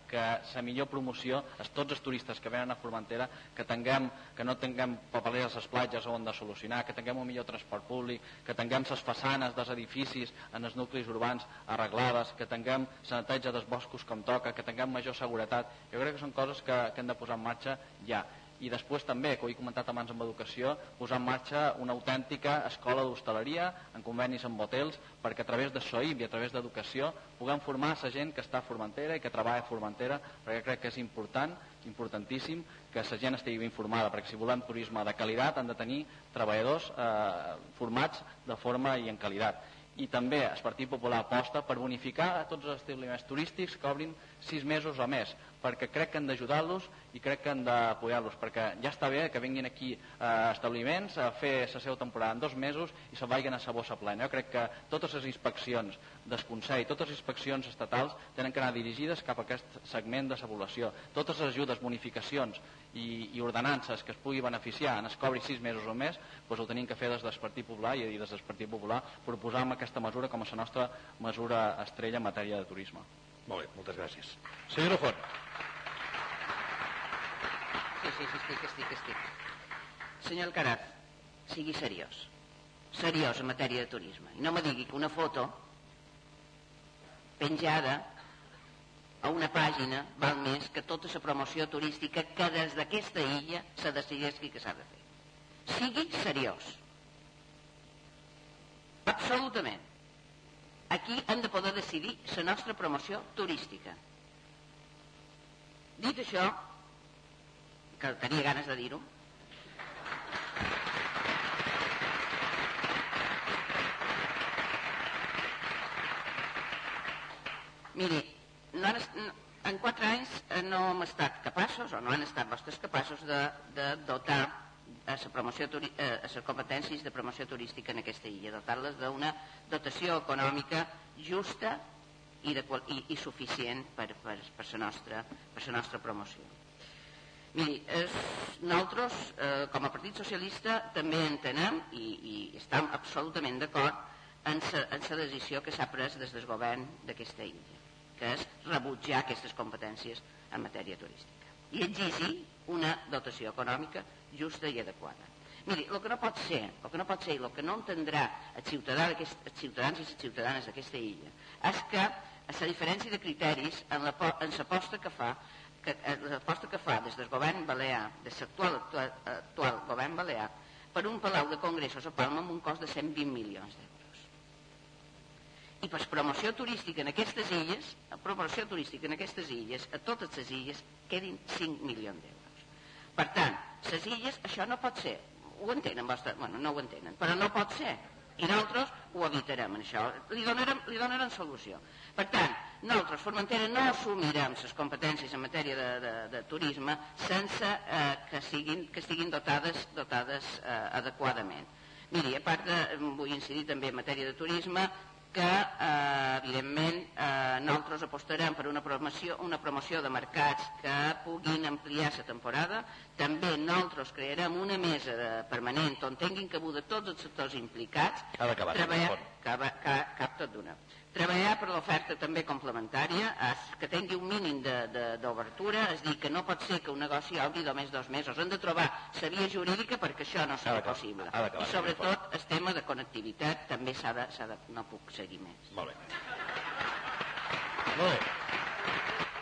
que la millor promoció és tots els turistes que venen a Formentera que, tinguem, que no tinguem papereres a les platges on de solucionar, que tinguem un millor transport públic, que tinguem les façanes dels edificis en els nuclis urbans arreglades, que tinguem neteja dels boscos com toca, que tinguem major seguretat. Jo crec que són coses que, que hem de posar en marxa ja i després també, com he comentat abans amb educació, posar en marxa una autèntica escola d'hostaleria en convenis amb hotels perquè a través de SOIB i a través d'educació puguem formar la gent que està a Formentera i que treballa a Formentera perquè crec que és important, importantíssim que la gent estigui ben informada perquè si volem turisme de qualitat han de tenir treballadors eh, formats de forma i en qualitat. I també el Partit Popular aposta per bonificar a tots els establiments turístics que obrin sis mesos o més perquè crec que han d'ajudar-los i crec que han d'apoyar-los, perquè ja està bé que vinguin aquí a establiments a fer la seva temporada en dos mesos i se vagin a sa bossa plena. Jo crec que totes les inspeccions del Consell, totes les inspeccions estatals tenen que anar dirigides cap a aquest segment de la població. Totes les ajudes, bonificacions i, i ordenances que es pugui beneficiar en es cobri sis mesos o més, doncs ho tenim que fer des del Partit Popular i des del Partit Popular proposar aquesta mesura com a la nostra mesura estrella en matèria de turisme. Molt bé, moltes gràcies. Senyora Font. Sí, sí, sí, estic, estic, estic. Senyor Alcaraz, sigui seriós. seriós en matèria de turisme. I no me digui que una foto penjada a una pàgina val més que tota la promoció turística que des d'aquesta illa se decideix que s'ha de fer. Sigui seriós. Absolutament. Aquí hem de poder decidir la nostra promoció turística. Dit això, que tenia ganes de dir-ho, Miri, no en quatre anys eh, no hem estat capaços, o no han estat vostres capaços, de, de dotar a la promoció eh, a les competències de promoció turística en aquesta illa, dotar-les d'una dotació econòmica justa i, de, i, i suficient per, per, per, la nostra, per la nostra promoció. Miri, és, nosaltres, eh, com a Partit Socialista, també entenem i, i estem absolutament d'acord en la decisió que s'ha pres des del govern d'aquesta illa que és rebutjar aquestes competències en matèria turística i exigir una dotació econòmica justa i adequada. Miri, el que no pot ser, el que no pot ser i el que no entendrà el ciutadà els ciutadans i les ciutadanes d'aquesta illa és que la diferència de criteris en l'aposta que fa que, l'aposta que fa des del govern balear, des l'actual actual, actual govern balear, per un palau de congressos a Palma amb un cost de 120 milions d'euros i per promoció turística en aquestes illes, a promoció turística en aquestes illes, a totes les illes, quedin 5 milions d'euros. Per tant, les illes, això no pot ser. Ho entenen vostre? Bueno, no ho entenen, però no pot ser. I nosaltres ho evitarem, això. Li donarem, li donarem solució. Per tant, nosaltres, Formentera, no assumirem les competències en matèria de, de, de turisme sense eh, que, siguin, que estiguin dotades, dotades eh, adequadament. Miri, a part de, vull incidir també en matèria de turisme, que eh, evidentment eh, nosaltres apostarem per una promoció, una promoció de mercats que puguin ampliar la temporada. També nosaltres crearem una mesa de permanent on tinguin cabuda tots els sectors implicats. Ha d'acabar treballar, cap, cap, cap tot d'una treballar per l'oferta també complementària, es, que tingui un mínim d'obertura, és dir, que no pot ser que un negoci obri només dos mesos. Hem de trobar la via jurídica perquè això no serà possible. I sobretot el tema de connectivitat també s'ha de, de... no puc seguir més. Molt bé. Molt bé.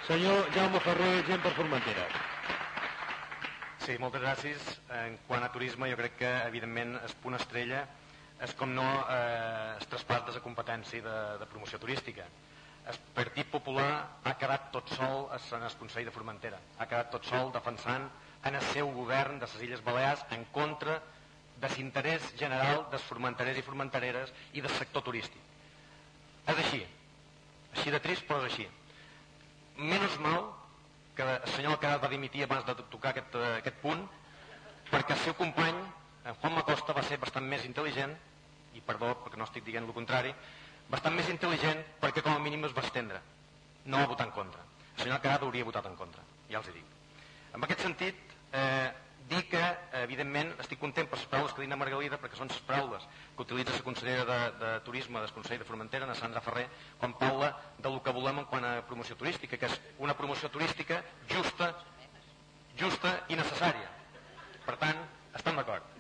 Senyor Jaume Ferrer, gent per Formentera. Sí, moltes gràcies. En quant a turisme, jo crec que, evidentment, es punt estrella és com no eh, es traspàs de la competència de, de promoció turística. El Partit Popular ha quedat tot sol en el Consell de Formentera, ha quedat tot sol defensant en el seu govern de les Illes Balears en contra de l'interès general dels formenterers i formentereres i del sector turístic. És així, així de trist però és així. Menys mal que el senyor Alcaraz va dimitir abans de tocar aquest, eh, aquest punt perquè el seu company en Juan Macosta va ser bastant més intel·ligent, i perdó perquè no estic dient el contrari, bastant més intel·ligent perquè com a mínim es va estendre. No va votar en contra. El senyor Alcaraz hauria votat en contra, ja els hi dic. En aquest sentit, eh, dir que, evidentment, estic content per les paraules que diu Margalida, perquè són les paraules que utilitza la consellera de, de Turisme del Consell de Formentera, na Sandra Ferrer, quan parla del que volem en quant a promoció turística, que és una promoció turística justa, justa i necessària. Per tant, estem d'acord.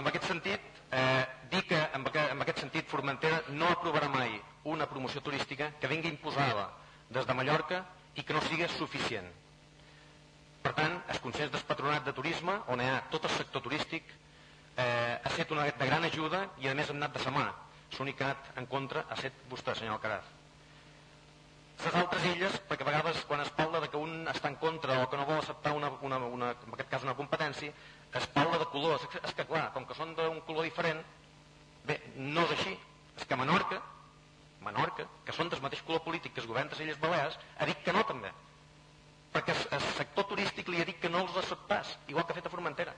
En aquest sentit, eh, dir que en, en aquest sentit Formentera no aprovarà mai una promoció turística que vingui imposada des de Mallorca i que no sigui suficient. Per tant, el Consell del Patronat de Turisme, on hi ha tot el sector turístic, eh, ha estat una de gran ajuda i a més hem anat de sa mà. L'únic que ha anat en contra ha estat vostè, senyor Alcaraz. Les altres illes, perquè a vegades quan es parla de que un està en contra o que no vol acceptar una, una, una, en aquest cas una competència, es parla de colors. És que, clar, com que són d'un color diferent, bé, no és així. És que Menorca, Menorca, que són del mateix color polític que es govern de Illes Balears, ha dit que no també. Perquè el sector turístic li ha dit que no els acceptàs, igual que ha fet a Formentera.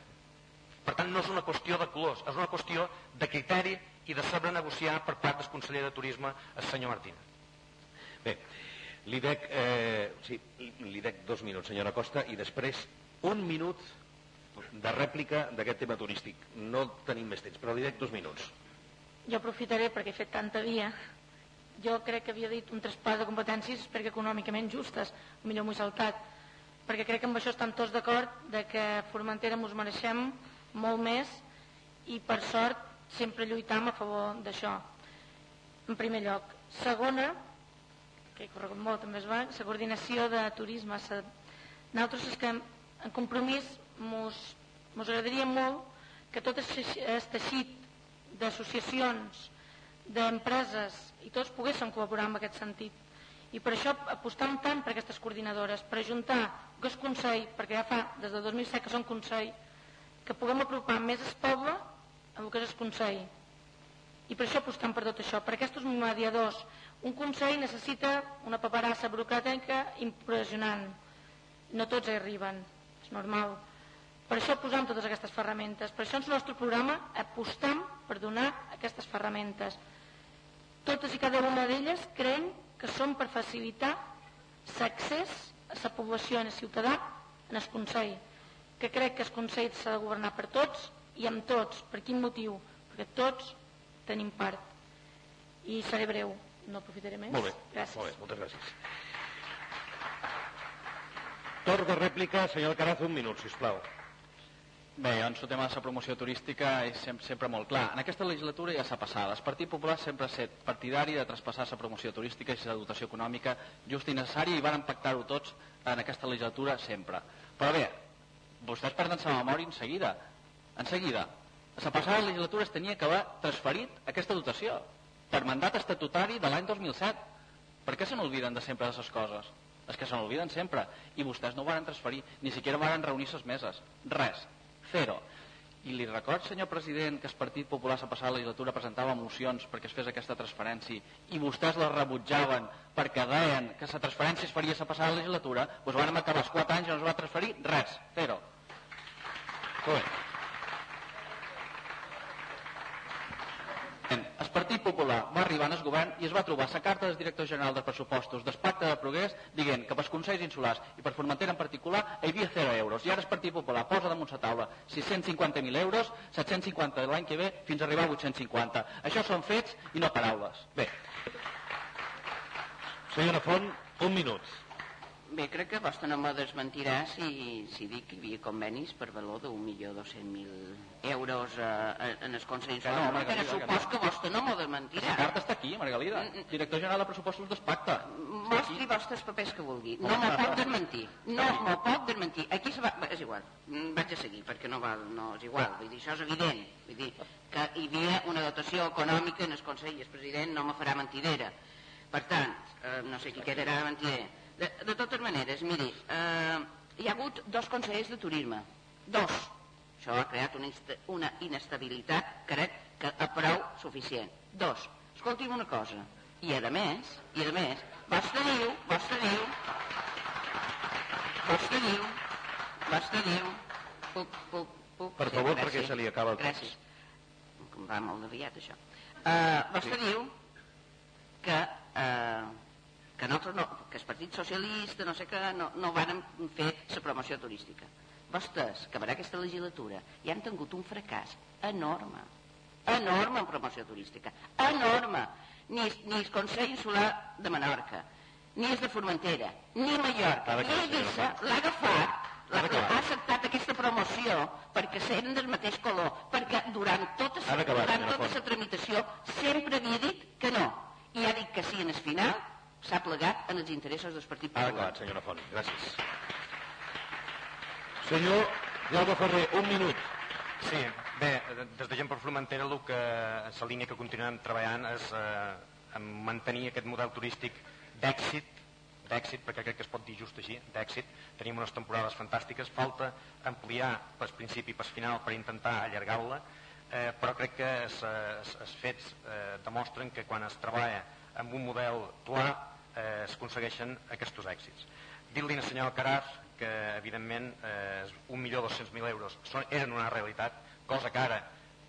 Per tant, no és una qüestió de colors, és una qüestió de criteri i de saber negociar per part del conseller de Turisme, el senyor Martínez. Bé, li dec, eh, sí, li dec dos minuts, senyora Costa, i després un minut de rèplica d'aquest tema turístic. No tenim més temps, però li dec dos minuts. Jo aprofitaré perquè he fet tanta via. Jo crec que havia dit un traspàs de competències perquè econòmicament justes, millor m'ho he saltat, perquè crec que amb això estan tots d'acord de que Formentera ens mereixem molt més i per sort sempre lluitam a favor d'això, en primer lloc. Segona, que he corregut molt també es va, la coordinació de turisme. Sa... Nosaltres és que en compromís mos, mos agradaria molt que tot el teixit d'associacions, d'empreses i tots poguessin col·laborar en aquest sentit. I per això apostam tant per aquestes coordinadores, per ajuntar que és Consell, perquè ja fa des de 2007 que som Consell, que puguem apropar més el poble a el que és el Consell. I per això apostam per tot això, per aquests mediadors. Un Consell necessita una paperassa burocràtica impressionant. No tots hi arriben, és normal. Per això posam totes aquestes ferramentes. Per això en el nostre programa apostam per donar aquestes ferramentes. Totes i cada una d'elles creiem que són per facilitar l'accés a la població, a la ciutadà, en el Consell, que crec que el Consell s'ha de governar per tots i amb tots. Per quin motiu? Perquè tots tenim part. I seré breu, no aprofitaré més. Molt bé, gràcies. molt bé moltes gràcies. Torn de rèplica, senyor Alcaraz, un minut, sisplau. Bé, doncs el tema de la promoció turística és sempre, sempre molt clar. En aquesta legislatura ja s'ha passat. El Partit Popular sempre ha estat partidari de traspassar la promoció turística i la dotació econòmica just i necessària i van pactar-ho tots en aquesta legislatura sempre. Però bé, vostès perden la memòria en seguida. En seguida. La passada legislatura es tenia que haver transferit aquesta dotació per mandat estatutari de l'any 2007. Per què se n'olviden de sempre de les coses? És que se n'olviden sempre. I vostès no ho van transferir, ni siquiera van reunir les meses. Res Cero. I li record, senyor president, que el Partit Popular la legislatura presentava mocions perquè es fes aquesta transferència i vostès la rebutjaven perquè deien que la transferència es faria la passada legislatura, doncs van acabar els 4 anys i no es va transferir res, bé. El Partit Popular va arribar al govern i es va trobar la carta del director general de pressupostos del pacte de progrés dient que pels Consells Insulars i per Formentera en particular hi havia 0 euros i ara el Partit Popular posa damunt la taula 650.000 euros, 750 l'any que ve fins a arribar a 850. Això són fets i no paraules. Bé. Senyora Font, un minut. Bé, crec que vostè no me desmentirà si, si dic que hi havia convenis per valor d'un milió dos mil euros eh, en els consells. Que no, Margalida, que no. supos que vostè no m'ho desmentirà. La carta està aquí, Margalida. Mm, mm. Director General de Pressupostos d'Espacta. Mostri vostres papers que vulgui. No m'ho pot desmentir. No m'ho pot desmentir. Aquí se va... És igual. Mm, Vaig a seguir, perquè no, val, no és igual. Vull dir, això és evident. Vull dir que hi havia una dotació econòmica en el Consell i el president no me farà mentidera. Per tant, eh, no sé qui quedarà mentider. De, de totes maneres, miri, eh, hi ha hagut dos consells de turisme. Dos. Això ha creat una, una inestabilitat, crec, que a prou suficient. Dos. Escolti'm una cosa. I a més, i a més, vostè diu, vostè diu, vostè diu, vostè diu, puc, puc, puc... Per favor, perquè se li acaba el temps. Gràcies. Va molt aviat, això. Uh, vostè Sí. diu que, eh, que, nosaltres no, que el Partit Socialista, no sé què, no, no varen fer la promoció turística. Vostès, que per aquesta legislatura, ja han tingut un fracàs enorme, enorme en promoció turística, enorme. Ni, ni el Consell Insular de Menorca, ni és de Formentera, ni Mallorca, ni Eivissa l'ha agafat, Ha acceptat aquesta promoció perquè seren del mateix color, perquè durant tota, durant senyora tota la tramitació sempre havia dit que no. I ha dit que sí en el final, s'ha plegat en els interessos del Partit Ha Popular. acabat, senyora Font. Gràcies. Senyor Jaume Ferrer, un minut. Sí, bé, des de Gent per Formentera el que, la línia que continuem treballant és eh, en mantenir aquest model turístic d'èxit, d'èxit, perquè crec que es pot dir just així, d'èxit. Tenim unes temporades fantàstiques, falta ampliar pel principi i pel final per intentar allargar-la, eh, però crec que els fets eh, demostren que quan es treballa amb un model clar eh, es aconsegueixen aquests èxits. Dir-li al senyor Alcaraz que evidentment eh, 1.200.000 euros són, eren una realitat, cosa que ara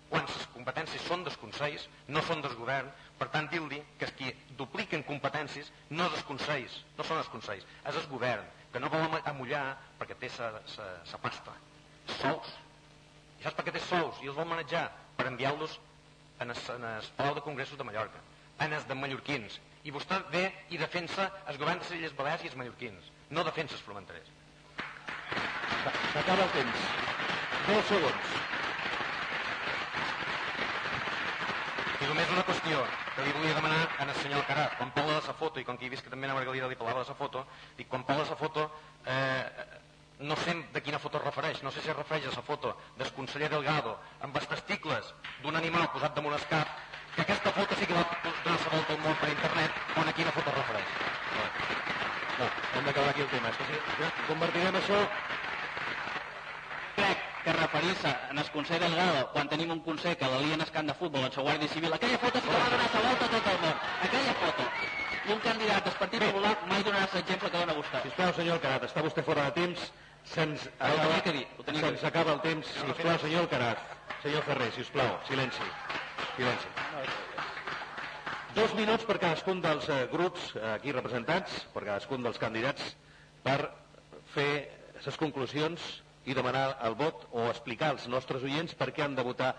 quan les competències són dels consells, no són del govern, per tant dir-li que els qui dupliquen competències no és els consells, no són els consells, és el govern, que no vol am- amullar perquè té sa pasta, sous. I saps per què té sous? I els vol manejar per enviar-los en el, en el Palau de Congressos de Mallorca, en els de mallorquins. I vostè ve i defensa els governs de les Illes Balears i els mallorquins, no defensa els fronterers. S'acaba el temps. 10 segons. I només una qüestió que li volia demanar a el senyor Carat. Quan parla de la foto, i com que he vist que també a Margalida li parlava de la foto, dic, quan parla de la foto, eh, no sé de quina foto es refereix. No sé si es refereix a la foto del conseller Delgado amb els testicles d'un animal posat damunt el cap, que aquesta foto sí que va donar la volta al món per internet, on a quina foto es refereix. No, hem d'acabar aquí el tema. És que si convertirem això... Crec que referir-se en el Consell Delgado quan tenim un Consell que l'alien el camp de futbol, el seu guàrdia civil, aquella foto sí que va donar la volta a tot el món. Aquella foto. I un candidat del Partit Popular mai donarà l'exemple que dona vostè. Sisplau, senyor Alcarat, està vostè fora de temps. Se'ns acaba, dir, dir. acaba el temps. Sisplau, senyor Alcarat. Senyor Ferrer, sisplau, silenci. Silenci. Dos minuts per cadascun dels eh, grups eh, aquí representats, per cadascun dels candidats, per fer les conclusions i demanar el vot o explicar als nostres oients per què han de votar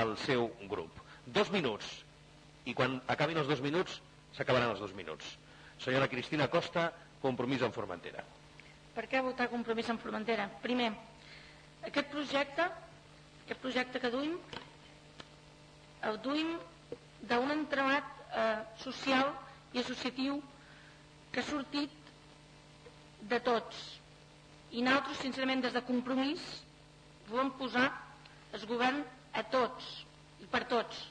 el seu grup. Dos minuts. I quan acabin els dos minuts, s'acabaran els dos minuts. Senyora Cristina Costa, compromís en Formentera. Per què votar compromís en Formentera? Primer, aquest projecte, aquest projecte que duim, duim d'un entramat eh, social i associatiu que ha sortit de tots. I nosaltres, sincerament, des de compromís, volem posar el govern a tots i per tots.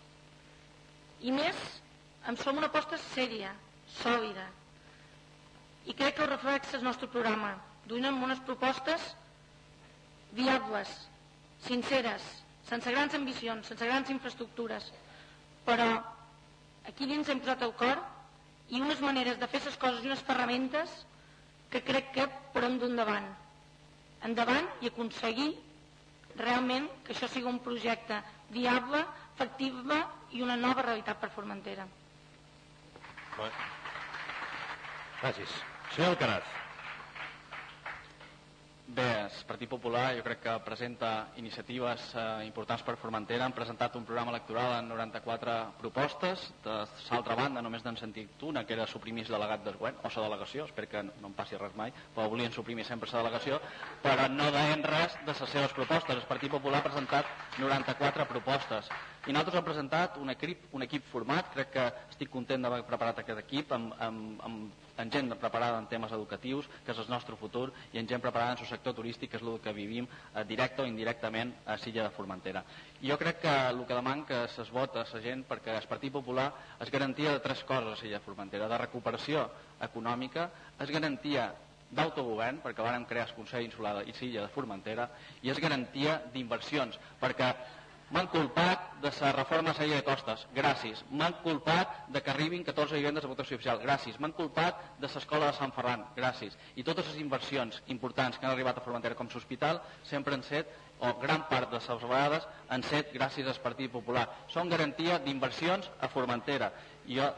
I més, en som una aposta sèria, sòlida, i crec que ho reflexa el nostre programa. Duinem unes propostes viables, sinceres, sense grans ambicions, sense grans infraestructures, però aquí dins hem posat el cor i unes maneres de fer les coses i unes ferramentes que crec que podem dur endavant. Endavant i aconseguir realment que això sigui un projecte viable, factible i una nova realitat per Formentera. Gràcies. Senyor Alcaraz. Bé, el Partit Popular jo crec que presenta iniciatives eh, importants per Formentera. Han presentat un programa electoral amb 94 propostes. De l'altra banda, només n'han sentit una, que era suprimir el delegat del govern, o la delegació, espero que no em passi res mai, però volien suprimir sempre la delegació, però no deien res de les seves propostes. El Partit Popular ha presentat 94 propostes. I nosaltres hem presentat un equip, un equip format, crec que estic content d'haver preparat aquest equip amb, amb, amb, amb gent preparada en temes educatius, que és el nostre futur, i amb gent preparada en el sector turístic, que és el que vivim eh, directe o indirectament a Silla de Formentera. I jo crec que el que deman que es vota a la gent perquè el Partit Popular és garantia de tres coses a Silla de Formentera, de recuperació econòmica, és garantia d'autogovern, perquè vàrem crear el Consell Insular i Silla de Formentera, i és garantia d'inversions, perquè m'han culpat de la reforma llei de costes, gràcies. M'han culpat de que arribin 14 vivendes de protecció oficial, gràcies. M'han culpat de l'escola de Sant Ferran, gràcies. I totes les inversions importants que han arribat a Formentera com l'hospital sempre han set o gran part de les vegades han set gràcies al Partit Popular. Són garantia d'inversions a Formentera. I, jo,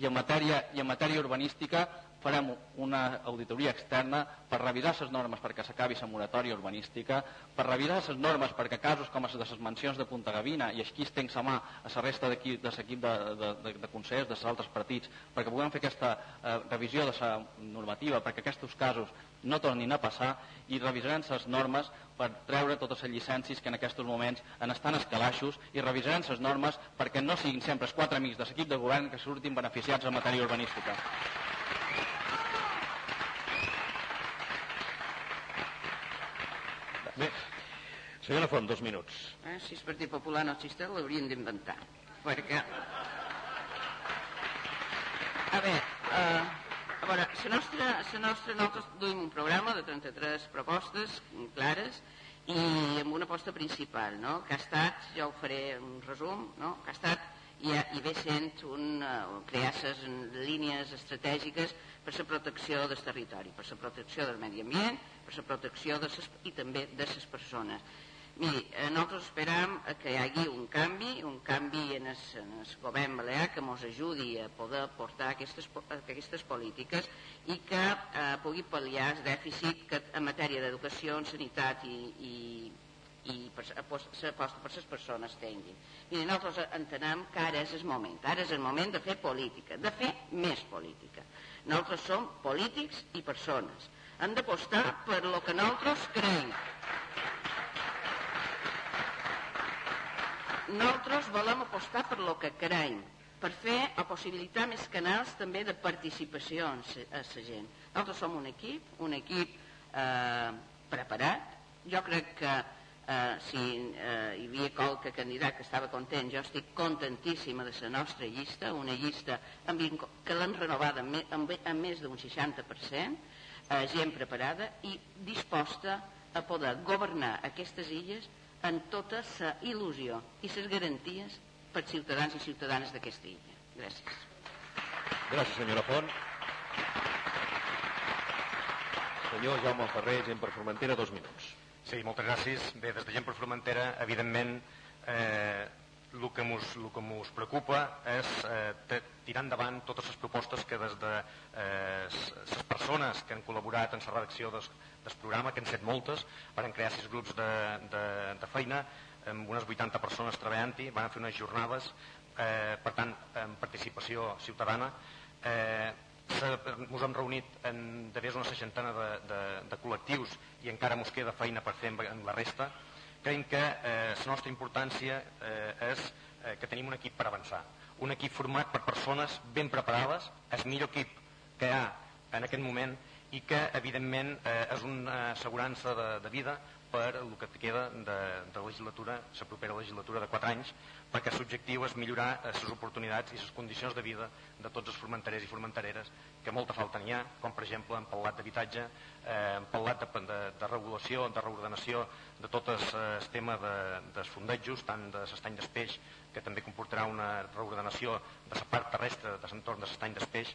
i, en matèria, I en matèria urbanística farem una auditoria externa per revisar les normes perquè s'acabi la moratòria urbanística, per revisar les normes perquè casos com les de les mansions de Punta Gavina i així es tenc sa mà a la resta de l'equip de, de, de, de consellers dels altres partits perquè puguem fer aquesta eh, revisió de la normativa perquè aquests casos no tornin a passar i revisarem les normes per treure totes les llicències que en aquests moments en estan escalaixos i revisarem les normes perquè no siguin sempre els quatre amics de l'equip de govern que surtin beneficiats en matèria urbanística. Bé, senyora Font, dos minuts. Eh? Si el Partit Popular no existeix, l'haurien d'inventar. Perquè... A veure, eh, a veure, la nostra, la nostra, nosaltres duim un programa de 33 propostes clares i amb una aposta principal, no? que ha estat, jo ho faré un resum, no? que ha estat i, i ve sent un, uh, crear les línies estratègiques per la protecció del territori, per la protecció del medi ambient, la protecció de ses, i també de les persones. Miri, eh, nosaltres esperam que hi hagi un canvi, un canvi en el, govern balear que ens ajudi a poder portar aquestes, aquestes polítiques i que eh, pugui pal·liar el dèficit que en matèria d'educació, en sanitat i, i, i s'aposta per les persones tinguin. Miri, nosaltres entenem que ara és el moment, ara és el moment de fer política, de fer més política. Nosaltres som polítics i persones. Hem d'apostar per lo que nosaltres creiem. nosaltres volem apostar per lo que creiem, per fer o possibilitar més canals també de participació a la gent. Nosaltres som un equip, un equip eh, preparat. Jo crec que eh, si eh, hi havia qualque candidat que estava content, jo estic contentíssima de la nostra llista, una llista amb, que l'han renovada amb, amb, amb més d'un 60%, eh, gent preparada i disposta a poder governar aquestes illes en tota la il·lusió i les garanties per ciutadans i ciutadanes d'aquesta illa. Gràcies. Gràcies, senyora Font. Senyor Jaume Ferrer, gent per Formentera, dos minuts. Sí, moltes gràcies. Bé, des de gent per Formentera, evidentment, eh, el que mos, el que mos preocupa és eh, tirar endavant totes les propostes que des de eh, persones que han col·laborat en la redacció del, programa, que han set moltes, van crear sis grups de, de, de feina, amb unes 80 persones treballant-hi, van fer unes jornades, eh, per tant, amb participació ciutadana. Eh, ens hem reunit en d'haver una seixantena de, de, de col·lectius i encara ens queda feina per fer en la resta creiem que eh, la nostra importància eh, és eh, que tenim un equip per avançar. Un equip format per persones ben preparades, el millor equip que hi ha en aquest moment i que, evidentment, eh, és una assegurança de, de vida per el que queda de, de legislatura, la propera legislatura de 4 anys, perquè l'objectiu és millorar les oportunitats i les condicions de vida de tots els formenterers i formentereres que molta falta n'hi ha, com per exemple hem parlat d'habitatge, eh, hem parlat de, de, de regulació, de reordenació de tot el, el tema de, dels fondejos, tant de l'estany d'espeix, que també comportarà una reordenació de la part terrestre de l'entorn de l'estany d'espeix,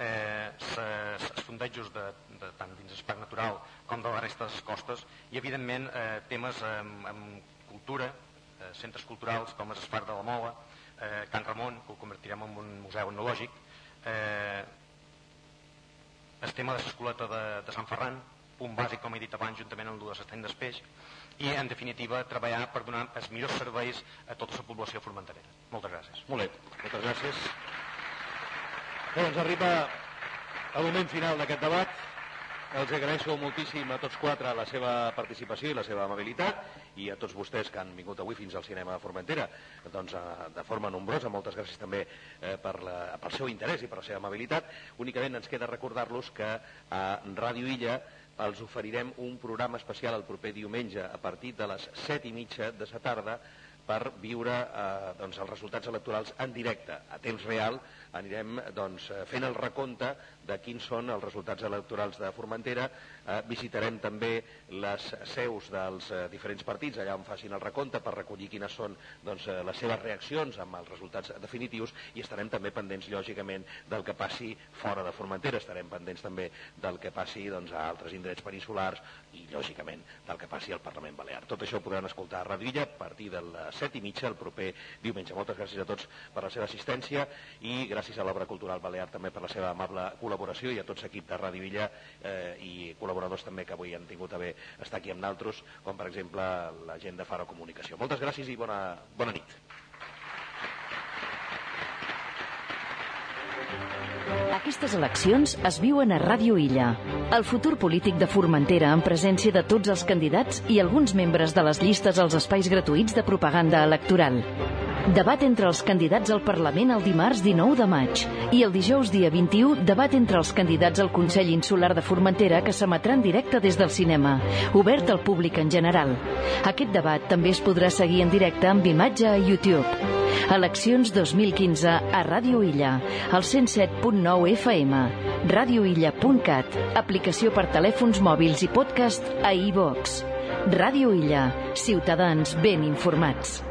eh, els fondejos de, de, tant dins parc natural com de la resta de les costes i evidentment eh, temes amb, amb cultura, eh, centres culturals com és de la Mola, eh, Can Ramon, que ho convertirem en un museu etnològic, eh, el tema de l'escoleta de, de Sant Ferran, punt bàsic, com he dit abans, juntament amb el de l'estany d'espeix, i, en definitiva, treballar per donar els millors serveis a tota la població formenterera. Moltes gràcies. Molt bé, moltes gràcies. Bé, doncs arriba el moment final d'aquest debat. Els agraeixo moltíssim a tots quatre la seva participació i la seva amabilitat i a tots vostès que han vingut avui fins al cinema de Formentera doncs, eh, de forma nombrosa. Moltes gràcies també eh, per la, pel seu interès i per la seva amabilitat. Únicament ens queda recordar-los que a Ràdio Illa els oferirem un programa especial el proper diumenge a partir de les set i mitja de la tarda per viure eh, doncs, els resultats electorals en directe, a temps real, anirem doncs, eh, fent el recompte de quins són els resultats electorals de Formentera. Eh, visitarem també les seus dels eh, diferents partits, allà on facin el recompte, per recollir quines són doncs, eh, les seves reaccions amb els resultats definitius i estarem també pendents, lògicament, del que passi fora de Formentera. Estarem pendents també del que passi doncs, a altres indrets peninsulars i, lògicament, del que passi al Parlament Balear. Tot això ho podran escoltar a Radilla a partir de les set i mitja el proper diumenge. Moltes gràcies a tots per la seva assistència i gràcies a l'Obra Cultural Balear també per la seva amable col·laboració i a tots l'equip de Ràdio Illa eh, i col·laboradors també que avui han tingut a bé estar aquí amb naltros, com per exemple la gent de Faro Comunicació. Moltes gràcies i bona, bona nit. Aquestes eleccions es viuen a Ràdio Illa. El futur polític de Formentera en presència de tots els candidats i alguns membres de les llistes als espais gratuïts de propaganda electoral. Debat entre els candidats al Parlament el dimarts 19 de maig i el dijous dia 21 debat entre els candidats al Consell Insular de Formentera que s'emetrà en directe des del cinema, obert al públic en general. Aquest debat també es podrà seguir en directe amb imatge a YouTube. Eleccions 2015 a Ràdio Illa, al 107.9 FM, radioilla.cat, aplicació per telèfons mòbils i podcast a iVox. Ràdio Illa, ciutadans ben informats.